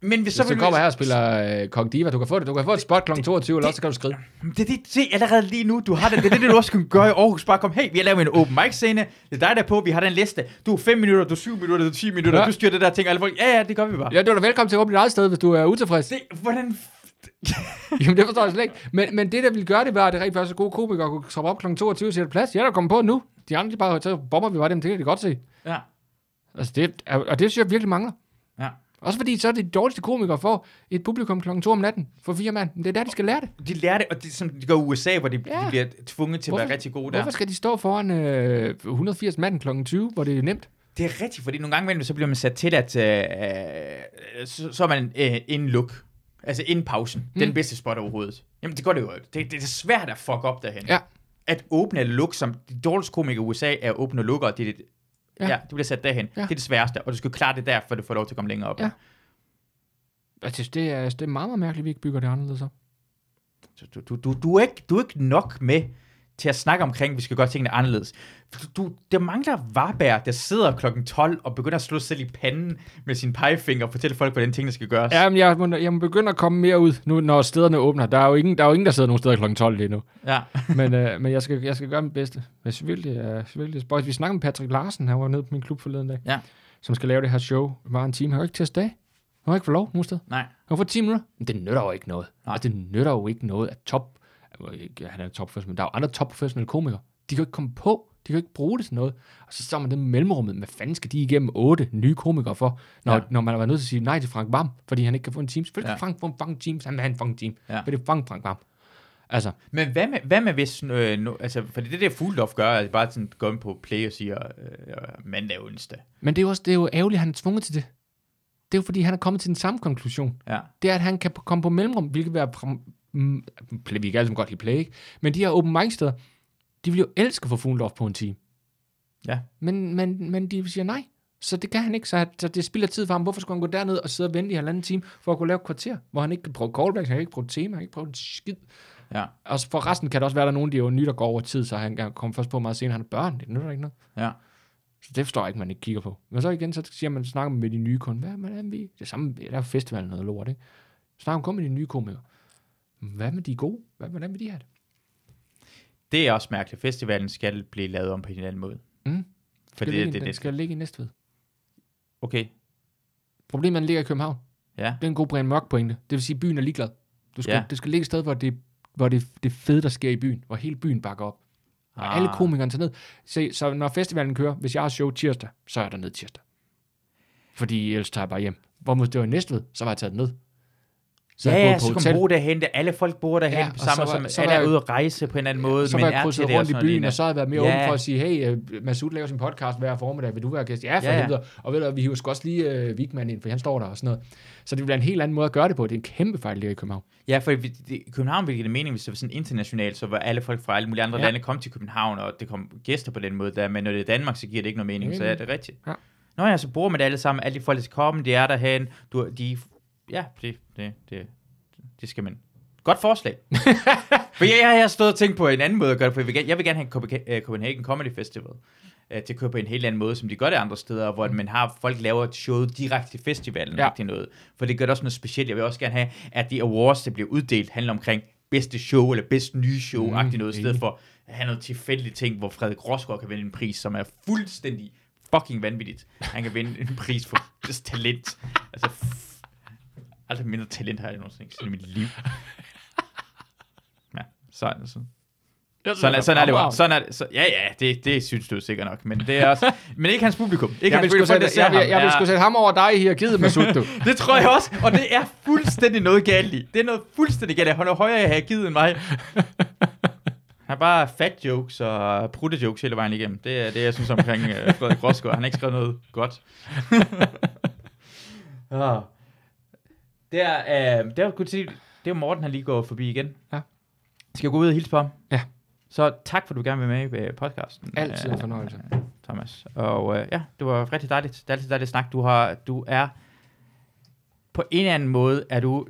Men hvis Så så hvis vil du kommer her og spiller øh, Kong Diva, du kan få det. Du kan få et spot kl. 22, eller også så kan du skrive. Det er det, se allerede lige nu, du har det, det er det, du også kan gøre i Aarhus, bare kom, hey, vi har lavet en open mic scene, det er dig der er på, vi har den liste, du er 5 minutter, du er 7 minutter, du er 10 minutter, Ja. du styrer det der ting, alle folk, ja, ja, det gør vi bare. Ja, du er da velkommen til at åbne dit eget sted, hvis du er utilfreds. Det, hvordan, Jamen, det forstår jeg slet ikke. Men, men det, der ville gøre det, var, at det rent faktisk gode komikere kunne troppe op kl. 22 og sætte plads. Jeg er der kommet på nu. De andre, de bare, så bomber vi bare dem, det kan de godt se. ja, Altså, det, er- og det synes jeg virkelig mangler. Også fordi, så er det de dårligste komikere får et publikum kl. 2 om natten for fire mand. Men Det er der, de skal lære det. De lærer det, og det, som de gør i USA, hvor de, Ja. de bliver tvunget til at Hvorfor- være rigtig gode der. Hvorfor skal de stå foran øh, 180 mand kl. 20, hvor det er nemt? Det er rigtigt, fordi nogle gange så bliver man sat til, at øh, så, så er man øh, inden look. Altså inden pausen. Mm. Den bedste spot overhovedet. Jamen det går det jo. Det, det er svært at fuck op derhen. Ja. At åbne eller lukke, som de dårligste komikere i USA er at åbne og lukke, og det er det, Ja. ja. det bliver sat derhen. Ja. Det er det sværeste, og du skal klare det der, for du får lov til at komme længere op. Ja. Altså, det er, det er meget, meget mærkeligt, at vi ikke bygger det anderledes op. Så du, du, du, du, er ikke, du er ikke nok med til at snakke omkring, at vi skal gøre tingene anderledes. Du, der mangler Varberg, der sidder klokken 12 og begynder at slå sig selv i panden med sin pegefinger og fortælle folk, hvordan tingene skal gøres. Ja, men jeg må, jeg må begynde at komme mere ud, nu når stederne åbner. Der er jo ingen, der, er jo ingen, der sidder nogen steder kl. 12 lige nu. ja. Men, øh, men jeg, skal, jeg skal gøre mit bedste. Virkelig, uh, virkelig spøjs. Vi snakkede med Patrick Larsen, han var nede på min klub forleden dag, Ja. som skal lave det her show. Var en time. Han har ikke til at stage. Han har ikke fået lov nogen sted. Nej. Har fået 10 minutter. Men det nytter jo ikke noget. Nej. Altså, det nytter jo ikke noget at top... Han er top professionel, men der er jo andre top professionelle komikere. De kan jo ikke komme på. De kan jo ikke bruge det til noget. Og så står man det med mellemrummet. Hvad fanden skal de igennem otte nye komikere for, når, ja. Når man været nødt til at sige nej til Frank Vam, fordi han ikke kan få en team. Selvfølgelig Ja. Frank få en fucking team, så han vil have en fucking team. Ja. Men det er fucking Frank Vam. Altså, Men hvad med, hvad med hvis, øh, nu, altså, for det er der Fuglendorf gør, at bare sådan går ind på play og siger, øh, mandag og onsdag. Men det er jo også det er jo ærgerligt, at han er tvunget til det. Det er jo fordi, han er kommet til den samme konklusion. Ja. Det er, at han kan komme på mellemrum, hvilket vil være... Mm, vi kan alle sammen godt lide play, ikke? Men de her open mic steder, de vil jo elske at få Fuglendorf på en time. Ja. Men, men, men de siger nej. Så det kan han ikke, så, at- så det spilder tid for ham. Hvorfor skulle han gå derned og sidde og vente i halvanden time, for at kunne lave et kvarter, hvor han ikke kan prøve callbacks, han kan ikke prøve tema, han kan ikke prøve en skid. Ja. Og for resten kan det også være, at der er nogen, der er jo nye, der går over tid, så han kan komme først på meget senere. Han er børn, det nytter ikke noget. Ja. Så det forstår jeg ikke, man ikke kigger på. Men så igen, så siger man, snakker man med de nye kunder. Hvad hvordan er vi? Det er samme, der er festivalen noget lort, ikke? Snakker man kun med de nye komikere. Hvad med de gode? Hvad, hvordan vil de have det? Det er også mærkeligt. Festivalen skal blive lavet om på en anden måde. Mm. For det, ligge, det, det, skal ligge i Næstved. Okay. Problemet er, den ligger i København. Ja. Det er en god Brian Mørk pointe. Det vil sige, at byen er ligeglad. Du skal, Ja. Det skal ligge et sted, hvor det, hvor det, det fede, der sker i byen. Hvor hele byen bakker op. Og Ah. alle komikerne tager ned. Se, så når festivalen kører, hvis jeg har show tirsdag, så er der ned tirsdag. Fordi ellers tager jeg bare hjem. Hvor det var i Næstved, så var jeg taget ned. Så ja, ja, så kan man bo derhen, der alle folk bor derhen, Ja, ja, og samme så var- som så alle er ude at rejse på en anden måde, så var jeg krydset rundt i byen, og så har jeg været mere Ja. åben for at sige, hey, uh, Masud laver sin podcast hver formiddag, vil du være gæst? Ja, for Ja, ja. Og ved du, vi hiver sgu også lige uh, Vigman ind, for han står der og sådan noget. Så det bliver en helt anden måde at gøre det på. Det er en kæmpe fejl, det er i København. Ja, for det, i København ville det mening, hvis det var sådan internationalt, så var alle folk fra alle mulige andre Ja. lande kom til København, og det kom gæster på den måde der, men når det er Danmark, så giver det ikke noget mening, Nej, så er det rigtigt. Ja. Nå ja, så bruger man det alle sammen, alle de folk, der skal komme, de er derhen, du, de, ja, det, det, det, det skal man. Godt forslag. for jeg, jeg har stået og tænkt på en anden måde at gøre det, for jeg vil, gerne- jeg vil gerne have Copenhagen- øh, Copenhagen Comedy Festival øh, til at køre på en helt anden måde, som de gør det andre steder, hvor man har folk laver et show direkte til festivalen, Ja. noget. For det gør det også noget specielt. Jeg vil også gerne have, at de awards, der bliver uddelt, handler omkring bedste show, eller bedst nye show, Mm, noget, i stedet for have noget tilfældige ting, hvor Frederik Rosgaard kan vinde en pris, som er fuldstændig fucking vanvittigt. Han kan vinde en pris for talent. Altså, aldrig mindre talent har jeg nogensinde set i mit liv. Ja, så er det sådan. Sådan, er, sådan er det jo. Sådan er det. Så, ja, ja, det, det synes du sikkert nok. Men det er også, men ikke hans publikum. Ikke Jeg vil, sgu sætte, jeg, vil, ham. jeg vil sgu sætte ham over dig i hierarkiet, Masud, du. Det tror jeg også, og det er fuldstændig noget galt i. Det er noget fuldstændig galt. Han er højere i hierarkiet end mig. Han er bare fat jokes og prutte jokes hele vejen igennem. Det er det, jeg synes omkring uh, Frederik Rosgaard. Han har ikke skrevet noget godt. ah. Der, uh, der kunne sige, det er Morten, han lige går forbi igen. Ja. Skal jeg gå ud og hilse på ham? Ja. Så tak, for at du gerne vil med i øh, podcasten. Altid en Øh, fornøjelse. Thomas. Og øh, ja, det var rigtig dejligt. Det er altid dejligt at snakke. Du, har, du er på en eller anden måde, er du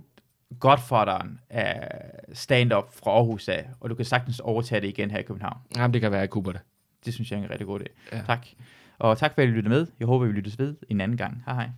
godfatheren af stand-up fra Aarhus af, og du kan sagtens overtage det igen her i København. Jamen, det kan være, jeg kuber det. Det synes jeg er en rigtig god idé. Ja. Tak. Og tak for at I lyttede med. Jeg håber, vi lyttes ved en anden gang. Hej hej.